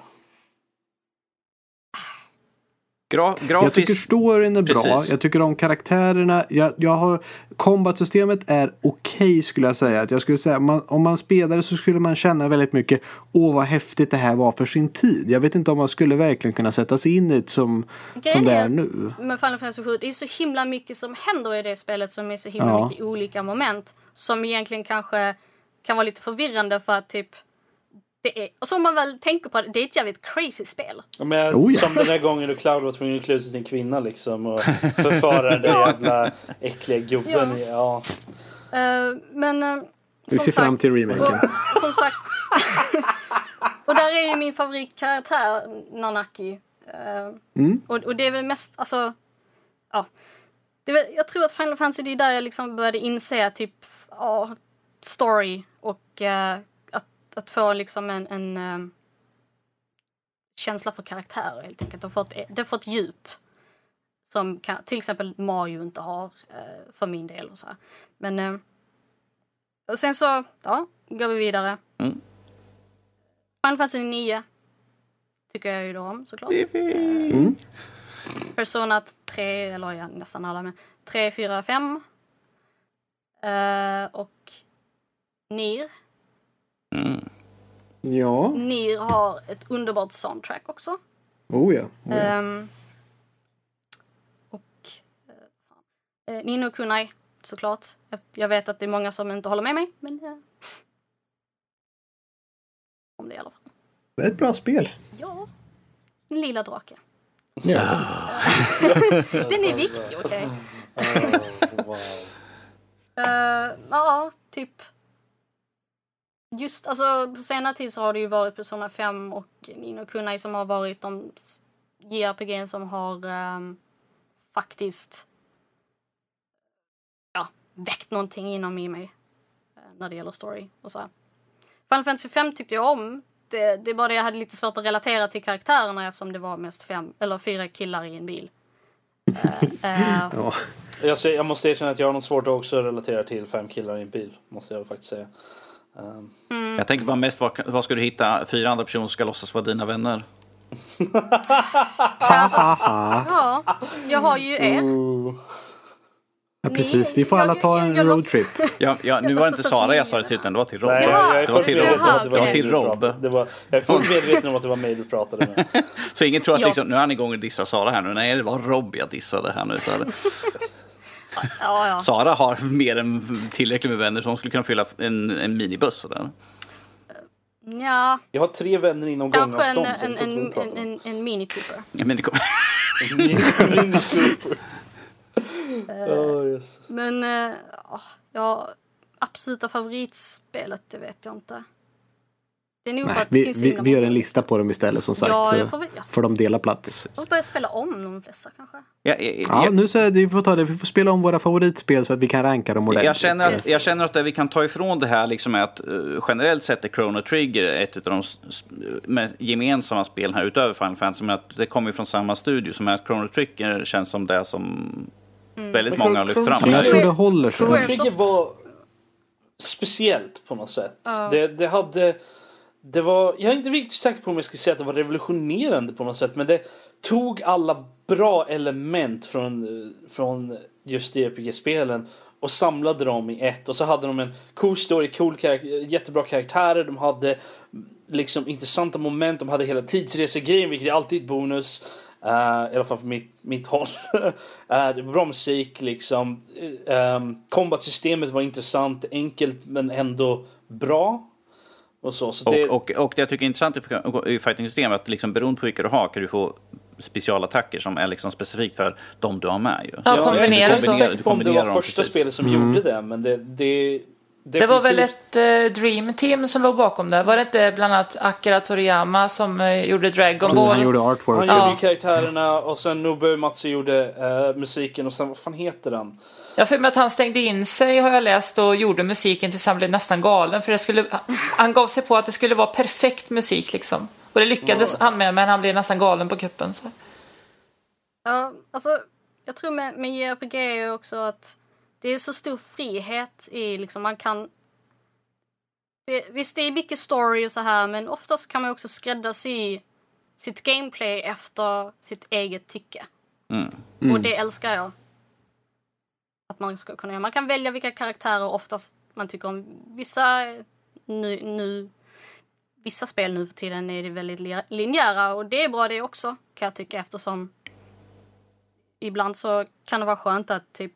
Gra Jag tycker grafiskt... storyn är bra. Precis. Jag tycker om karaktärerna. Jag, jag har, combat-systemet är okej skulle jag säga. Att jag skulle säga man, om man spelade så skulle man känna väldigt mycket Åh vad häftigt det här var för sin tid. Jag vet inte om man skulle verkligen kunna sätta sig in i det som, som det är- nu. med Final Fantasy 7, det är så himla mycket som händer i det spelet som är så himla Ja. mycket olika moment. Som egentligen kanske kan vara lite förvirrande för att typ det är, och så om man väl tänker på det, det är ett jävligt crazy spel. Ja, Men, Oh, ja. Som den där gången då Cloud var tvungen att klä ut sig till en kvinna liksom och förföra den där jävla äckliga gubben. Ja. Eh, men uh, Vi ser fram till remaken. Och, som sagt. och där är ju min favoritkaraktär Nanaki. Eh, Mm. och, och det är väl mest, alltså. Ja. Det är väl, jag tror att Final Fantasy det är där jag liksom började inse att typ, ja, story och att, få liksom en, en eh, känsla för karaktärer helt enkelt. Det har fått, det har fått djup. Som kan, till exempel Mario inte har eh, för min del och så här. Men eh, och sen så, ja, går vi vidare. Mm. Final Fantasy 9 tycker jag ju då om såklart. Mm. Persona 3, eller ja, nästan alla, men 3, 4, 5. Eh, och Nier. Mm. Ja, Nier har ett underbart soundtrack också. oh ja. Oh, ja. Ehm, och uh. Uh, Nino Kunai såklart. Jag- Jag vet att det är många som inte håller med mig, men... eh, Om det i alla fall. Det är ett bra spel. Ja. En lilla drake. Ja. Den är viktig, okej? Wow. Eh, ja, typ. Just alltså på senare tid så har det ju varit Persona 5 och Nino Kunai som har varit de JRPG som har ehm, faktiskt ja, väckt någonting inom i mig eh, när det gäller story och så här. Final Fantasy 5 tyckte jag om. Det, det är bara det jag hade lite svårt att relatera till karaktärerna eftersom det var mest fem eller fyra killar i en bil. Eh, Ja. Jag, jag måste erkänna att jag har något svårt att också relatera till fem killar i en bil. Måste jag faktiskt säga. Ehm, Jag tänker bara mest, vad, vad ska du hitta fyra andra personer som ska låtsas vara dina vänner? Haha. ja, jag har ju er. Ja, precis. Vi får alla ta en roadtrip. Ja, ja, nu var det inte att Sara jag sa det till, utan det var till Rob. Nej, jag, det var till Rob. det var Till Det var, jag är fullt medveten om att det var mig du pratade med. Så ingen tror att liksom, nu är han igång och dissar Sara här nu. Nej, det var Rob jag dissade här nu. Så här. Ja, ja. Sara har mer än tillräckligt med vänner så hon skulle kunna fylla en, en minibuss. Sådär. ja Jag har tre vänner inom kanske en, gångavstånd. så en, en, en, en, en men det kom... pratar om. Mini Cooper. Åh, Jesus. Men eh, ja, absoluta favoritspelet, det vet jag inte. Det är Nej, vi, vi, vi gör en lista på dem istället som sagt. Ja, så jag får, väl- ja. får de dela plats. jag får börja spela om de flesta kanske. Ja, jag, Ja, jag, nu så är det, vi får ta det. Vi får spela om våra favoritspel så att vi kan ranka dem ordentligt. jag, känner att, jag känner att det vi kan ta ifrån det här liksom är att eh, generellt sett är Chrono Trigger ett av de med gemensamma spelen här utöver Final Fantasy. Men att det kommer från samma studio som är att Chrono Trigger känns som det som väldigt Men många har Chrono lyft fram. Jag Trigger- tror det håller. Chrono. Trigger var speciellt på något sätt. Ja. Det, det hade... Det var, jag är inte riktigt säker på om jag skulle säga att det var revolutionerande på något sätt. Men det tog alla bra element från, eh, från just JRPG-spelen och samlade dem i ett. Och så hade de en cool story, cool karak- jättebra karaktärer. De hade mm, liksom intressanta moment. De hade hela tidsresegrejen, vilket är alltid bonus. Uh, I alla fall för mitt, mitt håll. uh, det var bra musik liksom. Uh, um, Combat-systemet var intressant, enkelt men ändå bra. Och så. så det, Och, och, och det jag tycker är intressant i- i fighting-system är att liksom, beroende på vilka du har kan du få specialattacker som är liksom specifikt för de du har med. Ju. Ja, Så kombinera jag är inte så. om det kombinerar var första precis. spelet som Mm. gjorde det, men det... Det, Det var väl definitivt- ett eh, Dream Team som låg bakom det? Var det inte bland annat Akira Toriyama som eh, gjorde Dragon Han Ball? gjorde artwork. Han Ja. gjorde karaktärerna och sen Nobuo Matsu gjorde eh, musiken och sen vad fan heter den? Jag för mig att han stängde in sig har jag läst och gjorde musiken tills han blev nästan galen. För det skulle, han gav sig på att det skulle vara perfekt musik liksom. Och det lyckades han med men han blev nästan galen på kuppen. Så. Ja, alltså, jag tror med, med JRPG är också att det är så stor frihet i liksom man kan det, Visst, det är mycket story och så här men oftast kan man också skräddarsy sitt gameplay efter sitt eget tycke. Mm. Och det älskar jag. Att man ska kunna göra. Man kan välja vilka karaktärer oftast man tycker om. Vissa nu, nu vissa spel nu för tiden är det väldigt li- linjära och det är bra det också kan jag tycka eftersom ibland så kan det vara skönt att typ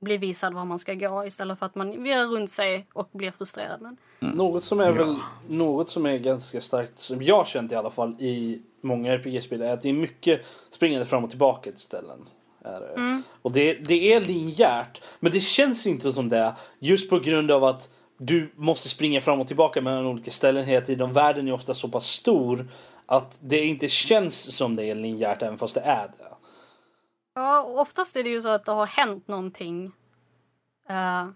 bli visad var man ska gå istället för att man virrar runt sig och blir frustrerad. Men Något som är väl något som är ganska starkt, som jag känt i alla fall i många RPG-spel, är att det är mycket springande fram och tillbaka till ställen. Är det. Och det, det är linjärt, men det känns inte som det just på grund av att du måste springa fram och tillbaka mellan olika ställen hela tiden. Världen är ofta så pass stor att det inte känns som det är linjärt även fast det är det. ja, oftast är det ju så att det har hänt någonting eh,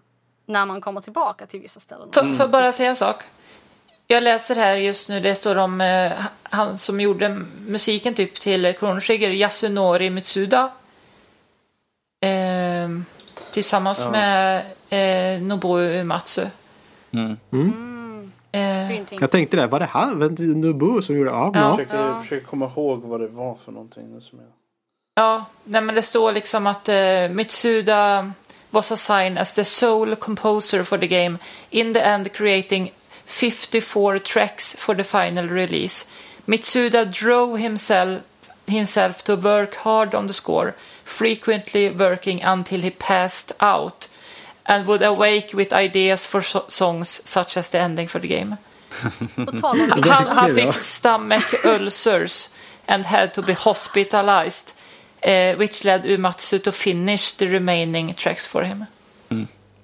när man kommer tillbaka till vissa ställen. Får får jag bara säga en sak? Jag läser här just nu, det står om eh, han som gjorde musiken typ till Chrono Trigger, Yasunori Mitsuda. Eh, tillsammans Ja. med eh, Nobuo Uematsu. Mm. Mm, Eh. Jag tänkte det, var det han? Nubu som gjorde? Ja, Ja. ja. Jag försöker, Ja. försöker komma ihåg vad det var för någonting. Som jag... Ja, nej men det står liksom att eh, Mitsuda was assigned as the sole composer for the game, in the end creating 54 tracks for the final release. Mitsuda drove himself, himself to work hard on the score, frequently working until he passed out and would awake with ideas for so songs such as the ending for the game. Han, han fick stomach ulcers and had to be hospitalized, eh, which led Uematsu to finish the remaining tracks for him.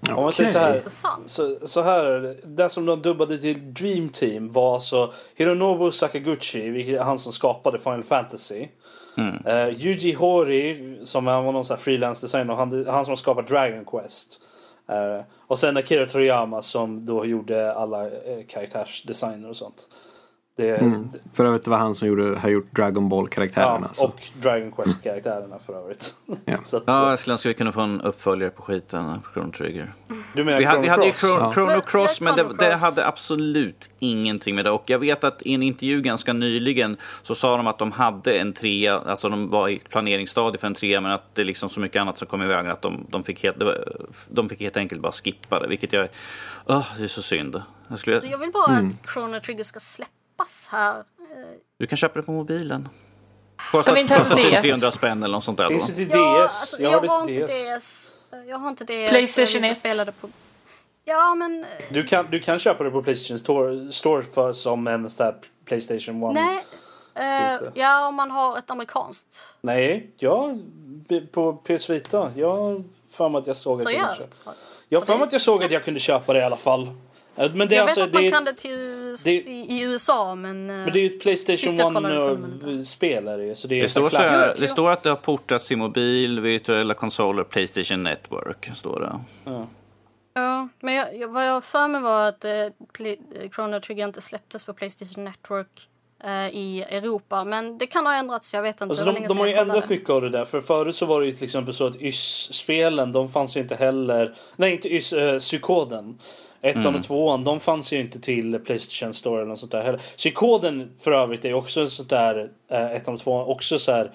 Om man säger så här, så, så här är det. Den som de dubbade till Dream Team var alltså Hironobu Sakaguchi, han som skapade Final Fantasy. Mm. Eh, Yuji Horii, som var någon sån här freelance designer, han, han som har skapat Dragon Quest. Uh, och sen Akira Toriyama som då gjorde alla uh, karaktärsdesigner och sånt. Det, För övrigt var han som gjorde, har gjort Dragon Ball-karaktärerna. ja, så. och Dragon Quest-karaktärerna för övrigt. Ja. så att, Ja, jag skulle önska vi kunde få en uppföljare på skiten på Chrono Trigger. du menar Vi hade, vi hade ju Chrono Cross? Chrono, Chrono Men- Cross, men Chrono det, det hade absolut ingenting med det. Och jag vet att i en intervju ganska nyligen så sa de att de hade en trea, alltså de var i planeringsstadiet för en trea, men att det är liksom så mycket annat som kom i vägen att de, de, fick, helt, de fick helt enkelt bara skippa det. Vilket jag, oh, det är så synd. Jag skulle, Jag vill bara Mm. att Chrono Trigger ska släppas här. Eh, du kan köpa det på mobilen. Kan Kostar, vi inte ha kostar typ DS? 300 spänn eller något sånt där. Finns det till Ja, DS? alltså, jag jag, har inte DS. DS. Jag har inte DS. Playstation jag 1. spelade på... Ja, men... eh, Du kan, du kan köpa det på Playstation Store, Store för, som en sån här Playstation One. Nej. Finns det? ja, om man har ett amerikanskt. Nej, ja, på PS Vita. Jag har för mig att jag såg att jag kunde Seriöst. köpa. Jag har för mig att jag såg att jag kunde köpa det i alla fall. Eh, Men det är Jag alltså, vet att man kan det till det- i, USA, men... eh, men det är ju ett Playstation Sist jag kollade på One den, eh, spel är det ju, så det är Det står, så här, det står att det har portats till mobil, virtuella konsoler, Playstation Network. Står det. Ja, men jag, jag, vad jag har för mig var att eh, Play, eh, Chrono Trigger inte släpptes på Playstation Network eh, i Europa. Men det kan ha ändrats, jag vet inte. Alltså de, länge de har ju ändrat mycket av det där. För förut så var det ju till exempel så att YS-spelen, de fanns ju inte heller... Nej, inte YS, uh, Psykoden. Ettan och tvåan, de fanns ju inte till Playstation Store eller något sånt där heller. Psykoden för övrigt är också en sånt där, uh, ettan och tvåan, också så här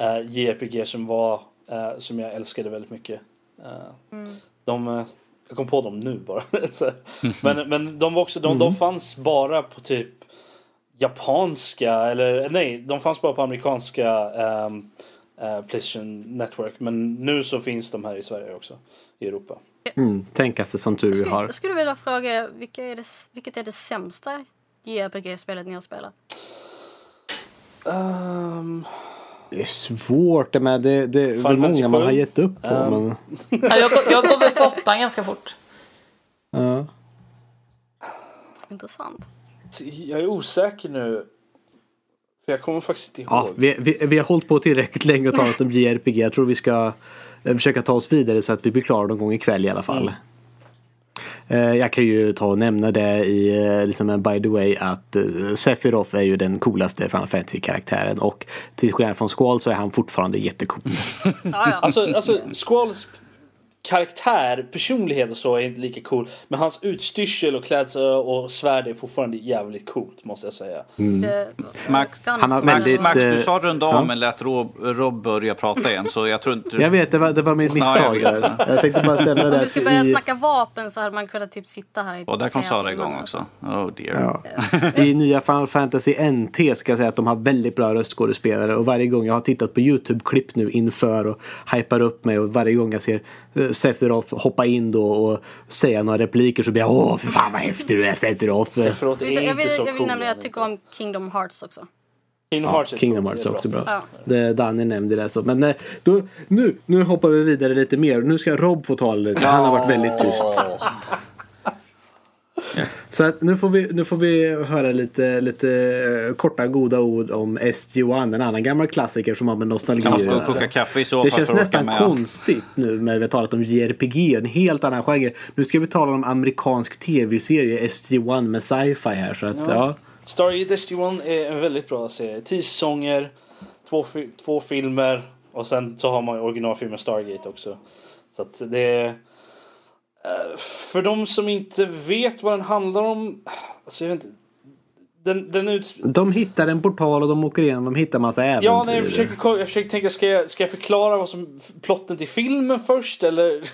uh, JRPG som var, eh, som jag älskade väldigt mycket. Eh, De, eh, jag kom på dem nu bara. Så, men, men de var också, de, de fanns bara på typ japanska eller nej, de fanns bara på amerikanska eh, Playstation Network. Men nu så finns de här i Sverige också, i Europa. Mm, det som tur vi Skulle, har. jag skulle vilja fråga, vilka är det, vilket är det sämsta JRPG-spelet ni har spelat? Ehm, Det är svårt, men det, det är Final Fantasy många man har gett upp på. Um. Men, Ja, jag, går- jag går väl på åttan ganska fort. ja. Intressant. jag är osäker nu. För jag kommer faktiskt inte ihåg. Ja, vi, vi, vi har hållit på tillräckligt länge och talat om JRPG. Jag tror vi ska försöka ta oss vidare så att vi blir klara någon gång ikväll i alla fall. Eh, Jag kan ju ta och nämna det i eh, liksom en by the way att eh, Sephiroth är ju den coolaste Final Fantasy-karaktären och till skillnad från Squall så är han fortfarande jättecool. Alltså, alltså Squalls karaktär, personlighet och så är inte lika cool. Men hans utstyrsel och klädsel och svärd är fortfarande jävligt coolt måste jag säga. Eh, Max, Han har väldigt- Max, du eh, sa runda av ja. men lät Rob, Rob börja prata igen. Så jag tror inte... Jag vet, det var, det var mitt misstag. Ja, jag jag tänkte bara ställa Om det vi ska börja i, snacka vapen så hade man kunnat typ sitta här i Och där kom Sara igång också. Oh dear. Ja. I nya Final Fantasy NT ska jag säga att de har väldigt bra röstskådespelare och varje gång jag har tittat på YouTube-klipp nu inför och hypar upp mig och varje gång jag ser eh, Sephiroth hoppa in då och säga några repliker så blir jag åh för fan vad häftig du är Sephiroth. Sephiroth är Jag vill, jag inte vill, så jag vill cool. nämligen, jag tycker om Kingdom Hearts också. Kingdom Ja, Hearts är Kingdom cool, Hearts också bra. Ja. Det Danny nämnde det så. Men eh, då, nu, nu hoppar vi vidare lite mer. Nu ska Rob få tala lite. Han har varit väldigt tyst. Så att nu, får vi, nu får vi höra lite, lite eh, korta goda ord om SG-1. En annan gammal klassiker som har med nostalgi Kan att göra. koka kaffe i så Det känns nästan med. konstigt nu när vi har talat om JRPG, en helt annan genre. Nu ska vi tala om amerikansk tv-serie SG-1 med sci-fi här. Så att, ja. Stargate SG-1 är en väldigt bra serie. Tio säsonger, två, fi- två filmer och sen så har man ju originalfilmen Stargate också. Så att det är... eh, För de som inte vet vad den handlar om... Alltså jag vet inte... Den, den ut... De hittar en portal och de åker igenom. De hittar massa äventyr. Ja, nej, jag försökte, jag försökte tänka, ska jag, ska jag förklara vad som plotten till filmen först eller?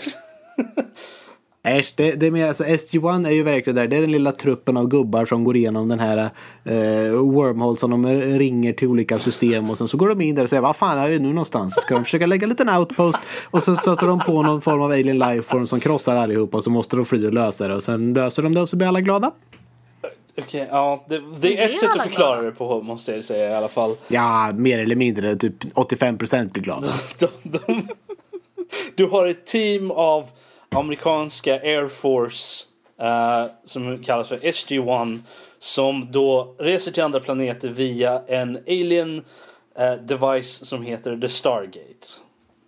Äsch, det, det är mer, alltså SG-1 är ju verkligen där. Det är den lilla truppen av gubbar som går igenom den här eh, wormhole som de ringer till olika system och sen så går de in där och säger vad fan är vi nu någonstans? Ska de försöka lägga en liten outpost och sen stöter de på någon form av alien lifeform som krossar allihopa och så måste de fly och lösa det och sen löser de det och så blir alla glada. Okej, ja. Det, det är ett sätt att förklara det på måste jag säga i alla fall. Ja, mer eller mindre. Typ 85 procent blir glada. De, de, du har ett team av amerikanska Air Force uh, som kallas för SG-1 som då reser till andra planeter via en alien uh, device som heter The Stargate.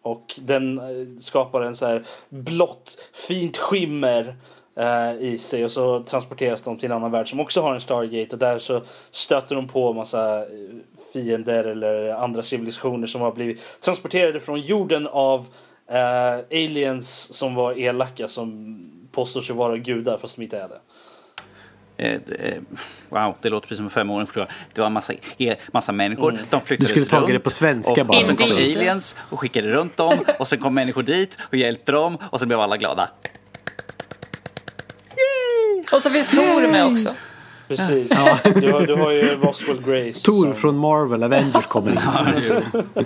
Och den eh, skapar en så här blått fint skimmer i sig och så transporteras de till en annan värld som också har en Stargate och där så stöter de på massa fiender eller andra civilisationer som har blivit transporterade från jorden av eh, aliens som var elaka som påstår sig vara gudar fast de inte är det. Eh, eh, Wow, det låter precis som en femåring förklarar. Det var en massa, e- massa människor. De Du flyttades skulle tagit runt. det på svenska och, bara. och sen kom aliens och skickade runt dem. Och sen kom människor dit och hjälpte dem. Och sen blev alla glada. Och så finns Tor med också. Precis. Du, har, du har ju Roswell Grace. Tor som- från Marvel Avengers kommer in.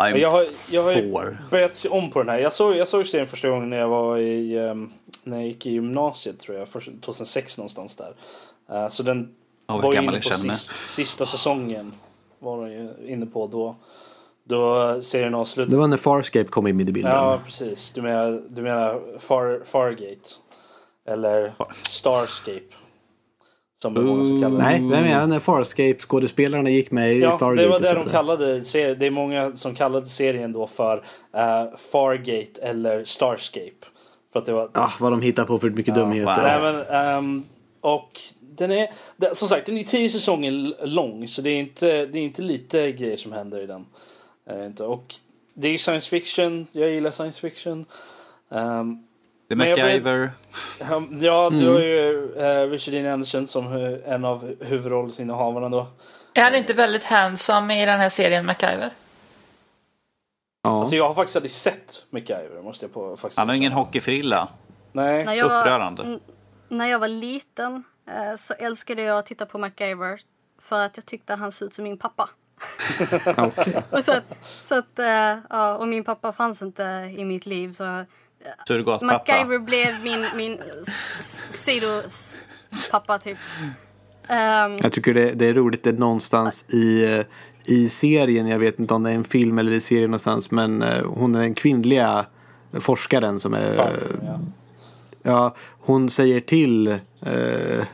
I'm Jag har, jag har ju four. börjat se om på den här. Jag såg, jag såg serien första gången när jag var i, ehm, när jag gick i gymnasiet tror jag, för 2006 någonstans där. Eh, så den vad var inne på jag känner mig. sis, sista säsongen. Var den ju inne på då. Då serien avslutades. Det var när Farscape kom in i bilden. Ja, precis. Du menar, du menar Far, Fargate. Eller Starscape. Som det är många som kallar det. Nej, vem är när Farscape-skådespelarna gick med i Ja, Stargate det var det de kallade. Det är många som kallade serien då för eh, Fargate eller Starscape. För att det var... Ah, vad de hittar på för mycket dumheter. wow. Nej, men, ehm, och den är, det, som sagt, den är tio säsonger lång. Så det är inte, det är inte lite grejer som händer i den. Eh, inte. Och det är science fiction. Jag gillar science fiction. Ehm, The MacGyver. Um, Ja, du har ju uh, Richard Dean Anderson som en av huvudrollsinnehavarna då. Är han inte väldigt handsome i den här serien MacGyver? Ja. Alltså jag har faktiskt aldrig sett MacGyver måste jag på faktiskt Han har ingen hockeyfrilla. Nej. När jag var, Upprörande. n- när jag var liten eh, så älskade jag att titta på MacGyver för att jag tyckte han såg ut som min pappa. Och så att, så att, eh, ja, och min pappa fanns inte i mitt liv så Surrogatpappa. MacGyver blev min, min sidopappa typ. Ehm, Jag tycker det, det är roligt det är någonstans i, eh, i serien, jag vet inte om det är en film eller i serien någonstans, men eh, hon är den kvinnliga forskaren som är... Ja. Ja, hon säger till eh,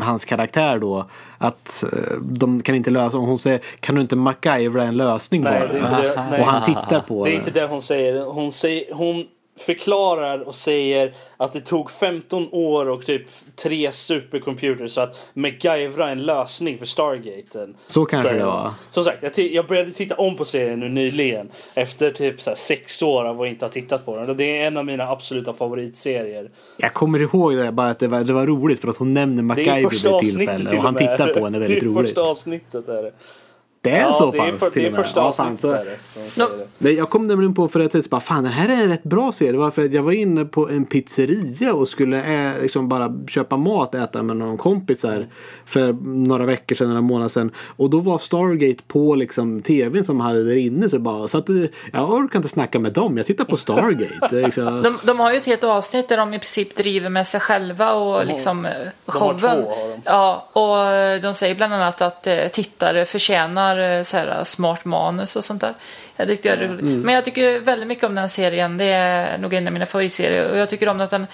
hans karaktär då att eh, de kan inte lösa Hon säger kan du inte MacGyvera en lösning Nej, på det är det. Nej. Och han tittar på Det är det. inte det hon säger. Hon, säger. hon förklarar och säger att det tog 15 år och typ tre supercomputers så att MacGyvera en lösning för Stargaten. Så kanske säger det var. Som sagt, jag, jag började titta om på serien nu nyligen. Efter typ så sex år av att inte ha tittat på den. Det är en av mina absoluta favoritserier. Jag kommer ihåg det bara att det var, det var roligt för att hon nämner MacGyver vid ett tillfälle till och han och tittar på henne väldigt det är roligt. första avsnittet är det. Det är ja, så det är, pass för, till det är och med. första Ja, fan, så, är. Nej, Jag kom nämligen på för ett tid bara fan den här är en rätt bra serie. Det var för att jag var inne på en pizzeria och skulle ä, liksom bara köpa mat och äta med någon kompisar för några veckor sedan eller en månad sedan. Och då var Stargate på liksom tvn som hade där inne så jag bara så att eh, jag orkar inte snacka med dem. Jag tittar på Stargate. Är liksom, De, de har ju ett helt avsnitt där de i princip driver med sig själva och liksom eh, har showen. två, har de. Ja, och eh, de säger bland annat att eh, tittare förtjänar eh, så här, smart manus och sånt där. Jag tyckte det var roligt. Mm. Men jag tycker väldigt mycket om den serien. Det är nog en av mina favoritserier. Och jag tycker om att den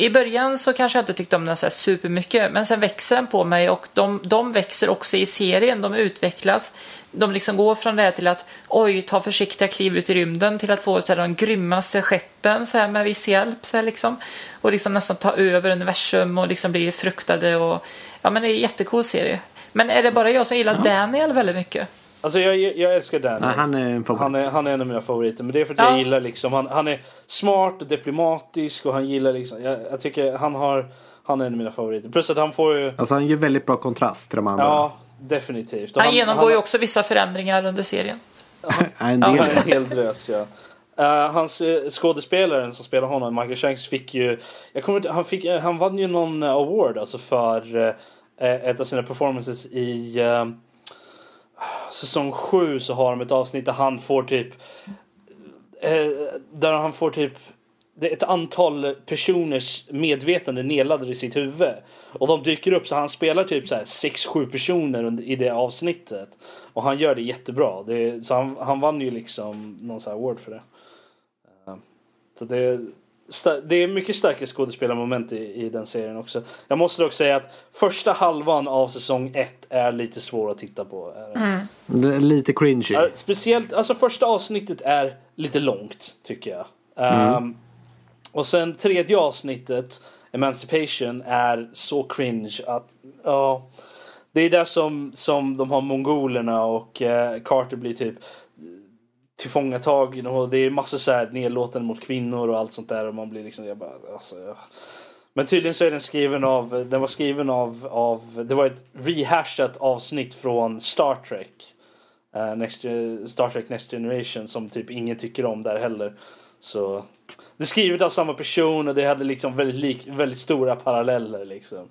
i början så kanske jag inte tyckte om den så här supermycket, men sen växer den på mig och de, de växer också i serien. De utvecklas. De liksom går från det här till att oj, ta försiktiga kliv ut i rymden till att få så här, de grymmaste skeppen så här, med viss hjälp. Så här, liksom. Och liksom nästan ta över universum och liksom bli fruktade. Och, ja, men det är en jättecool serie. Men är det bara jag som gillar Daniel väldigt mycket? Alltså jag, jag älskar Daniel. nej, han är en favorit. Han är, han är en av mina favoriter. Men det är för att Ja. jag gillar liksom, han, han är smart och diplomatisk och han gillar liksom, jag, jag tycker han har, han är en av mina favoriter. Plus att han får ju, Alltså han ger väldigt bra kontrast till de andra. ja definitivt. Och Han genomgår ju han, också vissa förändringar under serien. En Han del. har en hel drös ja. Uh, hans uh, skådespelaren som spelar honom, Michael Shanks, fick ju... Jag kommer inte, han, fick, uh, han vann ju någon award alltså för uh, Eh, ett av sina performances i eh, säsong 7 så har de ett avsnitt där han får typ... Eh, där han får typ det är ett antal personers medvetande nedladdade i sitt huvud. Och de dyker upp så han spelar typ så här 6-7 personer i det avsnittet. Och han gör det jättebra. Det så han, han vann ju liksom någon sån här award för det. Så det det är mycket starka skådespelarmoment i, i den serien också. Jag måste dock säga att första halvan av säsong 1 är lite svår att titta på. Mm. Lite cringy. Uh, speciellt, alltså första avsnittet är lite långt tycker jag. Um, mm. Och sen tredje avsnittet, Emancipation, är så cringe att ja. Det är där som, som de har mongolerna och eh, Carter blir typ tillfångatagen och det är massor så här nedlåtande mot kvinnor och allt sånt där och man blir liksom, jag bara, alltså, ja. Men tydligen så är den skriven av, den var skriven av, av det var ett rehashat avsnitt från Star Trek. Uh, Next, Star Trek Next Generation som typ ingen tycker om där heller. Så det är skrivet av samma person och det hade liksom väldigt, lik, väldigt stora paralleller liksom.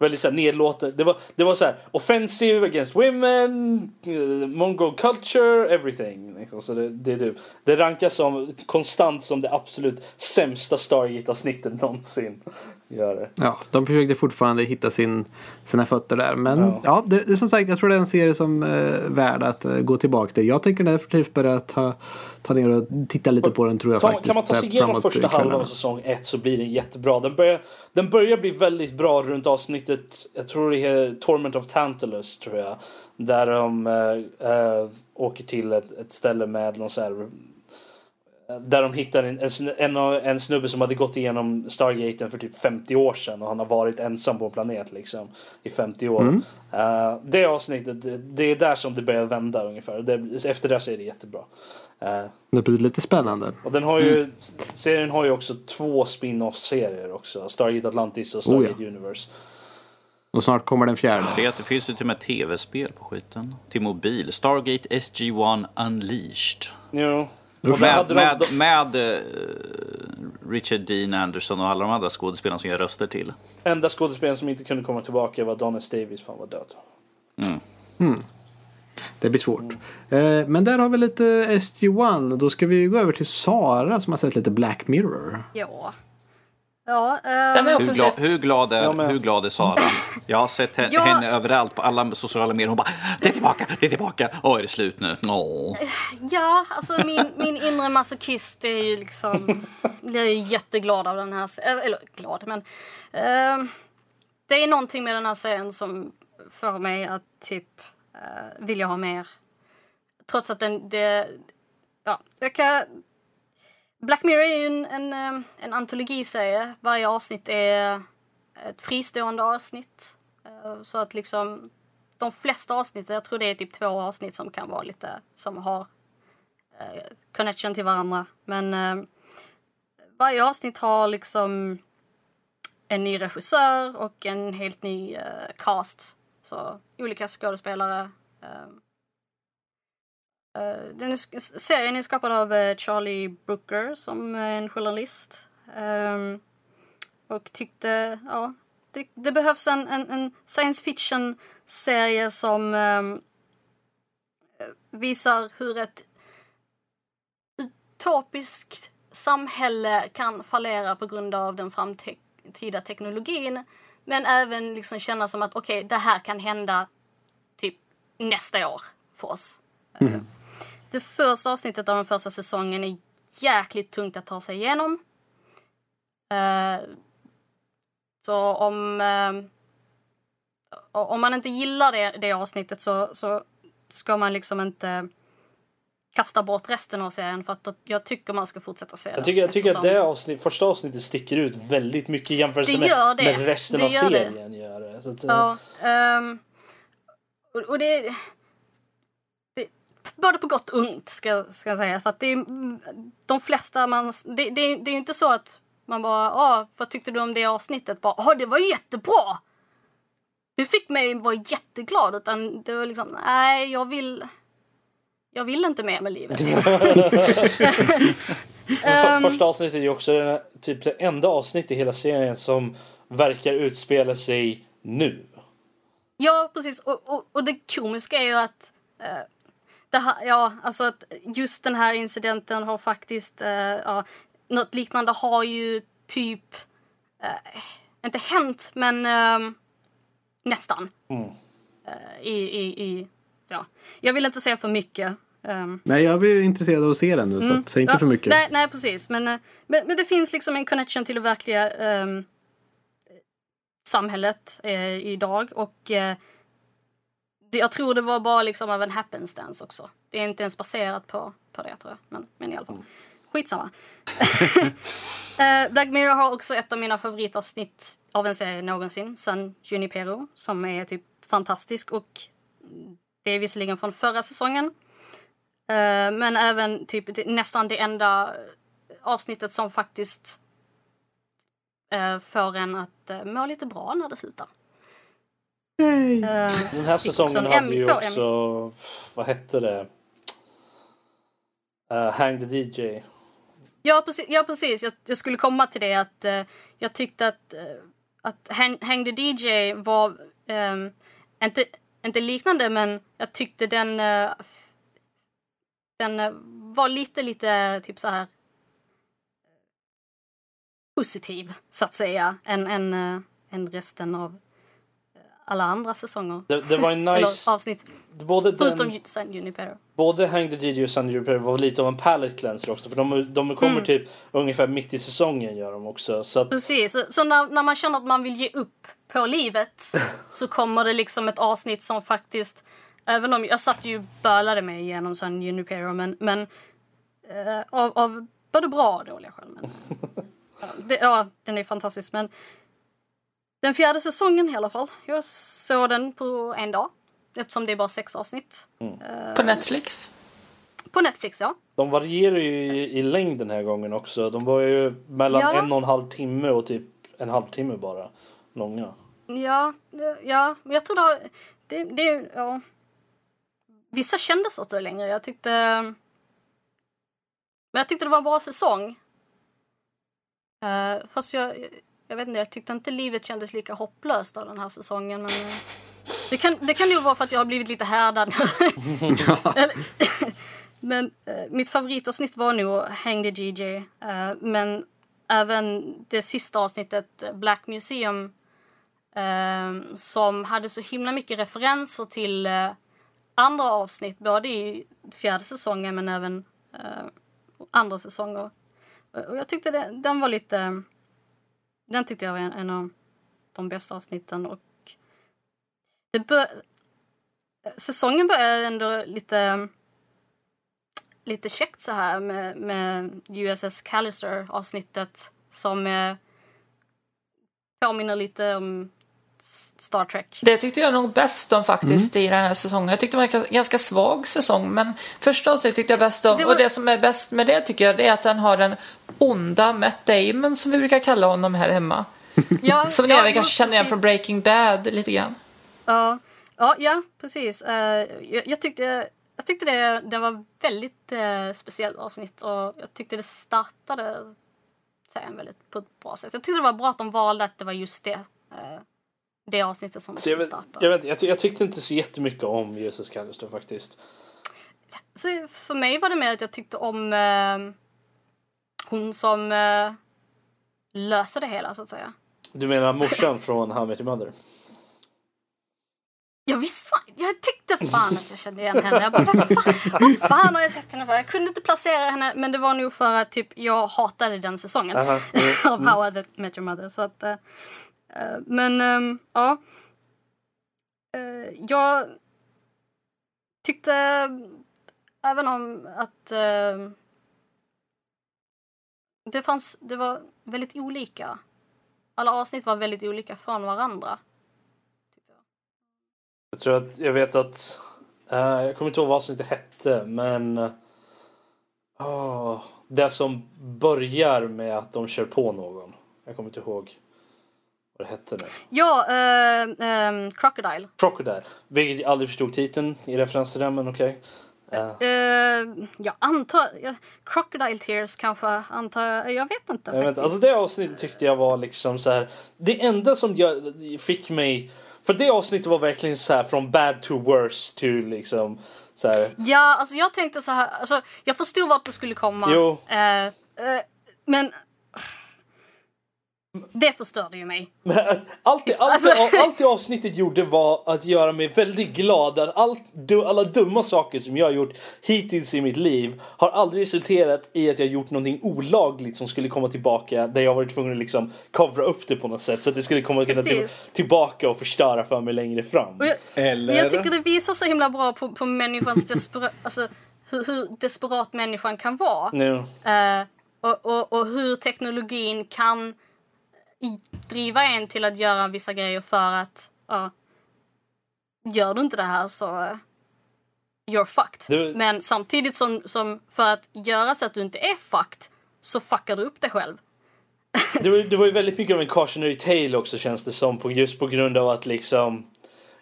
Väldigt såhär nedlåtande. Det var, det var så här, offensive against women, eh, mongol culture, everything. Liksom. Så det, det, är typ, det rankas som konstant som det absolut sämsta Stargate-avsnittet någonsin. Gör det. Ja, de försökte fortfarande hitta sin, sina fötter där. Men ja, ja det, det, som sagt, jag tror det är en serie som är eh, värd att uh, gå tillbaka till. Jag tänker därför börja ta ta ner och titta lite på den tror jag ta, faktiskt. Kan man ta sig igenom första halvan av säsong 1 så blir den jättebra. Den börjar, den börjar bli väldigt bra runt avsnittet, jag tror det är Torment of Tantalus tror jag. Där de äh, åker till ett, ett ställe med någon så här där de hittar en, en, en, snubbe som hade gått igenom Stargaten för typ 50 år sedan och han har varit ensam på en planet liksom i 50 år. Mm. Uh, det avsnittet, det är där som det börjar vända ungefär. Det, efter det så är det jättebra. Uh, det blir lite spännande. Och den har ju, mm. serien har ju också två spin-off-serier också. Stargate Atlantis och Stargate oh, ja. Universe. Och snart kommer den fjärde. Det, det finns ju till och med tv-spel på skiten. Till mobil. Stargate SG-1 Unleashed. Jo. Med, med, med, med uh, Richard Dean Anderson och alla de andra skådespelarna som gör röster till. Enda skådespelaren som inte kunde komma tillbaka var Donis Davis för han var död. Mm. Mm. Det blir svårt. Mm. Eh, men där har vi lite SG-1. Då ska vi gå över till Sara som har sett lite Black Mirror. Ja. Ja, um... hur, glad, hur, glad är, hur glad är Sara? Jag har sett henne, ja. henne överallt på alla sociala medier. Hon bara det är tillbaka, det är tillbaka. Åh, är det slut nu? Åh. Ja, alltså min, min inre masochist är ju liksom... Jag är jätteglad av den här Eller glad, men... Uh, det är någonting med den här serien som får mig att typ uh, vilja ha mer. Trots att den... Det, ja, jag kan Black Mirror är ju en, en, eh, en antologiserie. Varje avsnitt är ett fristående avsnitt. Eh, så att liksom de flesta avsnitten... jag tror det är typ två avsnitt som kan vara lite, som har eh, connection till varandra. Men eh, varje avsnitt har liksom en ny regissör och en helt ny eh, cast. Så olika skådespelare. Eh, Eh, den är, serien är skapad av eh, Charlie Brooker som är en journalist. Um, och tyckte, ja, det, det behövs en, en, en, science fiction-serie som um, visar hur ett utopiskt samhälle kan fallera på grund av den framtida teknologin. Men även liksom känna som att okej, okay, det här kan hända typ nästa år för oss. Mm. Det första avsnittet av den första säsongen är jäkligt tungt att ta sig igenom. Uh, så om, uh, om man inte gillar det, det avsnittet så, så ska man liksom inte kasta bort resten av serien för att jag tycker man ska fortsätta se Jag tycker, jag tycker att det avsnitt, första avsnittet sticker ut väldigt mycket i jämförelse med, med resten det av serien. Gör det. Att, ja, um, och, och det både på gott och ont ska, ska jag säga. För att det är de flesta man... Det, det, det är ju inte så att man bara, ah, vad tyckte du om det avsnittet? Bara, ah, det var jättebra! Det fick mig vara jätteglad. Utan det var liksom, nej, jag vill... Jag vill inte mer med livet. Ehm, första avsnittet är ju också den, typ det enda avsnittet i hela serien som verkar utspela sig nu. Ja, precis. Och, och, och det komiska är ju att eh, det här, ja, alltså att just den här incidenten har faktiskt, eh, ja, något liknande har ju typ, eh, inte hänt, men eh, nästan. Mm. Eh, i, i, i, ja. Jag vill inte säga för mycket. ehm, Nej, jag blir intresserad av att se den nu, så att, säg inte Ja, för mycket. Nej, nej precis. Men, eh, men, men det finns liksom en connection till det verkliga ehm, samhället eh, idag. Och eh, jag tror det var bara liksom av en happenstance också. Det är inte ens baserat på, på det tror jag. Men, men i alla fall. Skitsamma. eh, Black Mirror har också ett av mina favoritavsnitt av en serie någonsin. San Junipero. Som är typ fantastisk. Och det är visserligen från förra säsongen. Eh, men även typ nästan det enda avsnittet som faktiskt eh, får en att må lite bra när det slutar. Eh, Den här säsongen hade Emmy, ju också, vad hette det? Uh, Hang the DJ. ja, precis. Ja, precis. Jag, jag skulle komma till det att eh, jag tyckte att, eh, att Hang, Hang the DJ var ehm, inte, inte liknande, men jag tyckte den den var lite, lite typ så här positiv, så att säga, än, än, än resten av alla andra säsonger. Det, det var en nice... Eller avsnitt. både, Förutom den, San Junipero. både Hang the DJ och Sunday Repair var lite av en palette cleanser också. För de, de kommer Mm. typ ungefär mitt i säsongen gör de också. Så att, Precis, så, så när, när man känner att man vill ge upp på livet så kommer det liksom ett avsnitt som faktiskt, även om jag satt ju och bölade mig igenom San Junipero men, men eh, av, av både bra och dåliga skäl. Men, ja, det, ja, den är fantastisk men den fjärde säsongen i alla fall, jag såg den på en dag eftersom det är bara sex avsnitt. På Netflix. På Netflix ja. de varierar ju i, i längd den här gången också. De var ju mellan Ja. en och en halv timme och typ en halvtimme bara långa. Ja, det- ja, men jag tror det, har- det, det ja. Vissa kändes åt längre. Jag tyckte... Men jag tyckte det var en bra säsong. Uh, fast jag, jag vet inte, jag tyckte inte livet kändes lika hopplöst av den här säsongen. Men, eh, det, kan, det kan ju vara för att jag har blivit lite härdad. Men eh, mitt favoritavsnitt var nog Hang the DJ. eh, men även det sista avsnittet, Black Museum, som hade så himla mycket referenser till andra avsnitt, både i fjärde säsongen men även andra säsonger. Och och jag tyckte det, den var lite... Den tyckte jag var en, en av de bästa avsnitten. Och det bör, säsongen börjar ändå lite lite käckt så här med, med USS Callister avsnittet som eh, påminner lite om Star Trek. Det tyckte jag nog bäst om faktiskt i den här säsongen. Jag tyckte det var en ganska- svag säsong men första avsnittet tyckte jag bäst om. Det var- Och det som är bäst med det tycker jag det är att den har den onda Matt Damon som vi brukar kalla honom här hemma. Ja, Som ni ja, även kanske känner igen från Breaking Bad lite grann. Ja, ja, ja precis. Eh, jag, jag tyckte, jag tyckte det, det var väldigt uh, speciellt avsnitt och jag tyckte det startade serien väldigt på ett bra sätt. Jag tyckte det var bra att de valde att det var just det, eh, det avsnittet som Så jag, vet, starta. jag, vet, jag, ty- jag tyckte inte så jättemycket om Jesus Callister faktiskt. Så för mig var det mer att jag tyckte om eh, hon som uh, löser det hela så att säga. Du menar morsan från How I Met Your Mother? Jag visste fan, jag tyckte fan att jag kände igen henne. Jag bara, vad fan, vad fan har jag sett henne för? Jag kunde inte placera henne men det var nog för att typ, jag hatade den säsongen Aha, av How I Met Your Mother. Så att, eh, eh, Eh, men ehm, ja. Eh, jag tyckte även om att ehm, det fanns, det var väldigt olika. Alla avsnitt var väldigt olika från varandra. tyckte jag. Jag tror att jag vet att... uh, jag kommer inte ihåg vad avsnittet hette men... Uh, det som börjar med att de kör på någon. Jag kommer inte ihåg vad det hette nu. Ja, eh, ehm, Crocodile. Crocodile. Vilket jag aldrig förstod titeln i referens till den men okej. Eh, jag antar... Crocodile Tears kanske, antar jag. Jag vet inte Jag vet, alltså det avsnittet tyckte jag var liksom så här. Det enda som jag, fick mig... För det avsnittet var verkligen så här från bad to worse to liksom så här. Ja, alltså jag tänkte så här. Alltså, jag förstod vart det skulle komma. Jo. Eh, eh, men... Det förstörde ju mig. Allt, det, allt, Alltså- allt det avsnittet gjorde var att göra mig väldigt glad att allt, alla dumma saker som jag har gjort hittills i mitt liv har aldrig resulterat i att jag gjort någonting olagligt som skulle komma tillbaka där jag varit tvungen att liksom covra upp det på något sätt så att det skulle komma kunna till, Precis. tillbaka och förstöra för mig längre fram. Jag, Eller? jag tycker det visar så himla bra på, på människans desperat... Alltså hur, hur desperat människan kan vara. Nu. Eh, och, och, och hur teknologin kan driva en till att göra vissa grejer för att ja, gör du inte det här så eh, you're fucked. Du- Men samtidigt som, som för att göra så att du inte är fucked så fuckar du upp dig själv. Det var, det var ju väldigt mycket av en cautionary tale också känns det som på, just på grund av att liksom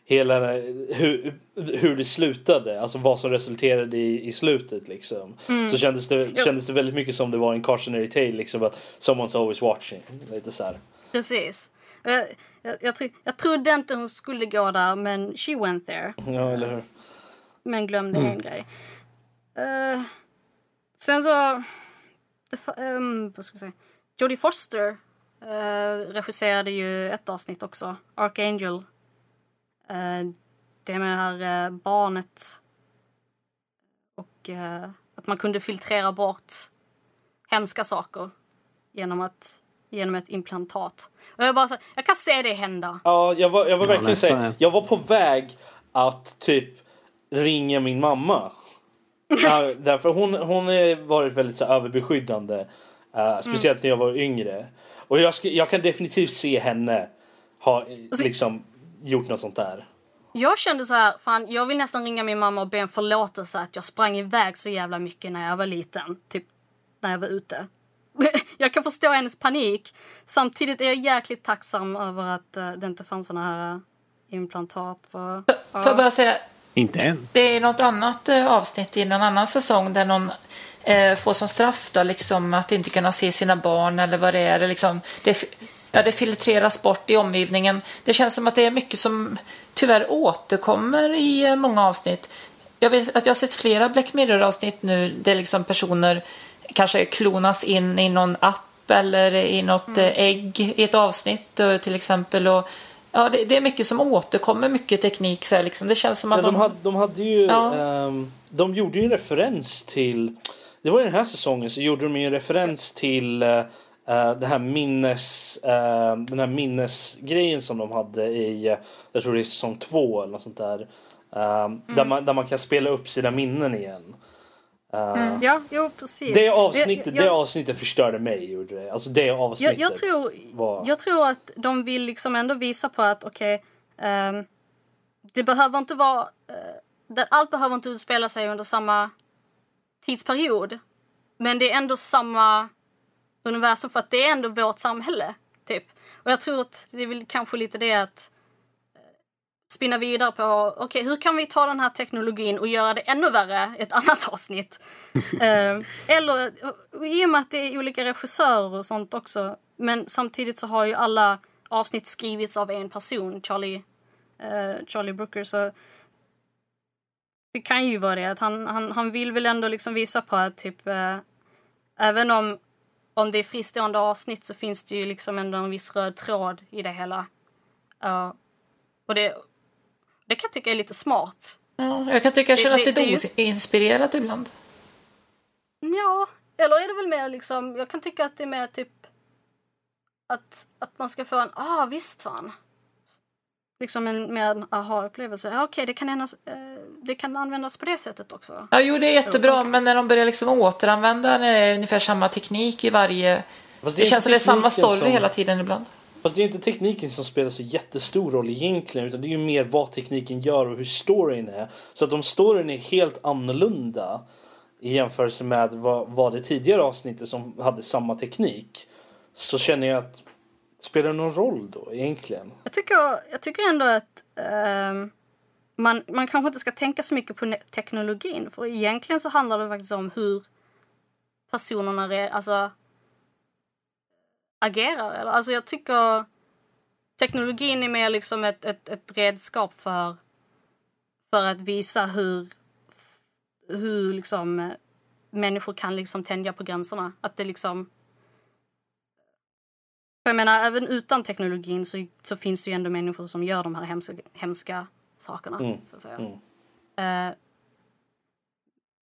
hela hur, hur det slutade, alltså vad som resulterade i, i slutet liksom. Så kändes det, kändes det väldigt mycket som det var en cautionary tale liksom att someone's always watching. Lite så här. Precis. Jag, jag, jag, tro, jag trodde inte hon skulle gå där men she went there. Ja, eller hur? Men glömde en grej. Eh, sen så... Det, fa- ehm, vad ska jag säga? Jodie Foster uh, regisserade ju ett avsnitt också. Archangel. Uh, det med det här eh, barnet. Och eh, att man kunde filtrera bort hemska saker genom, att, genom ett implantat. Och jag bara så, jag kan se det hända. Ja, jag var, jag var verkligen säga, är. jag var på väg att typ ringa min mamma. Ja, därför hon, hon har varit väldigt så här, överbeskyddande. eh, speciellt när jag var yngre. Och jag, ska, jag kan definitivt se henne ha Alltså- liksom gjort något sånt där. Jag kände så här, fan jag vill nästan ringa min mamma och be om förlåtelse att jag sprang iväg så jävla mycket när jag var liten. Typ när jag var ute. jag kan förstå hennes panik. Samtidigt är jag jäkligt tacksam över att eh, det inte fanns såna här eh, implantat. För, Får jag bara säga, Inte än. det är något annat eh, avsnitt i någon annan säsong där någon eh, får som straff då, liksom, att inte kunna se sina barn eller vad det är. Det, liksom, det, ja, det filtreras bort i omgivningen. Det känns som att det är mycket som tyvärr återkommer i eh, många avsnitt. Jag vet att jag har sett flera Black Mirror-avsnitt nu där liksom personer kanske klonas in i någon app eller i något eh, ägg i ett avsnitt till exempel. Och, ja, det, det är mycket som återkommer, mycket teknik. Så här, liksom. Det känns som att de, de... hade, de hade ju, Ja. ehm, de gjorde ju en referens till, det var ju den här säsongen så gjorde de ju en referens till uh, det här minnes, eh, den här minnesgrejen som de hade i, jag tror det är säsong två eller något sånt där. Ehm, där, man, där man kan spela upp sina minnen igen. Ehm, Ja, jo precis. Det avsnittet, jag, det jag, avsnittet förstörde mig gjorde det. Alltså det avsnittet jag, jag, tror, var... jag tror att de vill liksom ändå visa på att okej, ehm, det behöver inte vara, det, allt behöver inte utspela sig under samma tidsperiod. Men det är ändå samma universum för att det är ändå vårt samhälle. Typ. Och jag tror att det är väl kanske lite det att spinna vidare på, okej hur kan vi ta den här teknologin och göra det ännu värre i ett annat avsnitt? Eh, eller eh, i och med att det är olika regissörer och sånt också. Men samtidigt så har ju alla avsnitt skrivits av en person, Charlie, eh, Charlie Brooker. Så det kan ju vara det att han, han, han vill väl ändå liksom visa på att typ eh, även om, om det är fristående avsnitt så finns det ju liksom ändå en viss röd tråd i det hela. Uh, och det, det kan jag tycka är lite smart. Ja, jag kan tycka jag Det- känner det- att det det är är ju- oinspirerat ibland. Ja, eller är det väl mer liksom, jag kan tycka att det är mer typ att, att man ska få en, ah visst fan. Liksom en mer aha-upplevelse. Ja, Okej, det, kan ändras, eh, det kan användas på det sättet också. Ja, jo, det är jättebra, okej. men när de börjar liksom återanvända när det är ungefär samma teknik i varje... Det, är känns som det är samma story som- hela tiden ibland. Fast det är inte tekniken som spelar så jättestor roll egentligen utan det är ju mer vad tekniken gör och hur storyn är. Så att om storyn är helt annorlunda i jämförelse med vad, vad det tidigare avsnittet som hade samma teknik så känner jag att spelar det någon roll då egentligen? Jag tycker, jag tycker ändå att um, man, man kanske inte ska tänka så mycket på teknologin. För egentligen så handlar det faktiskt om hur personerna reagerar. alltså, agerar. Eller, alltså jag tycker teknologin är mer liksom ett, ett, ett redskap för, för att visa hur, hur liksom, eh, människor kan liksom tänja på gränserna. Att det liksom... För jag menar, även utan teknologin så, så finns det ju ändå människor som gör de här hemska, hemska sakerna. Mm. Så att säga. Mm. Eh,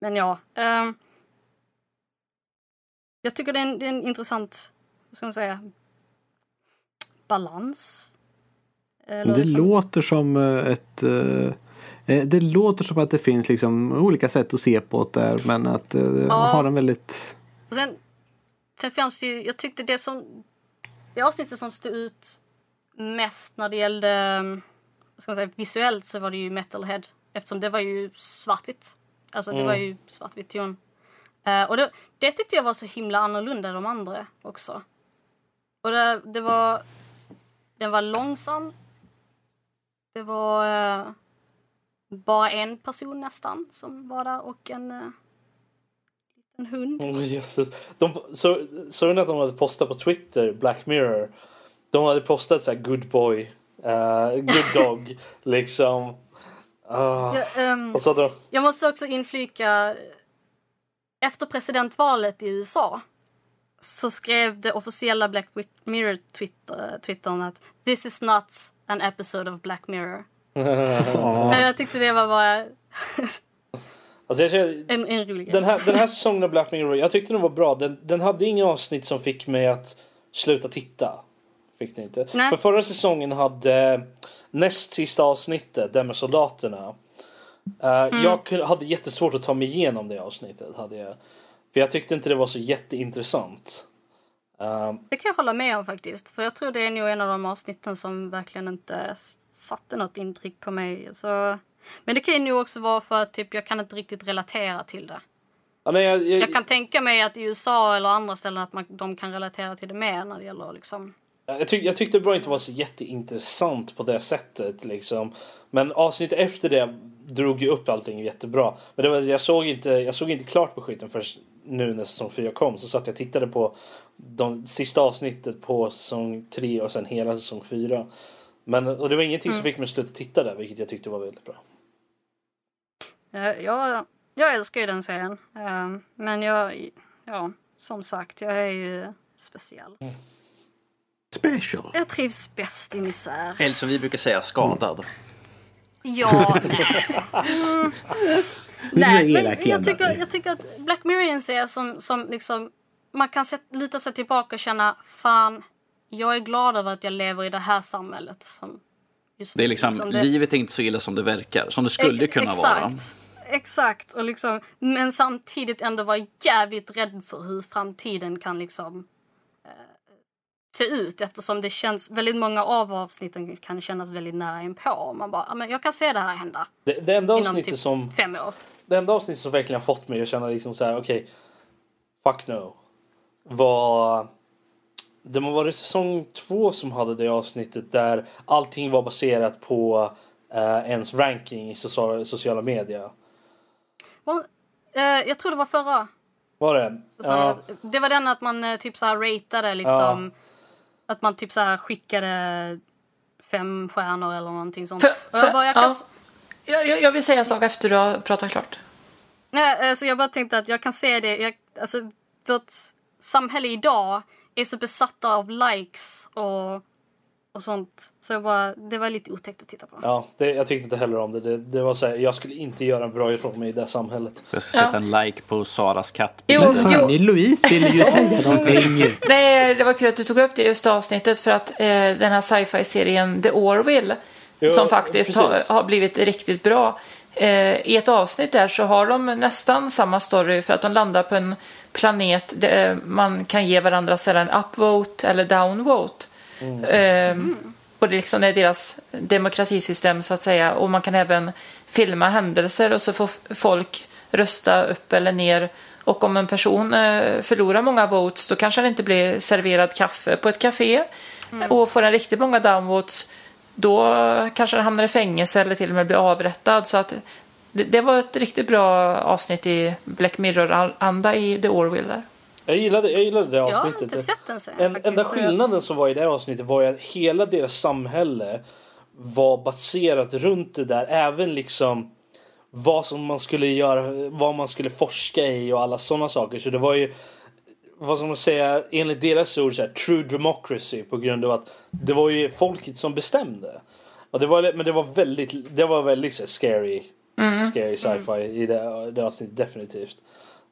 men ja. ehm, jag tycker det är, en, det är en intressant, ska man säga, balans. Eller Det liksom- låter som eh, ett eh, eh, det låter som att det finns liksom olika sätt att se på det där men att eh, Ja. har en väldigt sen, sen fanns det ju, jag tyckte det som, det avsnittet som stod ut mest när det gällde, vad ska man säga, visuellt så var det ju Metalhead. Eftersom det var ju svartvitt. Alltså det var ju svartvitt ton. Eh, och det, det tyckte jag var så himla annorlunda de andra också. Och det, det var, den var långsam. Det var eh, bara en person nästan som var där och en, eh, en hund. Oh, jösses. De, så, såg ni att de hade postat på Twitter, Black Mirror? De hade postat så här good boy, eh, good dog, liksom. Ah. Ja, Och så hade de, Jag måste också inflika. Efter presidentvalet i USA så skrev det officiella Black Mirror Twitter, Twittern att this is not an episode of Black Mirror. ja, Jag tyckte det var bara alltså jag känner, en, en rolig den, här, den här säsongen av Black Mirror, jag tyckte den var bra. Den, den hade inga avsnitt som fick mig att sluta titta. Fick ni inte? Nej. För förra säsongen hade näst sista avsnittet, det med soldaterna. eh, Jag kunde, hade jättesvårt att ta mig igenom det avsnittet. Hade jag. För jag tyckte inte det var så jätteintressant. Eh, Det kan jag hålla med om faktiskt. För jag tror det är nog en av de avsnitten som verkligen inte satte något intryck på mig. Så... Men det kan ju nog också vara för att typ, jag kan inte riktigt relatera till det. ja, nej, jag, jag, Jag kan tänka mig att i USA eller andra ställen att man, de kan relatera till det mer när det gäller liksom Jag, tyck, jag tyckte bara inte var så jätteintressant på det sättet liksom. Men avsnittet efter det drog ju upp allting jättebra. Men det var, jag, såg inte, jag såg inte klart på skiten förrän nu när säsong 4 kom. Så satt jag och tittade på de sista avsnittet på säsong 3 och sen hela säsong 4. Men och det var ingenting som fick mig att sluta titta där vilket jag tyckte var väldigt bra. Jag, jag, jag älskar ju den serien. Ehm, men jag, ja, som sagt, jag är ju speciell. special. Jag trivs bäst i misär. Eller som vi brukar säga, skadad. Ja, nej. Är nej men jag tycker, jag tycker att Black Mirror är en serie som, som liksom, man kan sätt, luta sig tillbaka och känna, fan, jag är glad över att jag lever i det här samhället. Som just Det är liksom, som det- livet är inte så illa som det verkar, som det skulle Ex- kunna exakt. vara. Exakt, och liksom, men samtidigt ändå vara jävligt rädd för hur framtiden kan liksom se ut eftersom det känns, väldigt många av avsnitten kan kännas väldigt nära inpå. Man bara, "Ja, men jag kan se det här hända Det, det enda avsnittet typ som fem år. Det enda avsnittet som verkligen har fått mig att känna liksom så här, okej, fuck no. Var... Det var det säsong två som hade det avsnittet där allting var baserat på eh, ens ranking i sociala, sociala medier. Och, eh, jag tror det var förra. Var det? Ja, Det var den att man eh, typ så här ratade liksom. Att man typ så här skickade fem stjärnor eller någonting sånt. För- och jag, för- bara, jag, kan, ja. Jag, jag vill säga en sak efter du har pratat klart. Nej, alltså jag bara tänkte att jag kan se det. Jag, alltså, vårt samhälle idag är så besatta av likes och, och sånt. Så jag bara, det var lite otäckt att titta på. ja det, jag tyckte inte heller om det. Det, det var så här, jag skulle inte göra en bra ifrån mig i det samhället. Jag ska sätta Ja. en like på Saras Jo, kattbilder. jo. Hörni, Louise vill ju säga någonting. Nej, det var kul att du tog upp det just avsnittet för att eh, den här sci-fi-serien The Orville Ja, som faktiskt har, har blivit riktigt bra. Eh, I ett avsnitt där så har de nästan samma story för att de landar på en planet där man kan ge varandra en upvote eller downvote. Eh, och det, liksom är deras demokratisystem så att säga. Och man kan även filma händelser och så får folk rösta upp eller ner. Och om en person eh, förlorar många votes då kanske han inte blir serverad kaffe på ett café. Och får en riktigt många downvotes då kanske han hamnar i fängelse eller till och med blir avrättad. Så att det, det var ett riktigt bra avsnitt i Black Mirror-anda i The Orville där. Jag gillade, jag gillade det Jag har avsnittet. inte sett den serien En, faktiskt. enda skillnaden som var i det avsnittet var ju att hela deras samhälle var baserat runt det där. Även liksom vad som man skulle göra, vad man skulle forska i och alla sådana saker. Så det var ju vad ska man säga, enligt deras ord så här, true democracy på grund av att det var ju folket som bestämde. Och det var, men det var väldigt, det var väldigt så här, scary, scary sci-fi i det, det avsnittet definitivt.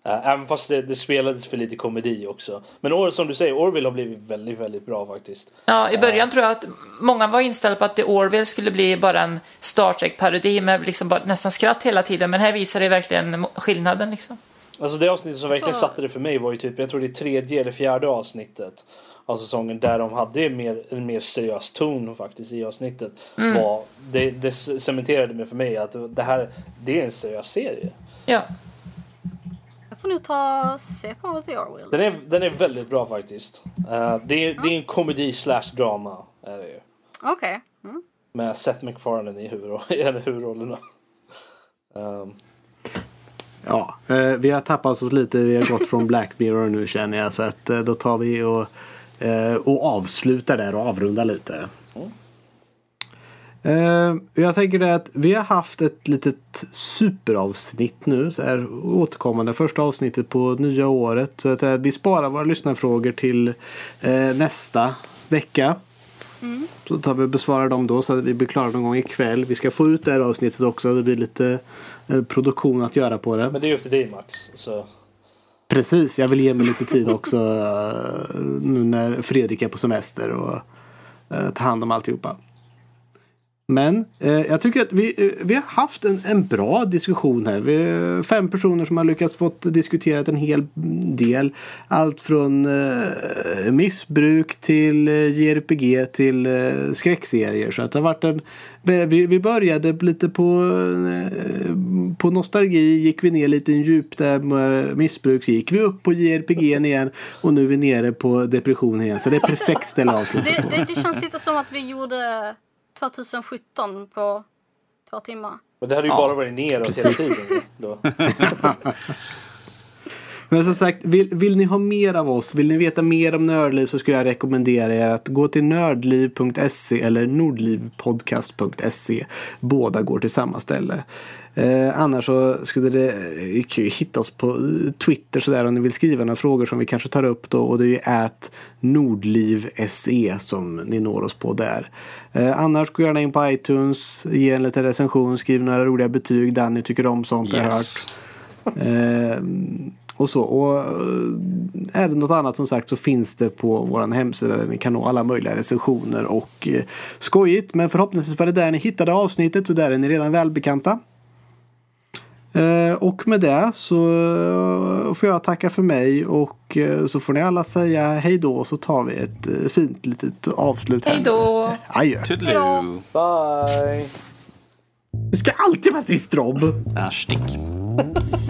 Eh, även fast det, det spelades för lite komedi också. Men Or, som du säger, Orville har blivit väldigt, väldigt bra faktiskt. Ja, i början tror jag att många var inställda på att The Orville skulle bli bara en Star Trek-parodi med liksom bara nästan skratt hela tiden. Men här visar det verkligen skillnaden liksom. Alltså det avsnittet som verkligen satte det för mig var ju typ, jag tror det är tredje eller fjärde avsnittet av säsongen där de hade en mer, en mer seriös ton faktiskt i avsnittet. Var, det, det cementerade mig för mig att det här, det är en seriös serie. Ja, får nog ta se på The Orwell. Den är, den är väldigt bra faktiskt. Eh, det, är, det är en komedi slash drama. Är det ju. Okej. Mm. Med Seth MacFarlane i en huvudrollerna. Um, Ja, eh, vi har tappat oss lite. Vi har gått från Black Mirror nu känner jag. Så att eh, då tar vi och, eh, och avslutar där och avrundar lite. Eh, jag tänker det att vi har haft ett litet superavsnitt nu. Så här, återkommande första avsnittet på nya året. Så att eh, vi sparar våra lyssnarfrågor till eh, nästa vecka. Så tar vi och besvarar dem då så att vi blir klara någon gång ikväll. Vi ska få ut det här avsnittet också. Det blir lite eh, produktion att göra på det. men det är upp till dig Max. Så. Precis, jag vill ge mig lite tid också nu när Fredrik är på semester och eh, ta hand om alltihopa. Men eh, jag tycker att vi, eh, vi har haft en, en bra diskussion här. Vi är fem personer som har lyckats fått diskuterat en hel del. Allt från eh, missbruk till eh, JRPG till eh, skräckserier. Så att det har varit en, vi, vi började lite på, eh, på nostalgi, gick vi ner lite i djup där med missbruk. Så gick vi upp på JRPG igen och nu är vi nere på depression igen. Så det är perfekt ställe att avsluta Det, på. det, det känns lite som att vi gjorde 2017 på två timmar. Och det hade ju Ja, bara varit neråt hela tiden. Då. Men som sagt, vill, vill ni ha mer av oss, vill ni veta mer om Nördliv så skulle jag rekommendera er att gå till nördliv.se eller nordlivpodcast.se. Båda går till samma ställe. Eh, annars så skulle det eh, ju hitta oss på eh, Twitter sådär om ni vill skriva några frågor som vi kanske tar upp då och det är ju at nordliv.se som ni når oss på där. Eh, annars gå gärna in på iTunes, ge en liten recension, skriv några roliga betyg. Danny tycker om sånt har jag hört. Yes. Eh, och så. Och eh, är det något annat som sagt så finns det på vår hemsida där ni kan nå alla möjliga recensioner och eh, skojigt. Men förhoppningsvis var det där ni hittade avsnittet så där är ni redan välbekanta. Eh, och med det så eh, får jag tacka för mig och eh, så får ni alla säga hej då så tar vi ett fint litet avslut. hej då! Adjö. Toodaloo. Bye! Du ska alltid vara sist Rob. Äh, stick.